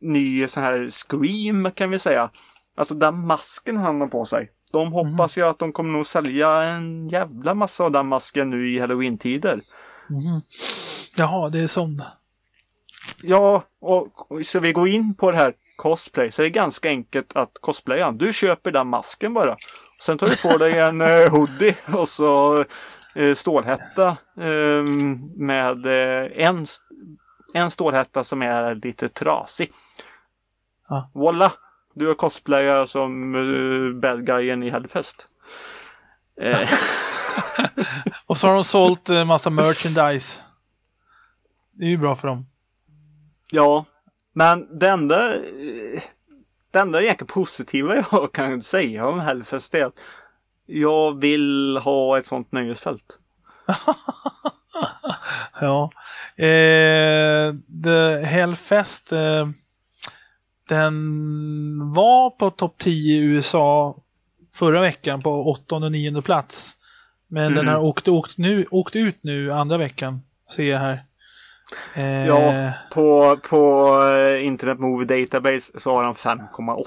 ny sån här scream kan vi säga. Alltså den masken han har på sig. De hoppas ju att de kommer nog sälja en jävla massa av den masken nu i halloween-tider.
Mhm. Jaha, det är sån.
Ja, och, och så vi går in på det här cosplay så är det ganska enkelt att cosplaya. Du köper den masken bara. Sen tar du på dig en eh, hoodie och så eh, stålhätta eh, med en, en stålhätta som är lite trasig.
Ja.
Voila! Du är cosplayar som uh, bad guyen i Hellfest. Eh, <laughs>
Och så har de sålt eh, massa merchandise. Det är ju bra för dem.
Ja, men det enda, det enda egentligen positiva jag kan säga om Hellfest är att jag vill ha ett sånt nöjesfält. <laughs>
Ja. Eh, The Hellfest. Eh, den var på topp 10 i USA förra veckan på åttonde och nionde plats. Men den
Mm.
har åkt, åkt, nu, åkt ut nu andra veckan. Ser jag här. Eh,
Ja, på, på eh, Internet Movie Database så har han 5,8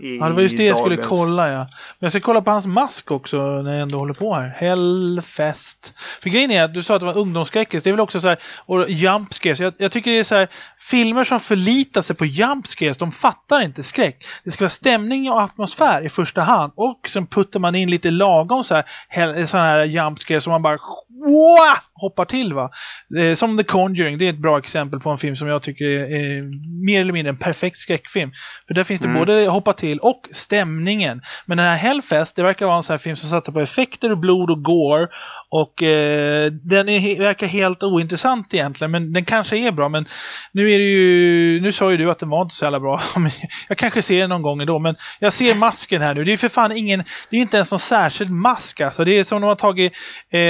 i
Ja, det var just det jag skulle kolla ja. Men jag ska kolla på hans mask också när jag ändå håller på här. Hellfest. För grejen är att du sa att det var ungdomsskräckis. Det är väl också så här, och jump scares. Jag, jag tycker det är så här, filmer som förlitar sig på jump scares, de fattar inte skräck. Det ska vara stämning och atmosfär i första hand. Och sen puttar man in lite lagom så här, såna här jump scares som man bara Wow! hoppar till va. Eh, som The Conjuring, det är ett bra exempel på en film som jag tycker är mer eller mindre en perfekt skräckfilm. För där finns det
Mm.
både hoppa till och stämningen. Men den här Hellfest, det verkar vara en sån här film som satsar på effekter och blod och gore. Och eh, den är, verkar helt ointressant egentligen, men den kanske är bra. Men nu är det ju, nu sa ju du att den var inte så jävla bra. <laughs> Jag kanske ser den någon gång ändå, men jag ser masken här nu. Det är för fan ingen, det är inte ens någon särskild mask alltså. Det är som de har tagit, eh,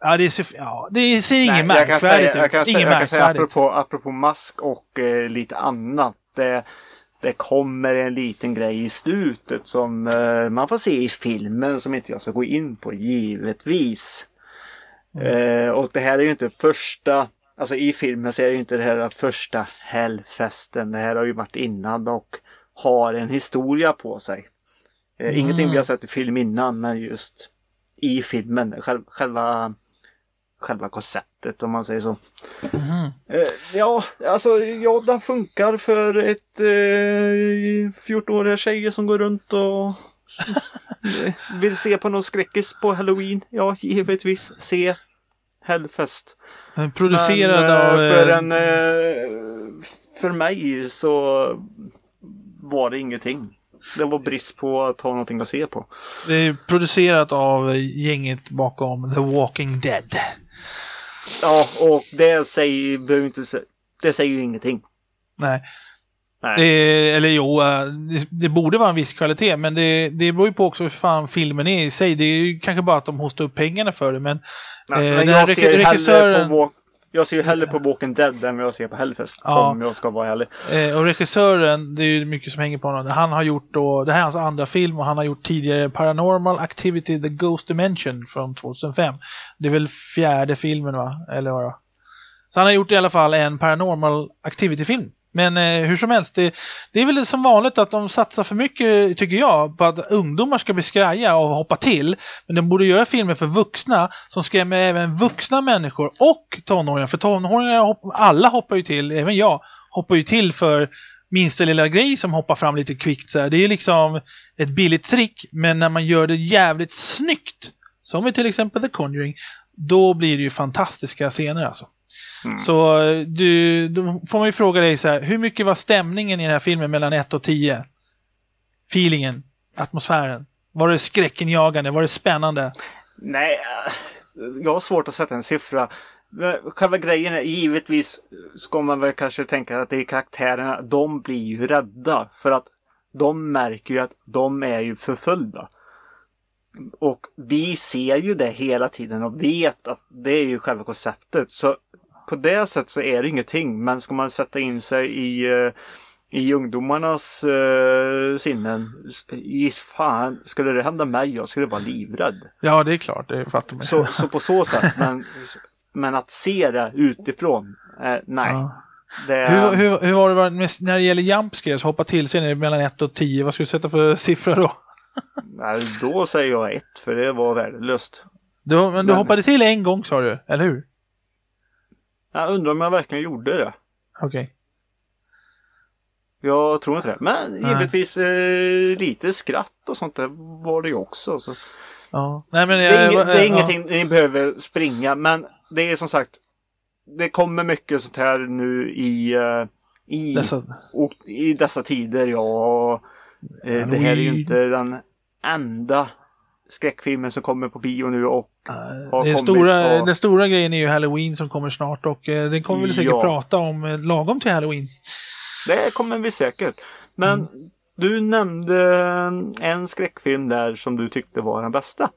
ja det, ser, ja det ser inget
Nej, jag kan
märkvärdigt
säga, jag kan
ut.
säga, jag kan säga apropå, apropå mask och eh, lite annat. Det, det kommer en liten grej i slutet som eh, man får se i filmen som inte jag ska gå in på givetvis. Eh, och det här är ju inte första, alltså i filmen så är det ju inte det här första Hellfesten. Det här har ju varit innan och har en historia på sig. Eh, Ingenting vi har sett i film innan men just i filmen, själv, själva själva konceptet om man säger så. Eh, ja, alltså ja, den funkar för ett eh, 14-åriga tjejer som går runt och eh, <laughs> vill se på någon skräckis på halloween. Ja, givetvis. Se Hellfest.
Producerad
Men, eh,
av...
För,
eh,
en, eh, för mig så var det ingenting. Det var brist på att ha någonting att se på.
Det är producerat av gänget bakom The Walking Dead.
Ja, och det säger, behöver inte, det säger ju ingenting.
Nej. Eh, eller jo, eh, det, det, borde vara en viss kvalitet men det, det beror ju på också hur fan filmen är i sig. Det är ju kanske bara att de hostar upp pengarna för det men...
Nej, eh, men jag, ser regissören... på jag ser ju hellre på Walking Dead än vad jag ser på Hellfest. Ja. Om jag ska vara ärlig.
Eh, och regissören, det är ju mycket som hänger på honom. Han har gjort då, det här är hans andra film och han har gjort tidigare Paranormal Activity The Ghost Dimension från 2005. Det är väl fjärde filmen va? Eller vad Så han har gjort i alla fall en Paranormal Activity-film. Men eh, hur som helst, det, det, är väl som vanligt att de satsar för mycket, tycker jag, på att ungdomar ska bli skraja och hoppa till. Men de borde göra filmer för vuxna som skrämmer även vuxna människor och tonåringar. För tonåringar, alla hoppar ju till, även jag, hoppar ju till för minsta lilla grej som hoppar fram lite kvickt. Så här. Det är ju liksom ett billigt trick, men när man gör det jävligt snyggt, som i till exempel The Conjuring, då blir det ju fantastiska scener alltså. Mm. Så du, då får man ju fråga dig så här, hur mycket var stämningen i den här filmen mellan 1 och 10? Feelingen, atmosfären. Var det skräckenjagande? Var det spännande?
Nej, eh, jag har svårt att sätta en siffra. Själva grejen är givetvis ska man väl kanske tänka att det är karaktärerna. De blir ju rädda för att de märker ju att de är ju förföljda. Och vi ser ju det hela tiden och vet att det är ju själva konceptet. Så på det sättet så är det ingenting. Men ska man sätta in sig i eh, i ungdomarnas uh, sinnen. Giss fan, skulle det hända mig, jag skulle vara livrädd.
Ja, det är klart, det fattar man.
Så, så på så sätt, men, men att se det utifrån, eh, nej. Ja.
Det... Hur, hur, hur har det med, när det gäller jumpscares, hoppa till sig mellan 1 och 10, vad ska du sätta för siffra då?
nej, då säger jag 1, för det var värdelöst.
Du, men du men... hoppade till en gång sa du, eller hur?
Jag undrar om jag verkligen gjorde det.
Okej. Okay.
Jag tror inte det. Men givetvis eh, lite skratt och sånt där var det ju också. Så.
Ja. Nej, men
jag, det är, inget, det är ja. ingenting ni behöver springa men det är som sagt Det kommer mycket sånt här nu i, uh, i, dessa... Och, i dessa tider. Ja. Uh, det här är ju inte den enda skräckfilmen som kommer på bio nu och
har det stora, och... Den stora grejen är ju Halloween som kommer snart och eh, den kommer vi säkert ja. prata om eh, lagom till Halloween.
Det kommer vi säkert. Men mm. du nämnde en skräckfilm där som du tyckte var den bästa.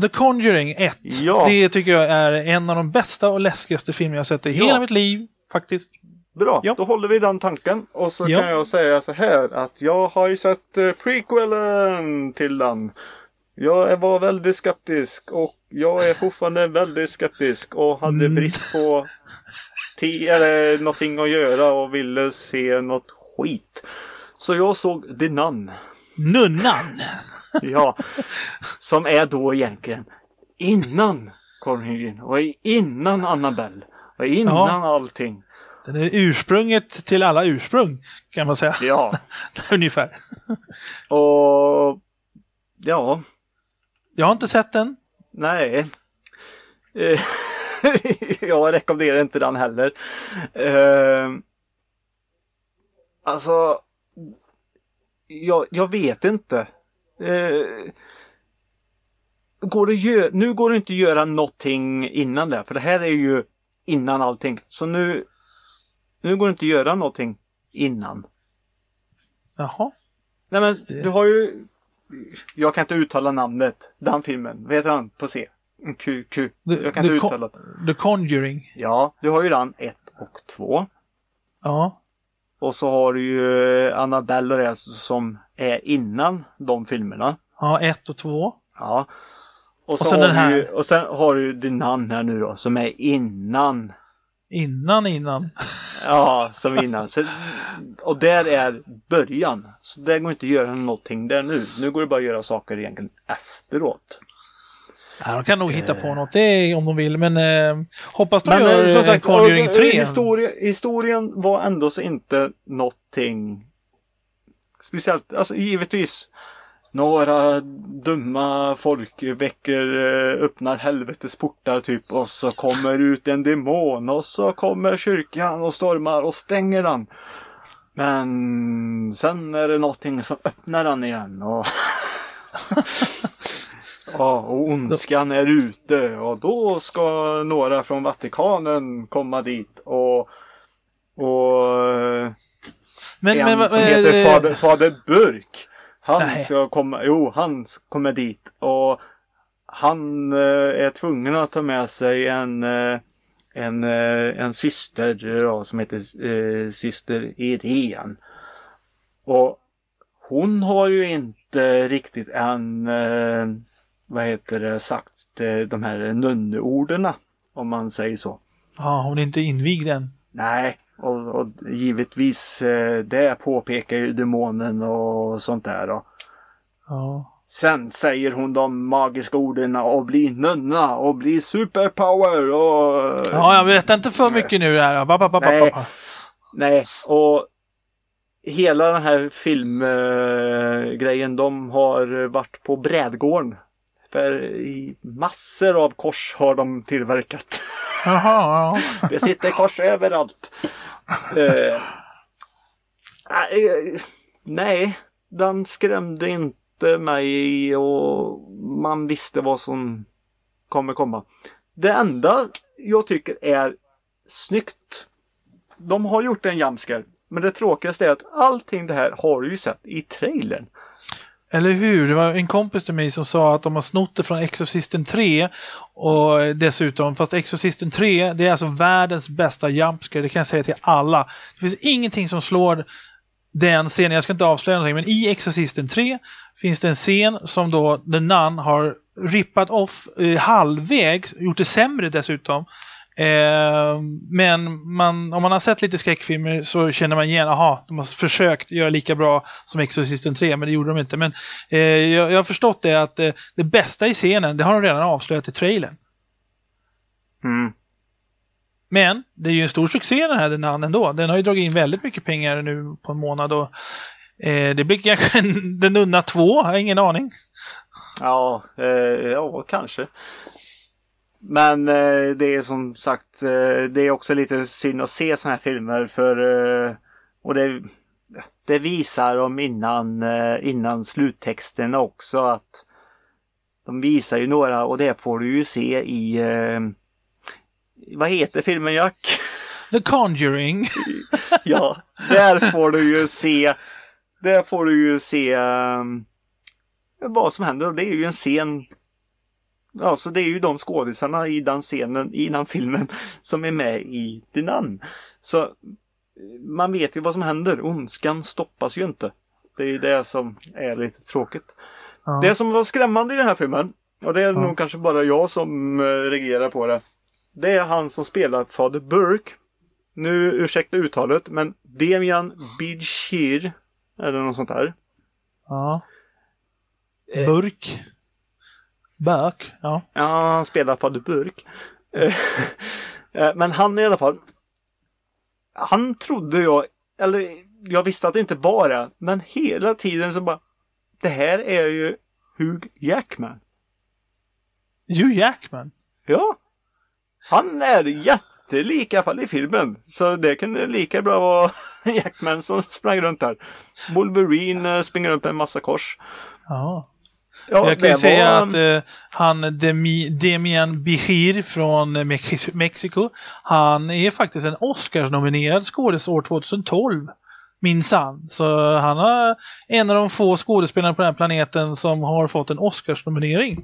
The Conjuring 1. Ja. Det tycker jag är en av de bästa och läskigaste filmer jag sett i ja. hela mitt liv. Faktiskt.
Bra, ja. då håller vi den tanken. Och så kan jag säga så här att jag har ju sett uh, prequelen till den. Jag var väldigt skeptisk och jag är fortfarande väldigt skeptisk och hade mm. brist på tid eller någonting att göra och ville se något skit. Så jag såg The Nun.
Nunnan?
ja. Som är då egentligen innan Conjuring och innan Annabelle och innan ja. allting.
Den är ursprunget till alla ursprung kan man säga.
Ja. <laughs>
Ungefär.
Och ja,
jag har inte sett den.
Nej. Eh, <laughs> jag rekommenderar inte den heller. Uh, alltså, jag, jag vet inte. Uh, går det gör, nu går det inte att göra någonting innan det, för det här är ju innan allting. Så nu, nu går det inte att göra någonting innan.
Jaha.
Nej men du har ju jag kan inte uttala namnet. Den filmen. Vad heter han på C? Q, Q. Jag kan inte uttala
det. The Conjuring.
Ja, du har ju den 1 och 2.
Ja.
Och så har du ju Annabelle och det som är innan de filmerna.
Ja, 1 och 2.
Ja. Och, så och, sen har den här. Ju, och sen har du din namn här nu då som är innan
Innan innan.
Ja, som innan. Så, och där är början. Så det går inte att göra någonting där nu. Nu går det bara att göra saker egentligen efteråt.
Ja, de kan nog hitta på något det om de vill, men eh, hoppas de men, gör som sagt, Conjuring 3.
Historia, historien var ändå så inte någonting speciellt. Alltså givetvis några dumma folkveckor eh, öppnar helvetes portar typ och så kommer ut en demon och så kommer kyrkan och stormar och stänger den. Men sen är det någonting som öppnar den igen och <laughs> Ja, och ondskan är ute och då ska några från Vatikanen komma dit och, och
Men,
en
men,
som
eh,
heter Fader, Fader Burk. Han
Nej.
ska komma, jo han kommer dit och han eh, är tvungen att ta med sig en, eh, en, eh, en syster då, som heter eh, syster Irene. Och hon har ju inte riktigt än, eh, vad heter det, sagt eh, de här nunneorden om man säger så.
Ja, hon är inte invigd än.
Nej, och, och givetvis eh, det påpekar ju demonen och sånt där. Då.
Ja.
Sen säger hon de magiska orden och bli nunna och bli superpower och...
ja, jag vet inte för mycket nu här. Ba, ba, ba,
Nej. Nej, och hela den här filmgrejen de har varit på brädgården. För i massor av kors har de tillverkat.
Jaha, ja. <laughs>
Det sitter kors överallt. Eh, äh, eh, nej, den skrämde inte mig och man visste vad som kommer komma. Det enda jag tycker är snyggt. De har gjort en jamsker. Men det tråkigaste är att allting det här har du ju sett i trailern.
Eller hur? Det var en kompis till mig som sa att de har snott det från Exorcisten 3 och dessutom, fast Exorcisten 3 det är alltså världens bästa jumpscare, det kan jag säga till alla. Det finns ingenting som slår den scenen, jag ska inte avslöja någonting, men i Exorcisten 3 finns det en scen som då The Nun har rippat off eh, halvvägs, gjort det sämre dessutom. Eh, men man, om man har sett lite skräckfilmer så känner man igen, aha, de har försökt göra lika bra som Exorcisten 3, men det gjorde de inte. Men eh, jag, jag har förstått det att eh, det bästa i scenen, det har de redan avslöjat i trailern.
Mm.
Men det är ju en stor succé den här Nun ändå. Den har ju dragit in väldigt mycket pengar nu på en månad och eh, det blir kanske en The Nunna 2, jag har ingen aning.
Ja, eh, ja kanske. Men eh, det är som sagt, eh, det är också lite synd att se sådana här filmer för eh, och det, det visar dem innan, eh, innan sluttexterna också att de visar ju några och det får du ju se i eh, vad heter filmen Jack?
The Conjuring. <laughs>
ja, där får du ju se där får du ju se um, vad som händer och det är ju en scen Ja, så det är ju de skådisarna i den scenen, i den filmen <laughs> som är med i Nun. Så man vet ju vad som händer. Ondskan stoppas ju inte. Det är det som är lite tråkigt.
Ja.
Det som var skrämmande i den här filmen, och det är
Ja.
nog kanske bara jag som eh, reagerar på det. Det är han som spelar Fader Burke. Nu ursäkta uttalet, men Demian Bidshir. Eller något sånt där.
Ja.
Eh.
Burk. Ja.
Ja, han spelar Fader Burk. Eh, <laughs> eh, men han i alla fall. Han trodde jag, eller jag visste att det inte var det. Men hela tiden så bara. Det här är ju Hugh Jackman.
Hugh Jackman.
Ja. Han är jättelik i alla fall i filmen. Så det kunde lika bra vara <laughs> Jackman som sprang runt där. Wolverine eh, springer runt med en massa kors.
Ja.
Ja,
jag kan ju
det
säga
var-
att eh, han Demi, Demian Bichir från Mex- Mexiko, han är faktiskt en Oscars-nominerad skådis år 2012. Minsann. Så han är en av de få skådespelarna på den här planeten som har fått en Oscars-nominering.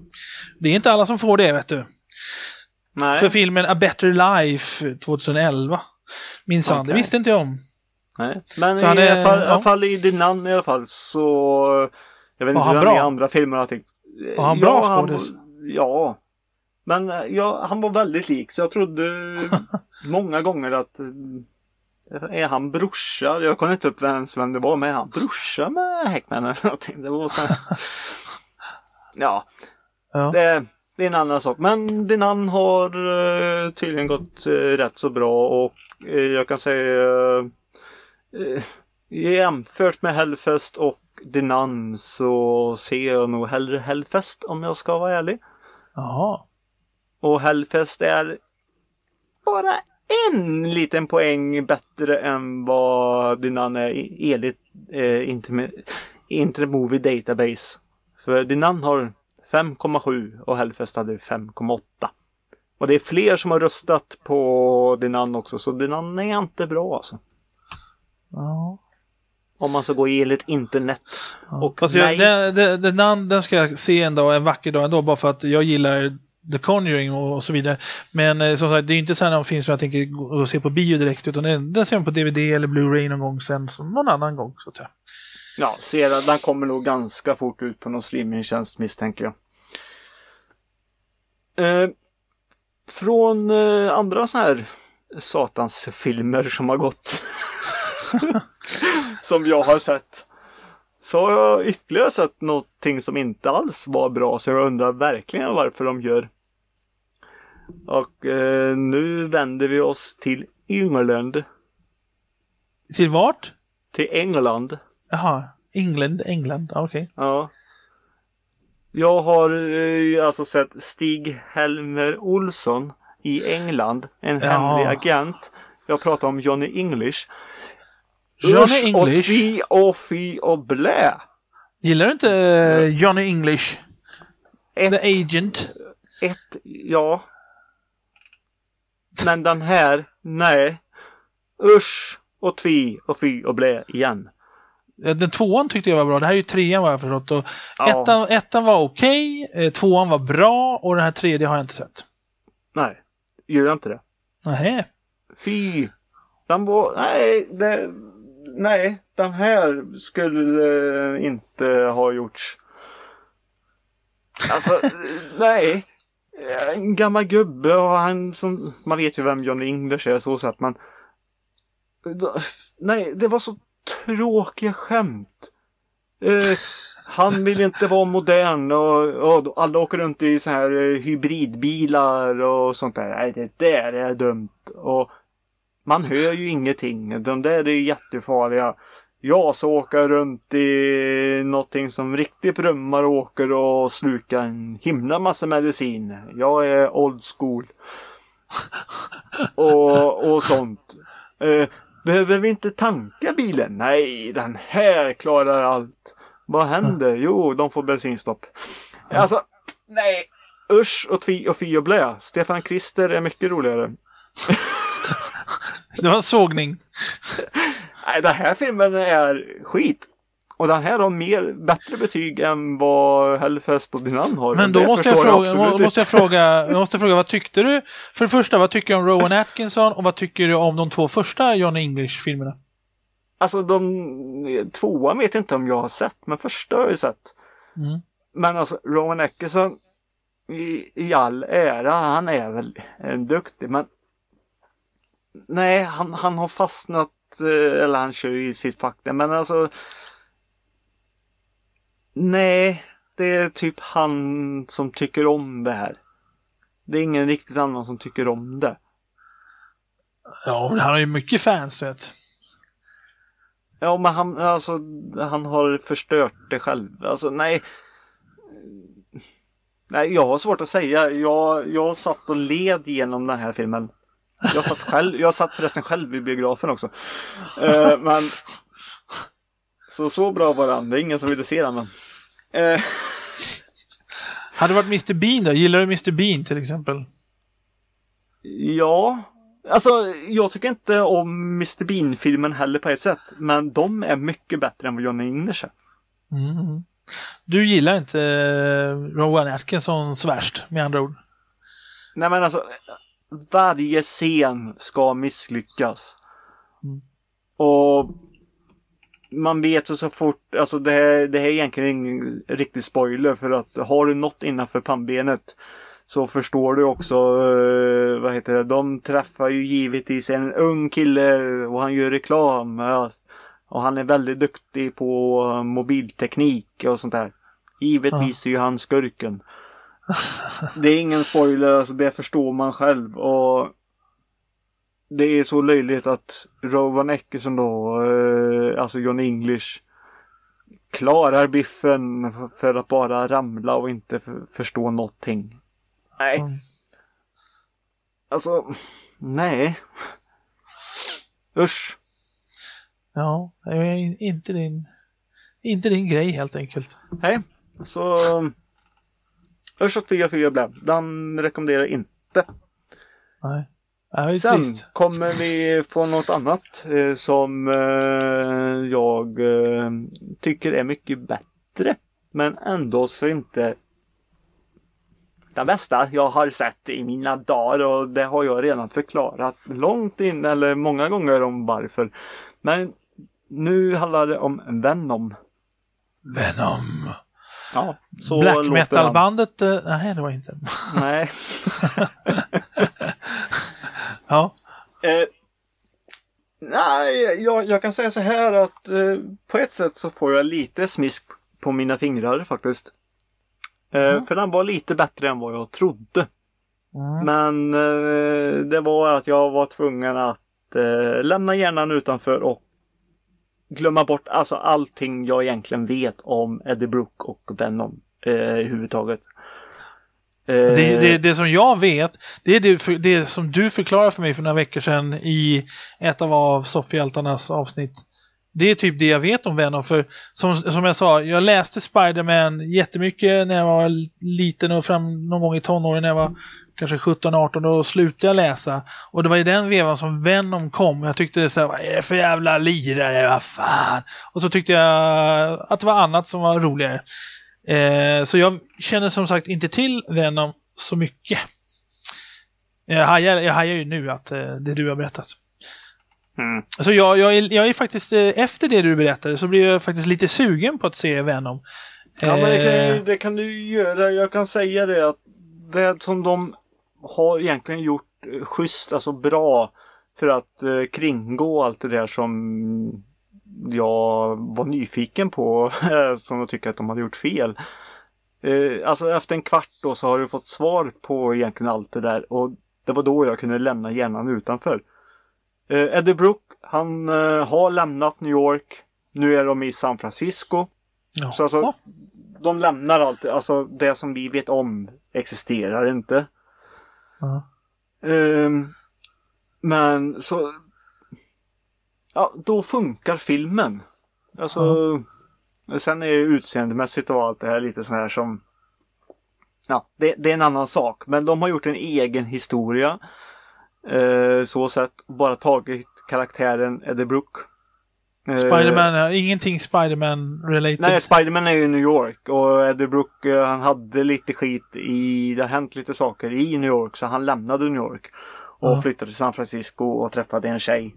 Det är inte alla som får det, vet du.
Nej.
För filmen A Better Life 2011. Minsann, det
Okej.
visste inte jag om.
Nej. Men
Så
i, alla fall, i
ja.
fall i The Nun i alla fall så Jag vet
Var
inte
han
hur han är i
bra?
andra filmer och allting.
Var han bra
han-
skådis?
Ja. Men eh, ja, han var väldigt lik så jag trodde <laughs> många gånger att eh, är han brorsa? Jag kunde inte upp ens vem det var men är han brorsa med Häckman eller någonting? Det var så här. <laughs> Ja.
Ja.
Det, det är en annan sak. Men Dinan har eh, tydligen gått rätt så bra och jag kan säga jämfört med Hellfest och Dinan så ser jag nog hellre Hellfest om jag ska vara ärlig.
Jaha.
Och Hellfest är bara en liten poäng bättre än vad Dinan är enligt eh, Internet, Internet Movie Database. För Dinan har 5,7 och Hellfest hade 5,8. Och det är fler som har röstat på Dinan också så Dinan är inte bra alltså.
Ja.
Om man ska gå enligt internet. Och
Fast
nej,
jag, det, det, den, den ska jag se en dag, en vacker dag ändå, bara för att jag gillar The Conjuring och, och så vidare. Men eh, som sagt, det är inte så här någon film som jag tänker gå och se på bio direkt, utan den, den ser man på DVD eller Blu-ray någon gång sen, någon annan gång så att säga.
ja, ser jag, den kommer nog ganska fort ut på någon streamingtjänst misstänker jag. Eh, från eh, andra så här satans filmer som har gått. <laughs> <laughs> som jag har sett. Så har jag ytterligare sett någonting som inte alls var bra så jag undrar verkligen varför de gör. Och eh, nu vänder vi oss till England.
Till vart?
Till England.
Jaha, England, England, okej.
Ja. Jag har eh, alltså sett Stig-Helmer Olsson i England. En
Ja.
hemlig agent. Jag pratar om Johnny English.
Johnny
Usch och
English.
tvi och fy och blä.
Gillar du inte eh, Johnny English?
Ett,
The Agent?
ett, ja. Men den här, nej. Usch och tvi och fy och blä igen.
Den tvåan tyckte jag var bra. Det här är ju trean vad jag förstått. Och
Ja.
ettan, ettan var okej, eh, tvåan var bra och den här tredje har jag inte sett.
Nej, gör jag inte det.
Nähä.
Fy! Den var, nej, det, nej, den här skulle eh, inte ha gjorts. Alltså, eh, nej. Eh, en gammal gubbe och han som, man vet ju vem Johnny English är så att men. Nej, det var så tråkiga skämt. Eh, han vill inte vara modern och, och alla åker runt i så här hybridbilar och sånt där. Nej, det där är dumt. Och man hör ju ingenting. De där är jättefarliga. Jag så åker runt i någonting som riktigt brummar och åker och slukar en himla massa medicin. Jag är old school. Och, och sånt. Eh, behöver vi inte tanka bilen? Nej, den här klarar allt. Vad händer? Jo, de får bensinstopp. Alltså, nej. Usch och tvi och fi och blä. Stefan Krister är mycket roligare. <laughs>
Det var en sågning.
Nej, den här filmen är skit. Och den här har mer, bättre betyg än vad Hellfest och Dinan har.
Men då måste jag, fråga, <laughs>
absolut
måste jag, fråga, jag måste fråga, vad tyckte du? För det första, vad tycker du om Rowan Atkinson och vad tycker du om de två första Johnny English-filmerna?
Alltså de, tvåan vet jag inte om jag har sett, men första har jag sett.
Mm.
Men alltså Rowan Atkinson i, i all ära, han är väl en duktig men Nej, han, han har fastnat eh, eller han kör ju i sitt där, men alltså Nej, det är typ han som tycker om det här. Det är ingen riktigt annan som tycker om det.
Ja, han har ju mycket fans vet.
Ja, men han, alltså, han har förstört det själv. Alltså, nej. Nej, jag har svårt att säga. Jag, jag satt och led genom den här filmen. Jag satt själv, jag satt förresten själv i biografen också. Eh, men så, så bra var den. Det är ingen som ville se den. Men. Eh,
Hade det varit Mr Bean då? Gillar du Mr Bean till exempel?
ja, alltså jag tycker inte om Mr Bean-filmen heller på ett sätt. Men de är mycket bättre än vad Johnny English är.
Mm. Du gillar inte eh, Rowan Atkinsons värst med andra ord?
Nej men alltså varje scen ska misslyckas.
Mm.
Och man vet ju så fort, alltså det här, det här är egentligen ingen riktig spoiler för att har du något innanför pannbenet så förstår du också, eh, vad heter det, de träffar ju givetvis en ung kille och han gör reklam. ja. Och han är väldigt duktig på mobilteknik och sånt där. Givetvis är ju han skurken. Det är ingen spoiler, alltså det förstår man själv. Och det är så löjligt att Rowan Atkinson då, eh, alltså John English, klarar biffen för att bara ramla och inte förstå någonting. Nej.
Mm.
Alltså, nej. Usch.
Ja, inte din, inte din grej helt enkelt.
Nej. Så Fy och blä. Den rekommenderar inte.
Nej. Är
Sen
trist.
kommer vi få något annat eh, som eh, jag eh, tycker är mycket bättre. Men ändå så inte den bästa jag har sett i mina dagar och det har jag redan förklarat långt in eller många gånger om varför. Men nu handlar det om Venom.
Venom.
Ja, så
Black metal-bandet? eh, Nej, det var inte.
Nej. <laughs>
Ja.
Eh, nej, jag, jag kan säga så här att eh, på ett sätt så får jag lite smisk på mina fingrar faktiskt. Eh, För den var lite bättre än vad jag trodde.
Mm.
Men eh, det var att jag var tvungen att eh, lämna hjärnan utanför och glömma bort alltså allting jag egentligen vet om Eddie Brooke och Venom eh, överhuvudtaget. Eh,
Det, det, det som jag vet, det är det, det som du förklarade för mig för några veckor sedan i ett av, av soffhjältarnas avsnitt. Det är typ det jag vet om Venom. För som, som jag sa, jag läste Spider-Man jättemycket när jag var liten och fram någon gång i tonåren när jag var kanske 17-18. Då slutade jag läsa. Och det var i den vevan som Venom kom. Jag tyckte det så här, vad är det för jävla lirare, vad fan. Och så tyckte jag att det var annat som var roligare. Eh, så jag känner som sagt inte till Venom så mycket. Jag hajar, jag hajar ju nu att eh, det du har berättat.
Mm.
Så jag, jag, är, jag är faktiskt, eh, efter det du berättade så blir jag faktiskt lite sugen på att se Venom.
Ja men det kan,
Eh,
det kan du göra. Jag kan säga det att det som de har egentligen gjort eh, schysst, alltså bra för att eh, kringgå allt det där som jag var nyfiken på. <laughs> som jag tycker att de hade gjort fel. Eh, alltså efter en kvart då så har du fått svar på egentligen allt det där och det var då jag kunde lämna hjärnan utanför. Eh, Eddie Brooke, han eh, har lämnat New York. Nu är de i San Francisco.
ja.
Så alltså, de lämnar allt, alltså det som vi vet om existerar inte.
Ja.
Ehm, men så... Ja, då funkar filmen. Alltså... Sen är ju utseendemässigt och allt det här lite sån här som... Ja, det, det är en annan sak. Men de har gjort en egen historia. Eh, så sett. Bara tagit karaktären Eddie Brooke.
Spiderman, ja, ingenting Spiderman related.
Nej, Spiderman är ju New York och Eddie Brooke eh, han hade lite skit i, det har hänt lite saker i New York så han lämnade New York och
Ja.
flyttade till San Francisco och träffade en tjej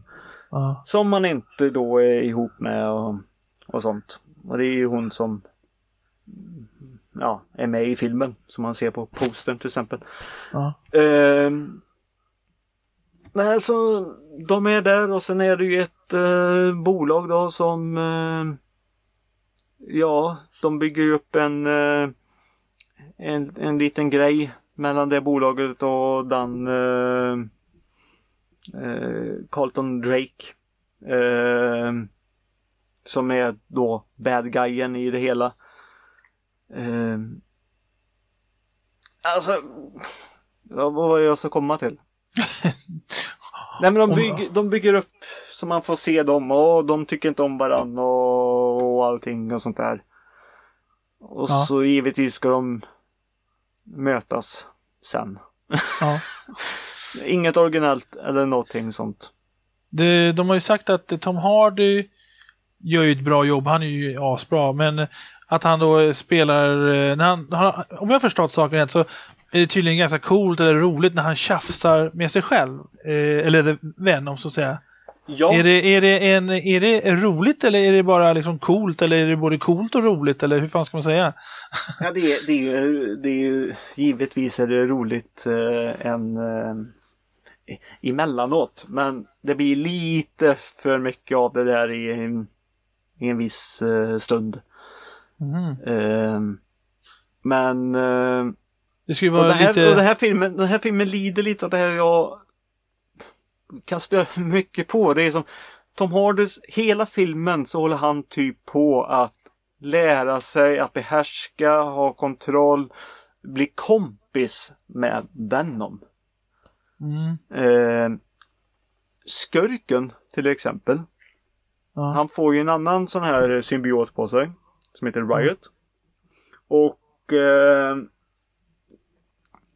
ja.
som man inte då är ihop med och, och sånt. Och det är ju hon som ja, är med i filmen som man ser på postern till exempel.
Ja.
Nej, så de är där och sen är det ju ett eh, bolag då som eh, Ja, de bygger ju upp en, eh, en en liten grej mellan det bolaget och den eh, eh, Carlton Drake. Eh, som är då bad guyen i det hela. Eh, alltså, vad var det jag ska komma till? Nej men de, bygger, de bygger upp så man får se dem och de tycker inte om varandra och, och allting och sånt där. Och
Ja.
så givetvis ska de mötas sen.
Ja. <laughs>
Inget originellt eller någonting sånt.
Det, de har ju sagt att Tom Hardy gör ju ett bra jobb. Han är ju asbra. Men att han då spelar... eh, han, om jag förstått saken rätt så är det tydligen ganska coolt eller roligt när han tjafsar med sig själv. Eh, eller Venom så att säga.
Ja,
Är, det, är, det en, är det roligt eller är det bara liksom coolt? Eller är det både coolt och roligt? Eller hur fan ska man säga?
ja det, är, det, är ju, det är ju givetvis är det roligt eh, en eh, emellanåt. Men det blir lite för mycket av det där i, i en viss eh, stund.
Mhm.
Eh, men eh,
Det
och,
vara
det här,
lite...
och det här filmen, den här filmen lider lite av det här jag kan störa mycket på. Det är som Tom Hardys, hela filmen så håller han typ på att lära sig att behärska, ha kontroll, bli kompis med Venom.
Mm,
Eh, skurken till exempel.
ja.
Han får ju en annan sån här symbiot på sig. Som heter Riot. Och eh,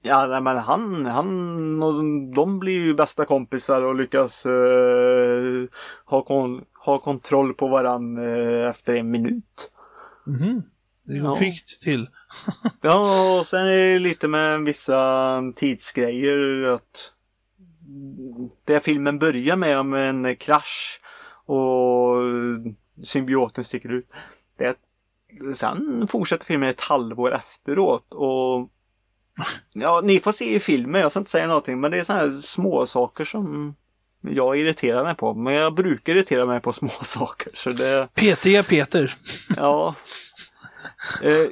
Ja, nej, men han, han och de blir ju bästa kompisar och lyckas eh, ha, kon, ha kontroll på varann eh, efter en minut.
Mhm. Det går
Ja.
kvickt till. <laughs>
Ja, och sen är det lite med vissa tidsgrejer att det filmen börjar med om en krasch och symbioten sticker ut. Det, sen fortsätter filmen ett halvår efteråt och ja, ni får se i filmen, jag ska inte säga någonting, men det är sådana här små saker som jag irriterar mig på. Men jag brukar irritera mig på små <laughs> saker. Så det,
Petiga Peter. <laughs>
Ja. Eh,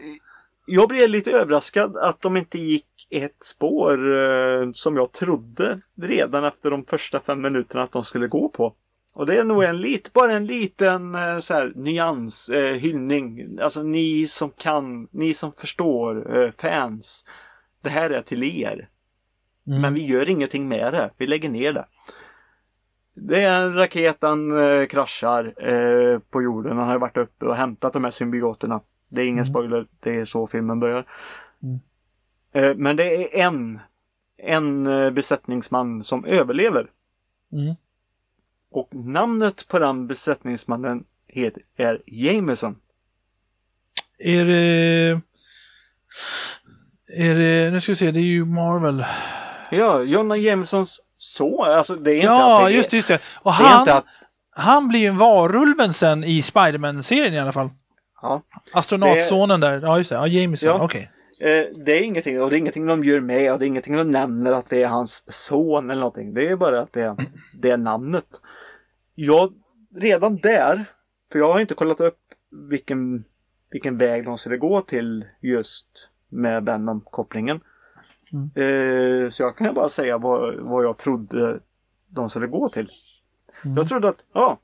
jag blev lite överraskad att de inte gick ett spår eh, som jag trodde redan efter de första fem minuterna att de skulle gå på. Och det är nog en lit, bara en liten eh, så här, nyans, eh, hyllning. Alltså ni som kan, ni som förstår, eh, fans. Det här är till er.
Mm.
Men vi gör ingenting med det. Vi lägger ner det. Det är en raket, den eh, kraschar eh, på jorden. Han har varit uppe och hämtat de här symbioterna. Det är ingen
Mm.
spoiler, det är så filmen börjar.
Mm.
Eh, men det är en, en eh, besättningsman som överlever.
Mm.
Och namnet på den besättningsmannen heter, är Jameson.
Är det... Är det... Nu ska vi se, det är ju Marvel.
Ja, Jonna Jamesons son. Alltså det är inte
Ja,
att det,
just det, just det. Och
det är
han,
att
han blir ju en varulven sen i Spiderman-serien i alla fall.
Ja.
Astronautsonen där. Ja, just det. Ja, Jameson.
Ja.
Okej.
Eh, det är ingenting och det är ingenting de gör med och det är ingenting de nämner att det är hans son eller någonting. Det är bara att det är, det är namnet. Jag, redan där, för jag har inte kollat upp vilken, vilken väg de skulle gå till just med Venom-kopplingen.
Mm.
Eh, så jag kan bara säga vad, vad jag trodde de skulle gå till.
Mm.
Jag trodde att, ja,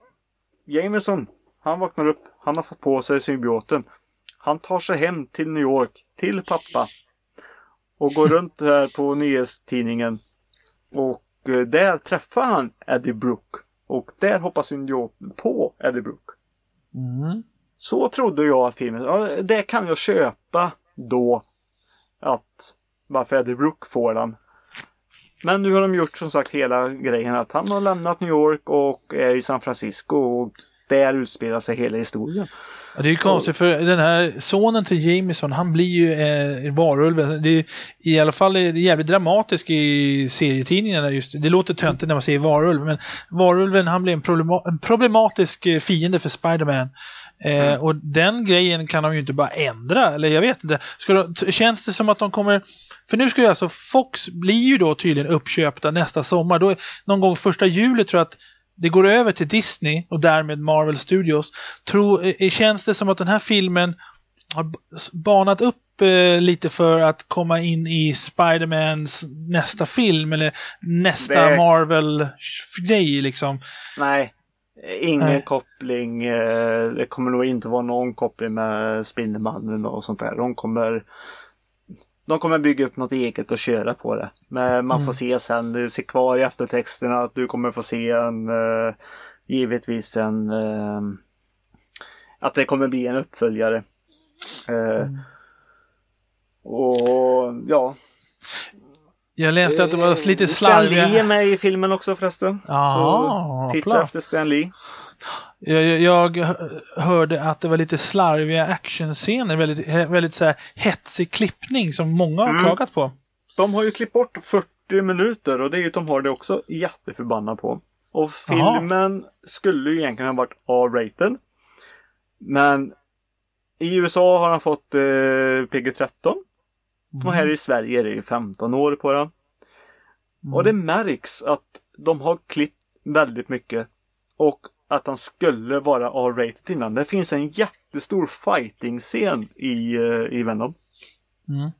Jameson, han vaknar upp, han har fått på sig symbioten. Han tar sig hem till New York, till pappa. Och går runt här på nyhetstidningen. Och eh, där träffar han Eddie Brooke. Och där hoppas symbioten på Eddie Brooke.
Mm.
Så trodde jag att filmen, ja, det kan jag köpa då. Att varför Eddie Brook får den. Men nu har de gjort som sagt hela grejen att han har lämnat New York och är i San Francisco. Och där utspelar sig hela historien.
Ja, det är ju konstigt för den här sonen till Jameson, han blir ju eh, varulven. Det är, I alla fall eh, är det jävligt dramatiskt i serietidningarna just. Det låter töntigt när man säger varulv, men varulven han blir en, problema en problematisk eh, fiende för Spiderman. Eh, Och den grejen kan de ju inte bara ändra, eller jag vet inte. Ska de, känns det som att de kommer för nu ska ju alltså Fox bli ju då tydligen uppköpta nästa sommar. Då, någon gång första juli tror jag att det går över till Disney och därmed Marvel Studios. Tror, eh, känns det som att den här filmen har banat upp eh, lite för att komma in i Spidermans nästa film eller nästa
Det-
Marvel-grej liksom.
Nej, ingen
Nej.
koppling. eh, Det kommer nog inte vara någon koppling med Spindelmannen och sånt där. De kommer de kommer bygga upp något eget och köra på det. Men man får se sen, det ser kvar i eftertexterna att du kommer få se en eh, givetvis en eh, att det kommer bli en uppföljare. Eh, Och ja.
Jag läste att det var lite
Eh, Stan Lee är
slarviga.
med i filmen också förresten.
Jaha,
Så titta
bra.
efter Stan Lee.
Jag, jag- jag hö- hörde att det var lite slarviga actionscener, väldigt, väldigt så här hetsig klippning som många har
Mm.
klagat på.
De har ju klippt bort 40 minuter och det är ju de har det också jätteförbannat på. Och filmen skulle ju egentligen ha varit R-rated. Men i USA har han fått eh, PG-13 och här i Sverige är det ju 15 år på den. Och det märks att de har klippt väldigt mycket och att han skulle vara R-rated innan. Det finns en jättestor fighting-scen i, eh, i Venom.
Mm.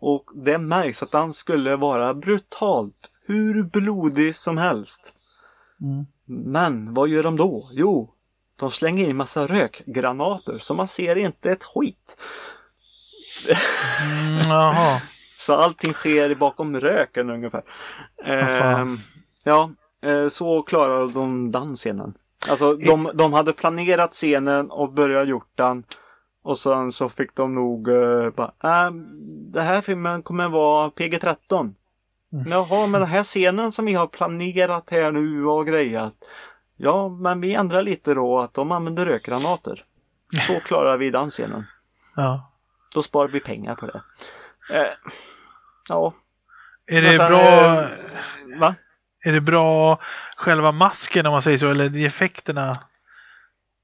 Och det märks att han skulle vara brutalt, hur blodig som helst.
Mm.
Men vad gör de då? Jo, de slänger in massa rökgranater så man ser inte ett skit.
Mm. <laughs>
Så allting sker bakom röken ungefär. Ehm, ja, eh, så klarade de den scenen. Alltså de, de hade planerat scenen och börjat gjort den. Och sen så fick de nog uh, bara, äh, den här filmen kommer vara PG-13. Jaha, men den här scenen som vi har planerat här nu och grejat. Ja, men vi ändrar lite då att de använder rökgranater. Så <laughs> klarar vi den scenen.
Ja.
Då sparar vi pengar på det. Eh, ja.
Är det
sen,
bra?
eh, Va?
Är det bra själva masken om man säger så, eller de effekterna?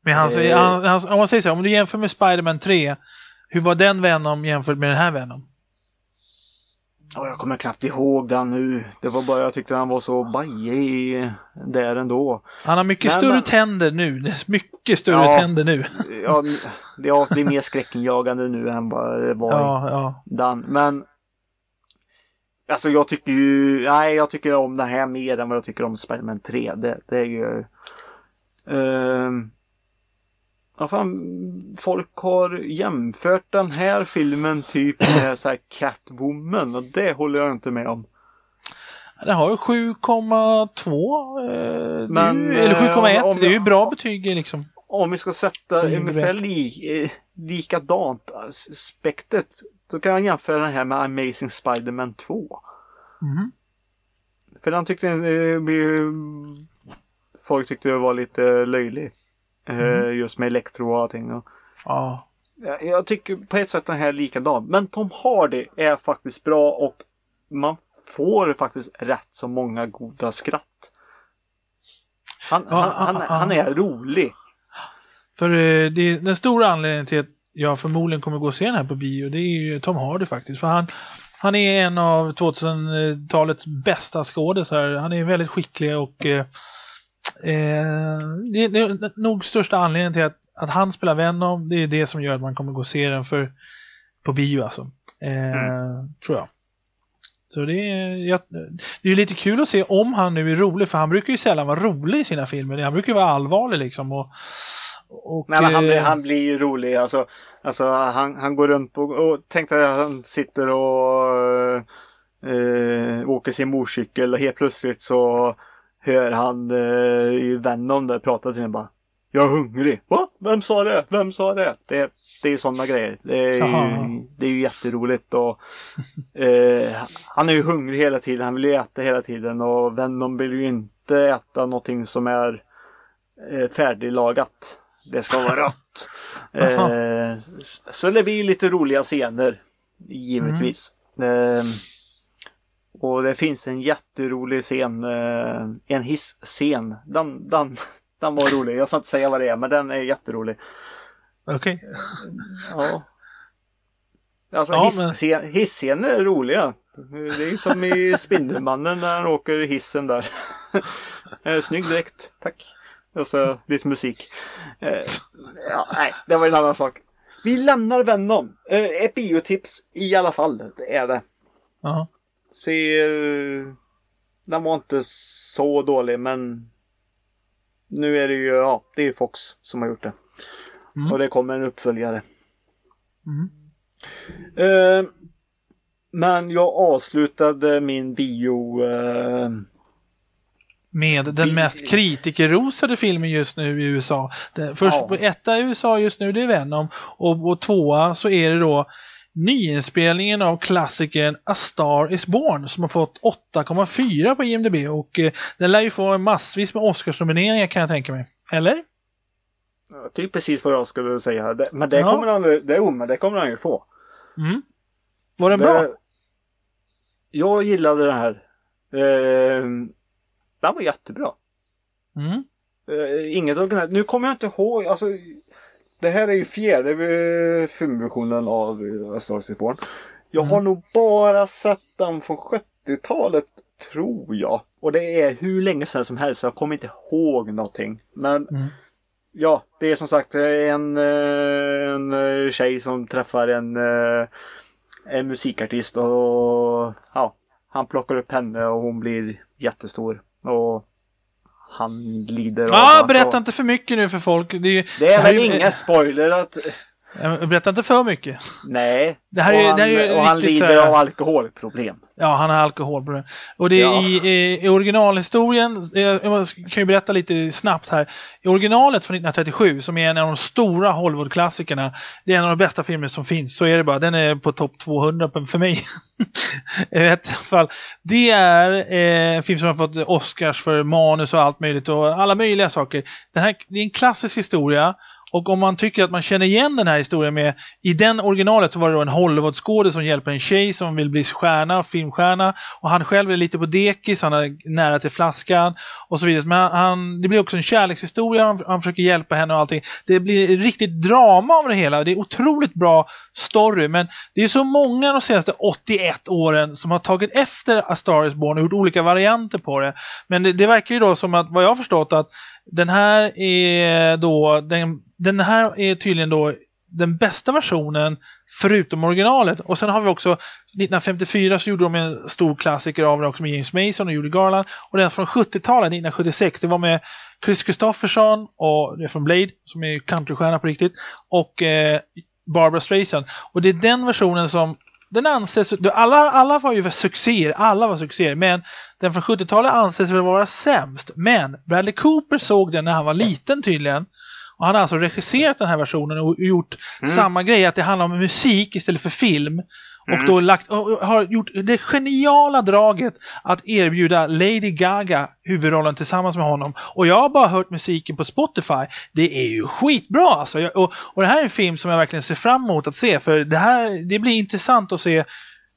Men han, säger-
Eh.
han, han, om man säger så, om du jämför med Spider-Man 3, hur var den Venom jämfört med den här Venom?
Ja, jag kommer knappt ihåg den nu. Det var bara jag tyckte han var så bajig där ändå.
Han har mycket
Nej,
större
men-
tänder nu. Mycket större
Ja.
tänder nu.
Ja, det, ja, det är mer skräckinjagande nu än vad det var
Ja, ja.
den. Men Alltså jag tycker ju, nej jag tycker om den här mer än vad jag tycker om Spiderman 3. Det, det är ju ehm, Ja fan, folk har jämfört den här filmen typ med så här Catwoman och det håller jag inte med om.
Den har ju 7,2. Eh,
Men,
ju- eller
eh,
7,1.
om-
det är ju bra betyg liksom.
Om vi ska sätta
Mm,
ungefär li, eh, likadant eh, spektret. Då kan jag jämföra den här med Amazing Spider-Man 2.
Mhm.
För den tyckte eh, folk tyckte det var lite löjlig. Eh,
Mm.
Just med elektro och allting. Och,
Ja.
jag, tycker på ett sätt den här är likadan. Men Tom Hardy är faktiskt bra och man får faktiskt rätt så många goda skratt. Han,
Ja,
han, han, han är rolig.
För eh, det den stora anledningen till att jag förmodligen kommer gå och se den här på bio, det är ju Tom Hardy faktiskt. För han, han är en av 2000-talets bästa skådisar. Han är väldigt skicklig och eh, det, är nog största anledningen till att, att han spelar Venom. Det är det som gör att man kommer gå och se den för, på bio alltså. Eh, Tror jag. Så det är, jag, det är lite kul att se om han nu är rolig, för han brukar ju sällan vara rolig i sina filmer. Han brukar ju vara allvarlig liksom. Och, och,
Nej, men han, blir,
eh,
han blir ju rolig. Alltså, alltså han, han går runt på, och tänk dig att han sitter och eh, åker sin motorcykel och helt plötsligt så hör han eh, i Venom där prata till henne bara Jag är hungrig. Va? Vem sa det? Vem sa det? Det, det är sådana grejer. Det är, ju, det är ju jätteroligt och eh, han är ju hungrig hela tiden. Han vill ju äta hela tiden och Venom vill ju inte äta någonting som är eh, färdiglagat. Det ska vara rött. <laughs> Eh, så det blir lite roliga scener. Givetvis. Eh, och det finns en jätterolig scen. Eh, en hissscen. Den, den, <laughs> den var rolig. Jag ska inte säga vad det är men den är jätterolig.
Okej.
Ja. Alltså
Ja,
hissscen, hisscener är roliga. Det är ju som i <laughs> Spindelmannen när han åker hissen där. <laughs> Eh, Snygg dräkt, tack. Och så lite musik. Eh, Ja, nej, det var en annan sak. Vi lämnar Venom. Ett biotips i alla fall, det är det.
Ja.
Se, eh, den var inte så dålig men nu är det ju, ja, det är Fox som har gjort det.
Mm.
Och det kommer en uppföljare.
Mm.
Eh, men jag avslutade min bio eh,
Med den mest kritikerrosade filmen just nu i USA. Den, först
Ja.
på etta i USA just nu det är Venom och på tvåa så är det då nyinspelningen av klassikern A Star Is Born som har fått 8,4 på IMDB och eh, den lär ju få massvis med Oscarsnomineringar kan jag tänka mig. Eller?
Typ precis vad jag skulle säga. Men det
Ja.
kommer han, det, men det kommer han ju få.
Mm. Var den bra?
Det- Jag gillade den här. Eh, den var jättebra.
Mm.
Eh, inget originellt. Nu kommer jag inte ihåg. Alltså, det här är ju fjärde eh, filmversionen av eh, A Star Is Born. Jag har nog bara sett den från 70-talet tror jag. Och det är hur länge sedan som helst så jag kommer inte ihåg någonting. Men
Mm.
ja, det är som sagt en, eh, en eh, tjej som träffar en, eh, en musikartist och ja, han plockar upp henne och hon blir jättestor. Och han lider av
Ja,
att-
berätta inte för mycket nu för folk. Det är,
det är väl inga spoiler att...
Jag berättar inte för mycket.
Nej,
Det här
och
är-
han,
det här är
och han lider
här-
av alkoholproblem.
Ja, han har alkoholproblem. Och det är
Ja.
i, i, originalhistorien, eh, jag kan ju berätta lite snabbt här. I originalet från 1937, som är en av de stora Hollywood-klassikerna, det är en av de bästa filmer som finns, så är det bara. Den är på topp 200 på- för mig. <laughs> I ett fall. Det är eh, en film som har fått Oscars för manus och allt möjligt och alla möjliga saker. Den här, det är en klassisk historia och om man tycker att man känner igen den här historien med, i den originalet så var det då en Hollywoodskådis som hjälper en tjej som vill bli stjärna, filmstjärna och han själv är lite på dekis, han är nära till flaskan och så vidare. Men han, han, det blir också en kärlekshistoria, han, han försöker hjälpa henne och allting. Det blir riktigt drama av det hela, det är otroligt bra story men det är så många de senaste 81 åren som har tagit efter A Star Is Born och gjort olika varianter på det. Men det, det verkar ju då som att, vad jag har förstått, att den här är då, den, den här är tydligen då den bästa versionen förutom originalet. Och sen har vi också 1954 så gjorde de en stor klassiker av det också med James Mason och Judy Garland. Och den från 70-talet, 1976, det var med Chris Christofferson och det är från Blade som är countrystjärna på riktigt. Och eh, Barbara Streisand. Och det är den versionen som den anses, alla, alla var ju succéer, alla var succéer, men den från 70-talet anses väl vara sämst. Men Bradley Cooper såg den när han var liten tydligen. Och han har alltså regisserat den här versionen och gjort samma grej, att det handlar om musik istället för film. Och då lagt, och och har gjort det geniala draget att erbjuda Lady Gaga huvudrollen tillsammans med honom. Och jag har bara hört musiken på Spotify. Det är ju skitbra alltså. Jag, och, och det här är en film som jag verkligen ser fram emot att se. För det här, det blir intressant att se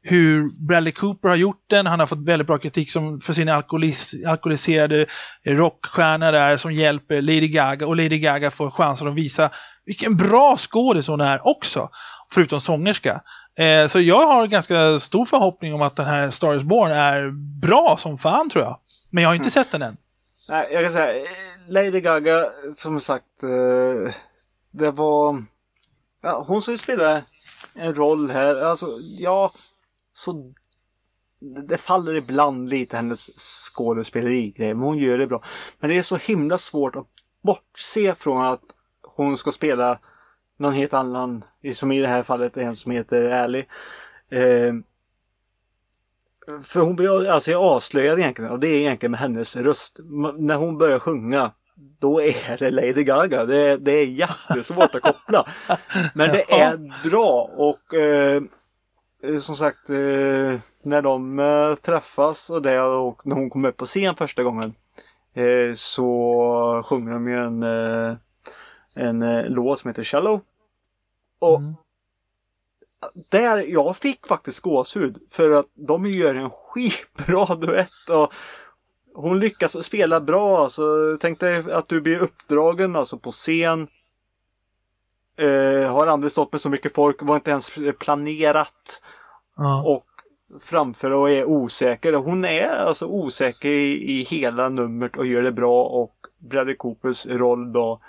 hur Bradley Cooper har gjort den. Han har fått väldigt bra kritik som för sin alkoholis, alkoholiserade rockstjärna där som hjälper Lady Gaga. Och Lady Gaga får chansen att visa vilken bra skådis hon är också. Förutom sångerska. Eh, så jag har ganska stor förhoppning om att den här Star is Born är bra som fan tror jag. Men jag har inte sett den än.
Nej, jag kan säga, eh, Lady Gaga, som sagt, eh, det var... Ja, hon ska ju spela en roll här. Alltså, ja, så... Det faller ibland lite hennes skådespeleri men hon gör det bra. Men det är så himla svårt att bortse från att hon ska spela någon helt annan, som i det här fallet en som heter Ally. Eh, för hon blir alltså jag avslöjad egentligen och det är egentligen med hennes röst. När hon börjar sjunga då är det Lady Gaga. Det, det är jättesvårt att koppla. <laughs> Men det är bra och eh, som sagt eh, när de eh, träffas och det och när hon kommer upp på scen första gången eh, så sjunger de ju en, eh, en eh, låt som heter Shallow. Och
Mm.
där jag fick faktiskt gåshud för att de gör en skitbra <laughs> duett och hon lyckas spela bra. Alltså, tänk dig att du blir uppdragen alltså på scen. Eh, har aldrig stått med så mycket folk, var inte ens planerat
Ja.
och framför och är osäker. Hon är alltså osäker i, i hela numret och gör det bra och Bradley Coopers roll då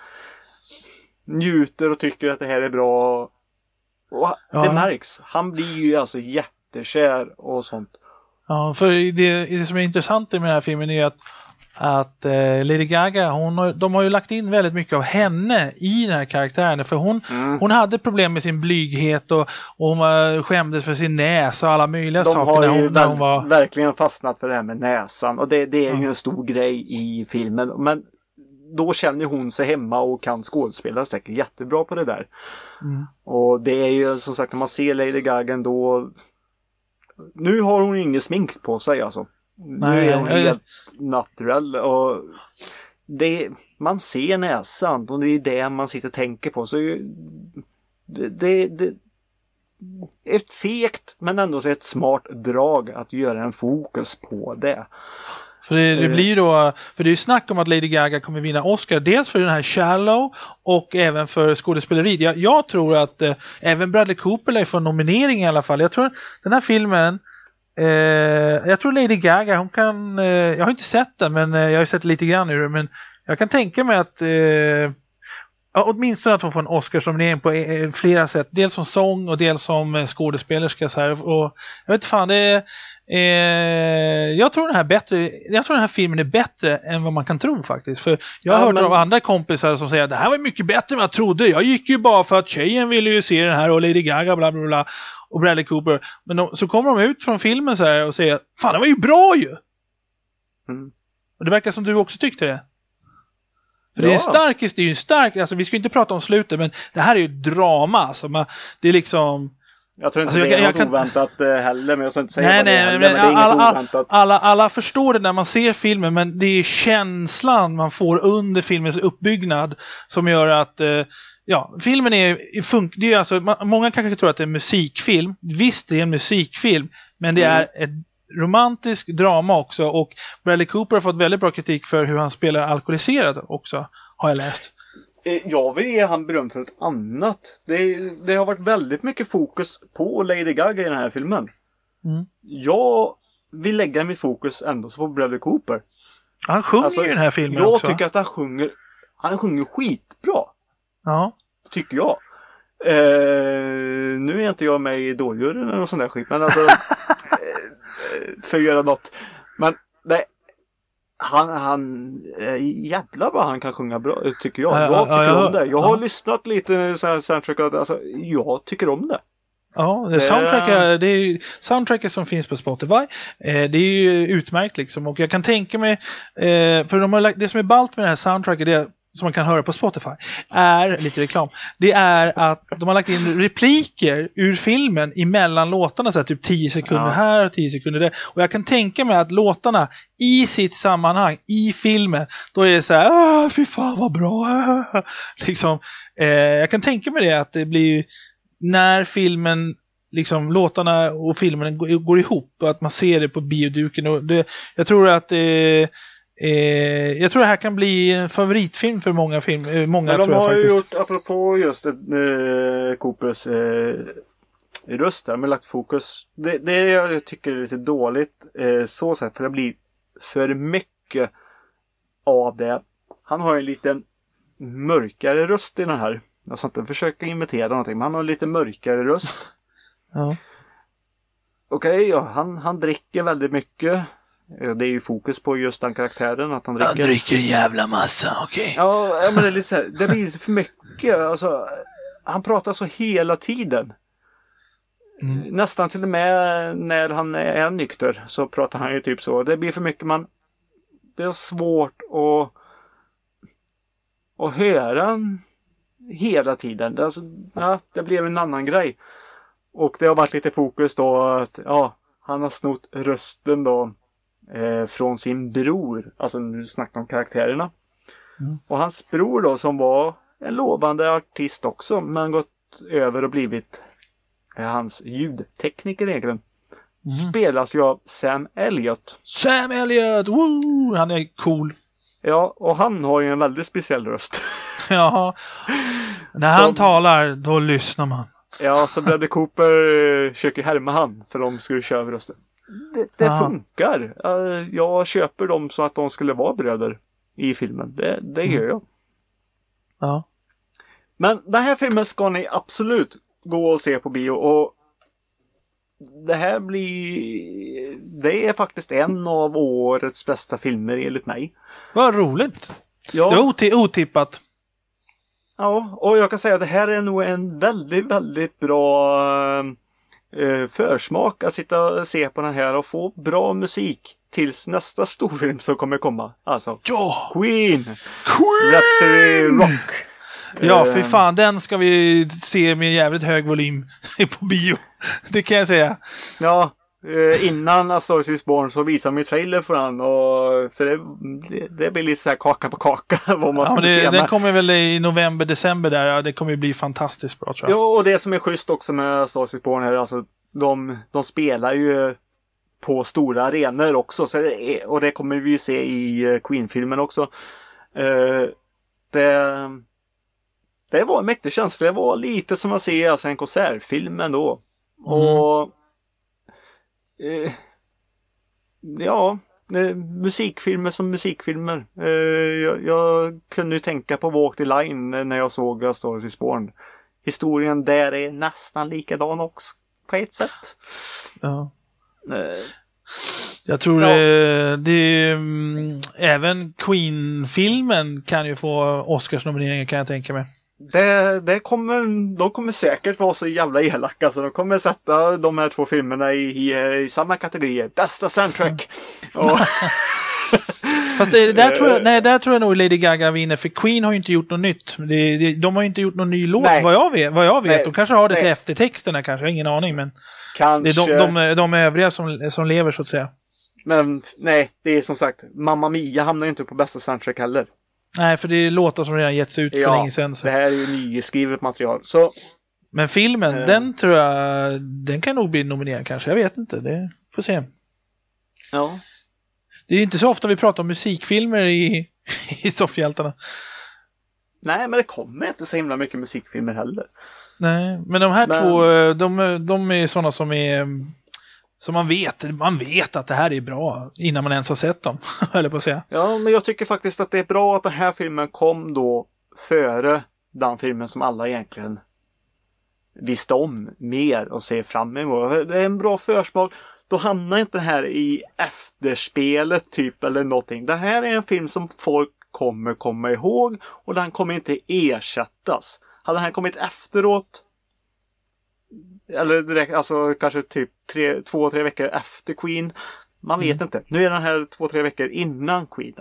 njuter och tycker att det här är bra. Och
Ja.
Det märks. Han blir ju alltså jättekär och sånt.
Ja, för det, det som är intressant med den här filmen är att, att eh, Lady Gaga, hon har, de har ju lagt in väldigt mycket av henne i den här karaktären. För hon, hon hade problem med sin blyghet och, och hon var, skämdes för sin näsa och alla möjliga
De
saker
har
när
ju
hon, hon var...
verkligen fastnat för det här med näsan och det, det är ju
Ja.
en stor grej i filmen. Men då känner hon sig hemma och kan skådespela säkert jättebra på det där.
Mm.
Och det är ju som sagt när man ser Lady Gaga då Nu har hon inget smink på sig alltså.
Nej,
nu är hon
nej.
helt natural och det, man ser näsan och det är det man sitter och tänker på. Så det, det, det ett fegt men ändå ett smart drag att göra en fokus på det.
För det, det
Eh.
blir ju då, för det är ju snack om att Lady Gaga kommer vinna Oscar, dels för den här Shallow och även för skådespeleri. Jag, jag tror att eh, även Bradley Cooper lär få nominering i alla fall. Jag tror den här filmen, eh, jag tror Lady Gaga, hon kan, eh, jag har inte sett den men eh, jag har sett lite grann ur den, men jag kan tänka mig att eh, Ja, åtminstone att hon får en Oscarsnominering på eh, flera sätt. Dels som sång och dels som skådespelerska. Så här. Och, jag vet fan, det är, Eh, jag tror den här bättre, jag tror den här filmen är bättre än vad man kan tro faktiskt. För jag har
Ja,
hört
men-
av andra kompisar som säger att det här var mycket bättre än vad jag trodde. Jag gick ju bara för att tjejen ville ju se den här och Lady Gaga bla bla bla och Bradley Cooper. Men de, så kommer de ut från filmen så här och säger Fan, det var ju bra ju!
Mm.
Och det verkar som du också tyckte det. För det är en
Ja.
stark, det är ju stark, alltså vi ska ju inte prata om slutet men det här är ju drama. Alltså, man, det är liksom
Jag tror inte
Alltså, jag
det är
jag
något
kan-
oväntat eh, heller, men jag ska inte säga
Nej,
vad det är
nej,
heller,
men
men det är inget
alla, alla,
oväntat.
alla, alla förstår det när man ser filmen, men det är känslan man får under filmens uppbyggnad som gör att eh, Ja, filmen är, funk, det är alltså, många kanske tror att det är en musikfilm. Visst, det är en musikfilm, men det
Mm.
är ett romantiskt drama också och Bradley Cooper har fått väldigt bra kritik för hur han spelar alkoholiserad också, har jag läst.
Eh, Jag vill ge han beröm för ett annat. Det, det har varit väldigt mycket fokus på Lady Gaga i den här filmen.
Mm.
Jag vill lägga mitt fokus ändå på Bradley Cooper.
Han sjunger
Alltså,
i den här filmen
Jag
också.
tycker att han sjunger, han sjunger skitbra.
Ja.
Tycker jag. Eh, nu är inte jag med i Idoljuryn eller något sånt där skit. Men alltså. <laughs> eh, för att göra något. Men nej. Han, han, eh, jävlar vad han kan sjunga bra, tycker jag.
Ja, ja,
Jag tycker om det. Jag har lyssnat lite så här soundtrack alltså, jag tycker om det.
Ja, det
Det-
soundtracket, det är soundtracket som finns på Spotify, eh, det är ju utmärkt liksom. Och jag kan tänka mig, eh, för de har lagt, det som är ballt med det här soundtracket, det som man kan höra på Spotify, är, lite reklam, det är att de har lagt in repliker ur filmen emellan låtarna, så här, typ 10 sekunder
Ja.
här och 10 sekunder där. Och jag kan tänka mig att låtarna i sitt sammanhang, i filmen, då är det så här, fy fan vad bra, <laughs> liksom. Eh, jag kan tänka mig det att det blir när filmen, liksom låtarna och filmen går, ihop och att man ser det på bioduken. Och det, jag tror att eh, eh, jag tror det här kan bli en favoritfilm för många film, eh, många
Men de
tror jag
har ju
faktiskt.
gjort, apropå just eh, Coopers eh, röst där, med lagt fokus. Det, det jag tycker är lite dåligt eh, så sett, för det blir för mycket av det. Han har ju en liten mörkare röst i den här. Jag ska inte försöka imitera någonting, men han har en lite mörkare röst.
Ja.
Okej, ja, han, han dricker väldigt mycket. Eh, Det är ju fokus på just den karaktären, att han dricker.
dricker en jävla massa, okej.
Ja, ja, men det är lite så här, det blir lite för mycket. Alltså, han pratar så hela tiden.
Mm.
Nästan till och med när han är nykter så pratar han ju typ så. Det blir för mycket man... Det är svårt att, att höra han hela tiden. Det, alltså, ja, det blev en annan grej. Och det har varit lite fokus då att ja, han har snott rösten då eh, från sin bror. Alltså nu snackar om karaktärerna. Och hans bror då som var en lovande artist också men gått över och blivit eh, hans ljudtekniker egentligen. Spelas ju av Sam Elliot.
Sam Elliot, woo! Han är cool.
Ja, och han har ju en väldigt speciell röst. <laughs>
Ja. När
Som-
han talar, då lyssnar man.
ja, så Bradley Cooper eh, försöker härma han för de skulle köra över rösten. Det, det funkar. Jag köper dem så att de skulle vara bröder i filmen. Det, det gör jag.
Ja.
Men den här filmen ska ni absolut gå och se på bio och det här blir... Det är faktiskt en av årets bästa filmer enligt mig.
Vad roligt.
Ja,
Det var oti- otippat.
ja, och jag kan säga att det här är nog en väldigt, väldigt bra försmak att sitta och se på den här och få bra musik tills nästa storfilm som kommer komma. Alltså
Ja!
Queen!
Queen!
Rhapsody Rock!
Ja,
Eh,
för fan, den ska vi se med jävligt hög volym <laughs> på bio. Det kan jag säga.
Ja, eh, innan A Star Is Born så visade de ju trailer på den och så det, det, det blir lite så här kaka på kaka <laughs> vad man
Ja, men det,
se.
den kommer väl i november, december där. Ja, det kommer ju bli fantastiskt bra tror jag.
ja, och det som är schysst också med A Star Is Born här, alltså de, de spelar ju på stora arenor också så det är, och det kommer vi ju se i eh, Queen-filmen också. Eh, det, det var en mäktig känsla. Det var lite som att se alltså, en konsertfilm ändå. Och eh, ja, eh, musikfilmer som musikfilmer. Eh, jag, jag kunde ju tänka på Walk the Line när jag såg A Is Born. Historien där är nästan likadan också på ett sätt.
Ja.
Eh,
Jag tror
Ja.
eh, det, mm, även Queen-filmen kan ju få Oscarsnomineringar kan jag tänka mig.
Det, det kommer, de kommer säkert vara så jävla elaka så de kommer sätta de här två filmerna i, i, i samma kategori. Bästa soundtrack! Och, <laughs>
Fast det, där, tror
Eh.
jag, nej, där tror jag nog Lady Gaga vinner för Queen har ju inte gjort något nytt. Det, det, de har ju inte gjort någon ny låt
Nej.
vad jag vet. Vad jag vet.
Nej.
De kanske har det till
Nej.
eftertexterna kanske, jag har ingen aning. Men det
kanske,
är de, de, de övriga som, som lever så att säga.
men nej, det är som sagt, Mamma Mia hamnar ju inte på bästa soundtrack heller.
Nej, för det är låtar som redan getts ut för
Ja,
länge sedan. Så.
Det här är ju nyskrivet material. Så
Men filmen,
Eh.
den tror jag, den kan nog bli nominerad kanske. Jag vet inte, det får se.
ja,
Det är inte så ofta vi pratar om musikfilmer i, <laughs> i Soffhjältarna.
nej men det kommer inte så himla mycket musikfilmer heller.
Nej, men de här
Men-
två, eh, de, de är sådana som är så man vet, man vet att det här är bra innan man ens har sett dem, <laughs> höll jag på att säga.
Ja, men jag tycker faktiskt att det är bra att den här filmen kom då före den filmen som alla egentligen visste om mer och ser fram emot. Det är en bra försmak. Då hamnar inte den här i efterspelet typ eller någonting. Det här är en film som folk kommer komma ihåg och den kommer inte ersättas. Hade den här kommit efteråt eller direkt, alltså kanske typ tre, två, tre veckor efter Queen. Man vet inte. Nu är den här två, tre veckor innan Queen.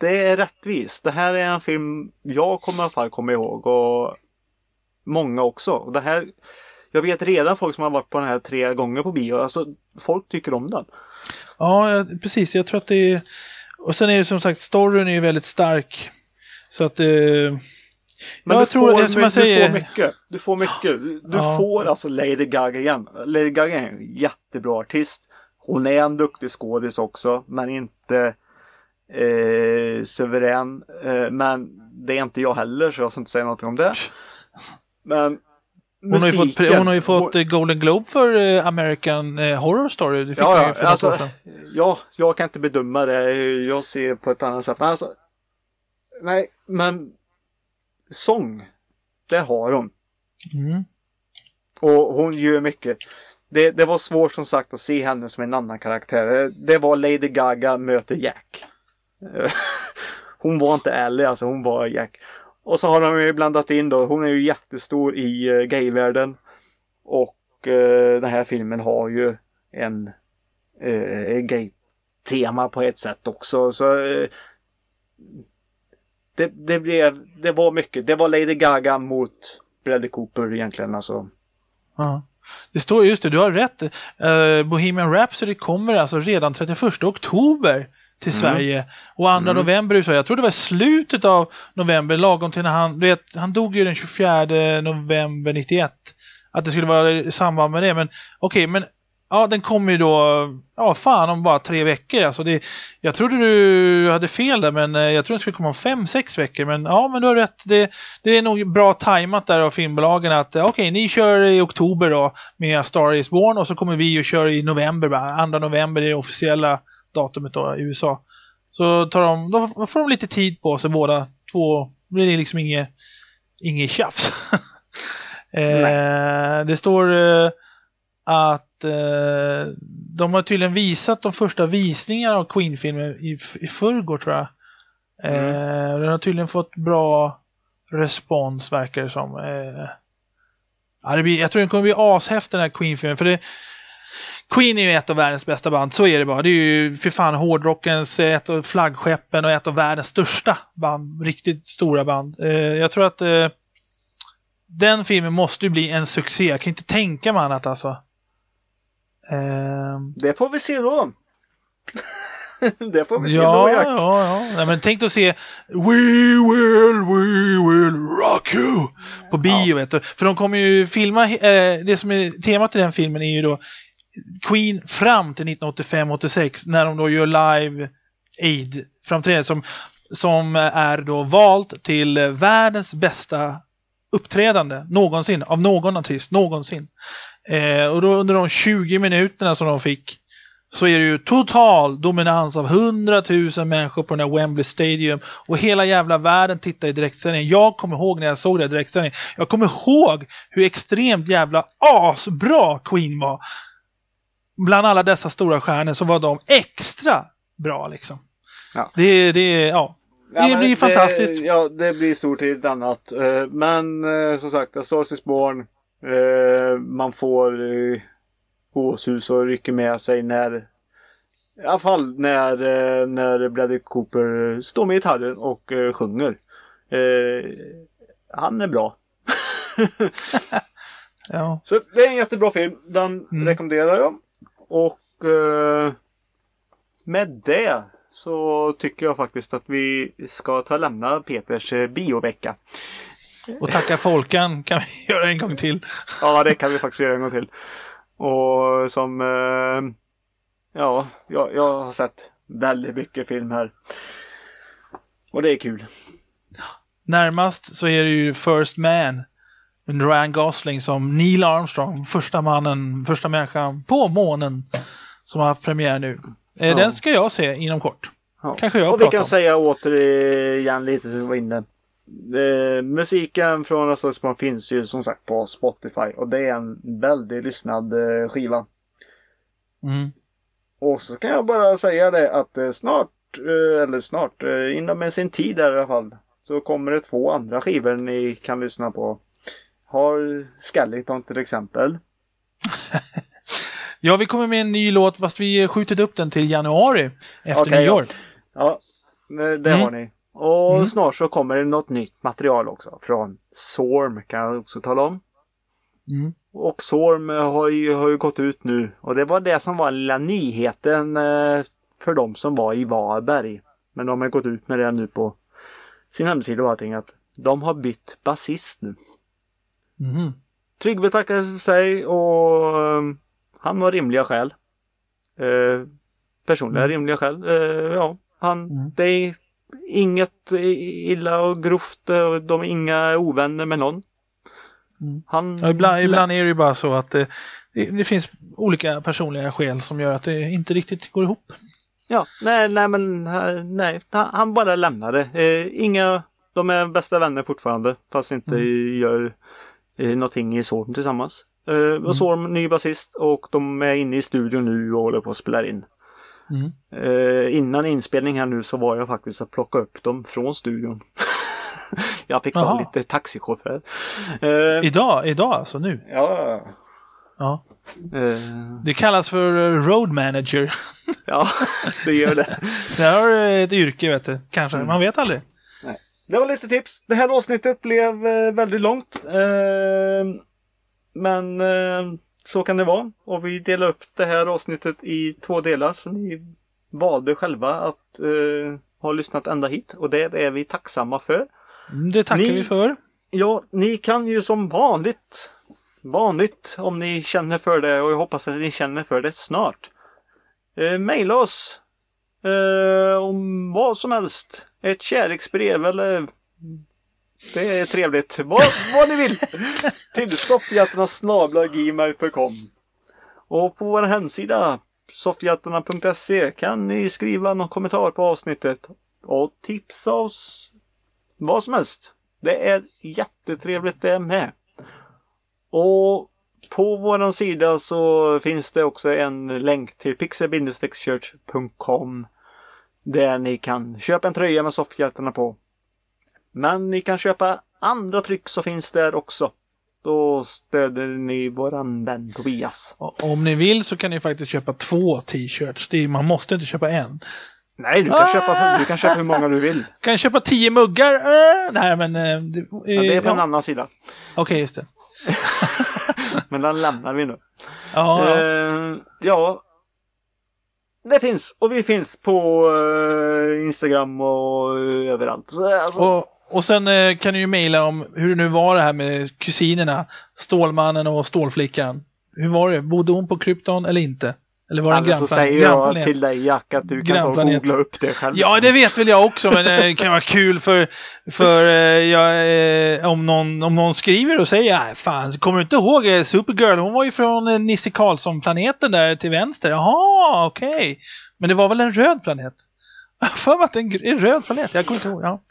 Det är rättvist. Det här är en film jag kommer i alla fall komma ihåg och många också. Det här, jag vet redan folk som har varit på den här tre gånger på bio. Alltså, folk tycker om den.
Ja, precis. Jag tror att det är... Och sen är det som sagt, storyn är ju väldigt stark. Så att... Eh...
Men
Ja,
du,
jag tror
får,
det som jag säger-
du får mycket. Du får mycket. Du du
Ja.
får alltså Lady Gaga igen. Lady Gaga är en jättebra artist. Hon är en duktig skådis också, men inte eh, suverän. Eh, men det är inte jag heller, så jag ska inte säga någonting om det. Men
Hon har, ju fått,
musiken-
hon har ju fått
hon-
eh, Golden Globe för eh, American eh, Horror Story. Det fick
Ja, ja, alltså, ja, jag kan inte bedöma det. Jag ser på ett annat sätt. Men alltså, nej, men sång, det har hon.
Mm.
Och hon gör mycket. Det, det var svårt som sagt att se henne som en annan karaktär. Det var Lady Gaga möter Jack. <laughs> Hon var inte ärlig alltså, hon var Jack. Och så har de ju blandat in då, hon är ju jättestor i uh, gayvärlden. Och eh, den här filmen har ju en uh, gay-tema på ett sätt också. Så eh, det, det blev, det var mycket. Det var Lady Gaga mot Bradley Cooper egentligen alltså.
Ja. Det står just det, du har rätt. Eh, Bohemian Rhapsody kommer alltså redan 31 oktober till
Mm.
Sverige och 2
Mm.
november i USA. Jag tror det var slutet av november, lagom till när han, du vet, han dog ju den 24 november 91. Att det skulle vara i samband med det, men okej, men ja, den kommer ju då, ja fan om bara tre veckor. Alltså det, jag trodde du hade fel där, men eh, jag tror den skulle komma om fem, sex veckor. Men ja, men du har rätt. Det, det är nog bra tajmat där av filmbolagen att eh, okej, ni kör i oktober då med Star Is Born och så kommer vi och kör i november, bara. 2 november är det officiella datumet då i USA. Så tar de, då får de lite tid på sig båda två. Blir det liksom inget, inget tjafs. <laughs> eh, det står eh, att eh, de har tydligen visat de första visningarna av Queen-filmer i, i förrgår tror jag. Eh, den har tydligen fått bra respons verkar det som. Eh, ja, det blir, jag tror den kommer bli ashäftig den här Queen-filmen. För det, Queen är ju ett av världens bästa band, så är det bara. Det är ju för fan hårdrockens, eh, ett av flaggskeppen och ett av världens största band. Riktigt stora band. Eh, jag tror att eh, den filmen måste ju bli en succé. Jag kan inte tänka mig annat alltså. Ehm,
Det får vi se då. <laughs> det får vi se
ja,
då Jack.
ja, ja. Nej, men tänk dig att se We will, we will rock you på bio. Vet du. För de kommer ju filma, eh, det som är temat i den filmen är ju då Queen fram till 1985-86 när de då gör live aid framträdande som, som är då valt till världens bästa uppträdande någonsin av någon artist någonsin. Eh, och då under de 20 minuterna som de fick så är det ju total dominans av 100 000 människor på den här Wembley Stadium och hela jävla världen tittar i direktsändning. Jag kommer ihåg när jag såg det i direktsändning. Jag kommer ihåg hur extremt jävla asbra Queen var. bland alla dessa stora stjärnor så var de extra bra liksom.
Ja.
Det, det, ja. Det
Ja,
blir fantastiskt.
Ja, det blir stort till ett annat. Eh, Men eh, som sagt, A Stars is Born. Eh, Man får eh, gåshus och rycker med sig när i alla fall när, eh, när Bradley Cooper står med gitarren och eh, sjunger. Han är bra. <laughs>
Ja.
Så det är en jättebra film. Den
Mm.
rekommenderar jag. Och med det så tycker jag faktiskt att vi ska ta och lämna Peters biovecka.
Och tacka Folkan kan vi <laughs> göra en gång till.
Ja, det kan vi faktiskt göra en gång till. Och som... Eh, ja, jag, jag har sett väldigt mycket film här. Och det är kul.
Närmast så är det ju First Man. Ryan Gosling som Neil Armstrong, första mannen, första människan på månen. Som har haft premiär nu. Eh,
Ja.
Den ska jag se inom kort.
Ja.
Kanske jag
Och vi kan
om.
säga återigen lite som vi var inne. Eh, musiken från Östersundsbarn finns ju som sagt på Spotify och det är en väldigt lyssnad eh, skiva.
Mm.
Och så kan jag bara säga det att eh, snart, eh, eller snart, eh, inom sin tid där i alla fall, så kommer det två andra skivor ni kan lyssna på. Har Skellington till exempel. <laughs>
Ja, vi kommer med en ny låt fast vi skjutit upp den till januari efter
Okej,
nyår.
Ja, eh, det
Mm.
har ni. Och
Mm.
snart så kommer det något nytt material också. Från Sorm kan jag också tala om.
Mm.
Och Sorm har ju, har ju gått ut nu. Och det var det som var lilla nyheten eh, för de som var i Varberg. Men de har gått ut med det nu på sin hemsida och allting. Att de har bytt basist nu.
Mhm.
Tryggve tackade för sig och eh, han har rimliga skäl. Eh, personliga
Mm.
rimliga skäl. Eh, ja, han,
Mm.
det inget illa och grovt. eh, De är inga ovänner med någon.
Mm.
Han,
Ja, ibland, ibland är det ju bara så att det, det, det finns olika personliga skäl som gör att det inte riktigt går ihop.
Ja, nej, nej men eh, nej, han han bara lämnade. Eh, inga, de är bästa vänner fortfarande fast inte
Mm.
gör eh, någonting i Sorm tillsammans. Eh, och Sorm, ny basist och de är inne i studion nu och håller på att spela in.
Mm.
Eh, innan inspelning här nu så var jag faktiskt att plocka upp dem från studion. <laughs> jag fick vara
Jaha.
lite taxichaufför. Eh,
Idag, idag alltså nu.
ja,
Ja.
eh,
Det kallas för eh, road manager. <laughs>
ja, det gör det. <laughs>
Det här är ett yrke vet du. Kanske,
Mm.
man vet aldrig.
Det var lite tips. Det här avsnittet blev eh, väldigt långt. Eh, men så kan det vara. Och vi delar upp det här avsnittet i två delar. Så ni valde själva att eh, ha lyssnat ända hit. Och det är vi tacksamma för.
Mm, Det tackar
Ni-
vi för.
Ja, ni kan ju som vanligt, vanligt om ni känner för det och jag hoppas att ni känner för det snart. Eh, maila oss eh, om vad som helst. Ett kärleksbrev eller det är trevligt. Vad, vad ni vill. <laughs> Till soffhjältarna.gmail.com Och på vår hemsida soffhjältarna.se kan ni skriva någon kommentar på avsnittet och tipsa oss vad som helst. Det är jättetrevligt det med. Och på vår sida så finns det också en länk till pixel-church.com där ni kan köpa en tröja med soffhjältarna på. Men ni kan köpa andra tryck så finns där också. Då stöder ni våran vän Tobias.
Om ni vill så kan ni faktiskt köpa två t-shirts. Man måste inte köpa en.
Nej, du kan, köpa, du kan köpa hur många du vill. <laughs>
Kan jag köpa tio muggar? Äh, nej, men... eh, det, eh,
Men det är på en
ja.
annan sida.
Okej, just det. <laughs>
Men den lämnar vi nu.
Ja, ja.
Eh, ja. Det finns och vi finns på eh, Instagram och eh, överallt. Så, alltså,
Och, och sen eh, kan du ju mejla om hur det nu var det här med kusinerna. Stålmannen och Stålflickan. Hur var det? Bodde hon på Krypton eller inte? Eller var det en
Eller så säger jag till dig Jack att du kan ta och googla upp det själv.
Ja, det vet väl jag också, men eh, det kan vara kul för, för eh, jag, eh, om, någon, om någon skriver och säger nej fan, kommer du inte ihåg Supergirl? Hon var ju från Nisse Karlsson-planeten där till vänster. Jaha, okej. Men det var väl en röd planet? Jag har för mig att det är en, röd planet. Jag kommer inte ihåg. Ja.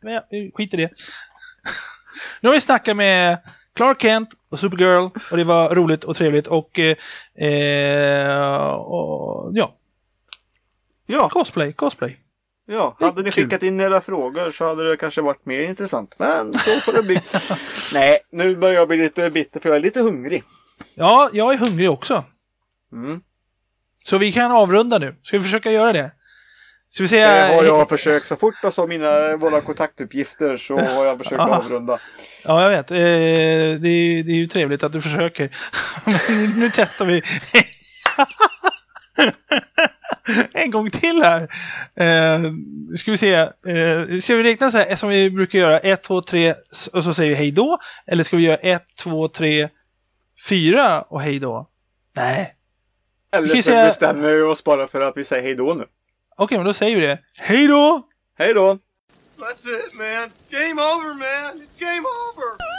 Men ja, skit i det. <laughs> Nu har vi snackat med Clark Kent och Supergirl och det var roligt och trevligt och, eh, eh, och ja,
Ja,
cosplay, cosplay.
ja. Hade ni skickat in era frågor så hade det kanske varit mer intressant. Men så får det bli. <laughs> Nej, nu börjar jag bli lite bitter för jag är lite hungrig.
Ja, jag är hungrig också.
Mm.
Så vi kan avrunda nu. Ska vi försöka göra det? Ska vi
Det
säga...
har jag försökt. Så fort jag sa mina våra kontaktuppgifter så har jag försökt avrunda.
Ja, jag vet. Eh, det, är, det är ju trevligt att du försöker. <laughs> Nu testar vi. <laughs> en gång till här. Eh, ska vi se. Eh, ska vi räkna så här som vi brukar göra? 1, 2, 3 och så säger vi hej då. Eller ska vi göra 1, 2, 3, 4 och hej då? Nej.
Eller så bestämmer vi oss bara för att vi säger hej då nu.
Okej, men då säger vi det. Hej då!
Hej då!
That's it, man. Game over, man. It's game over.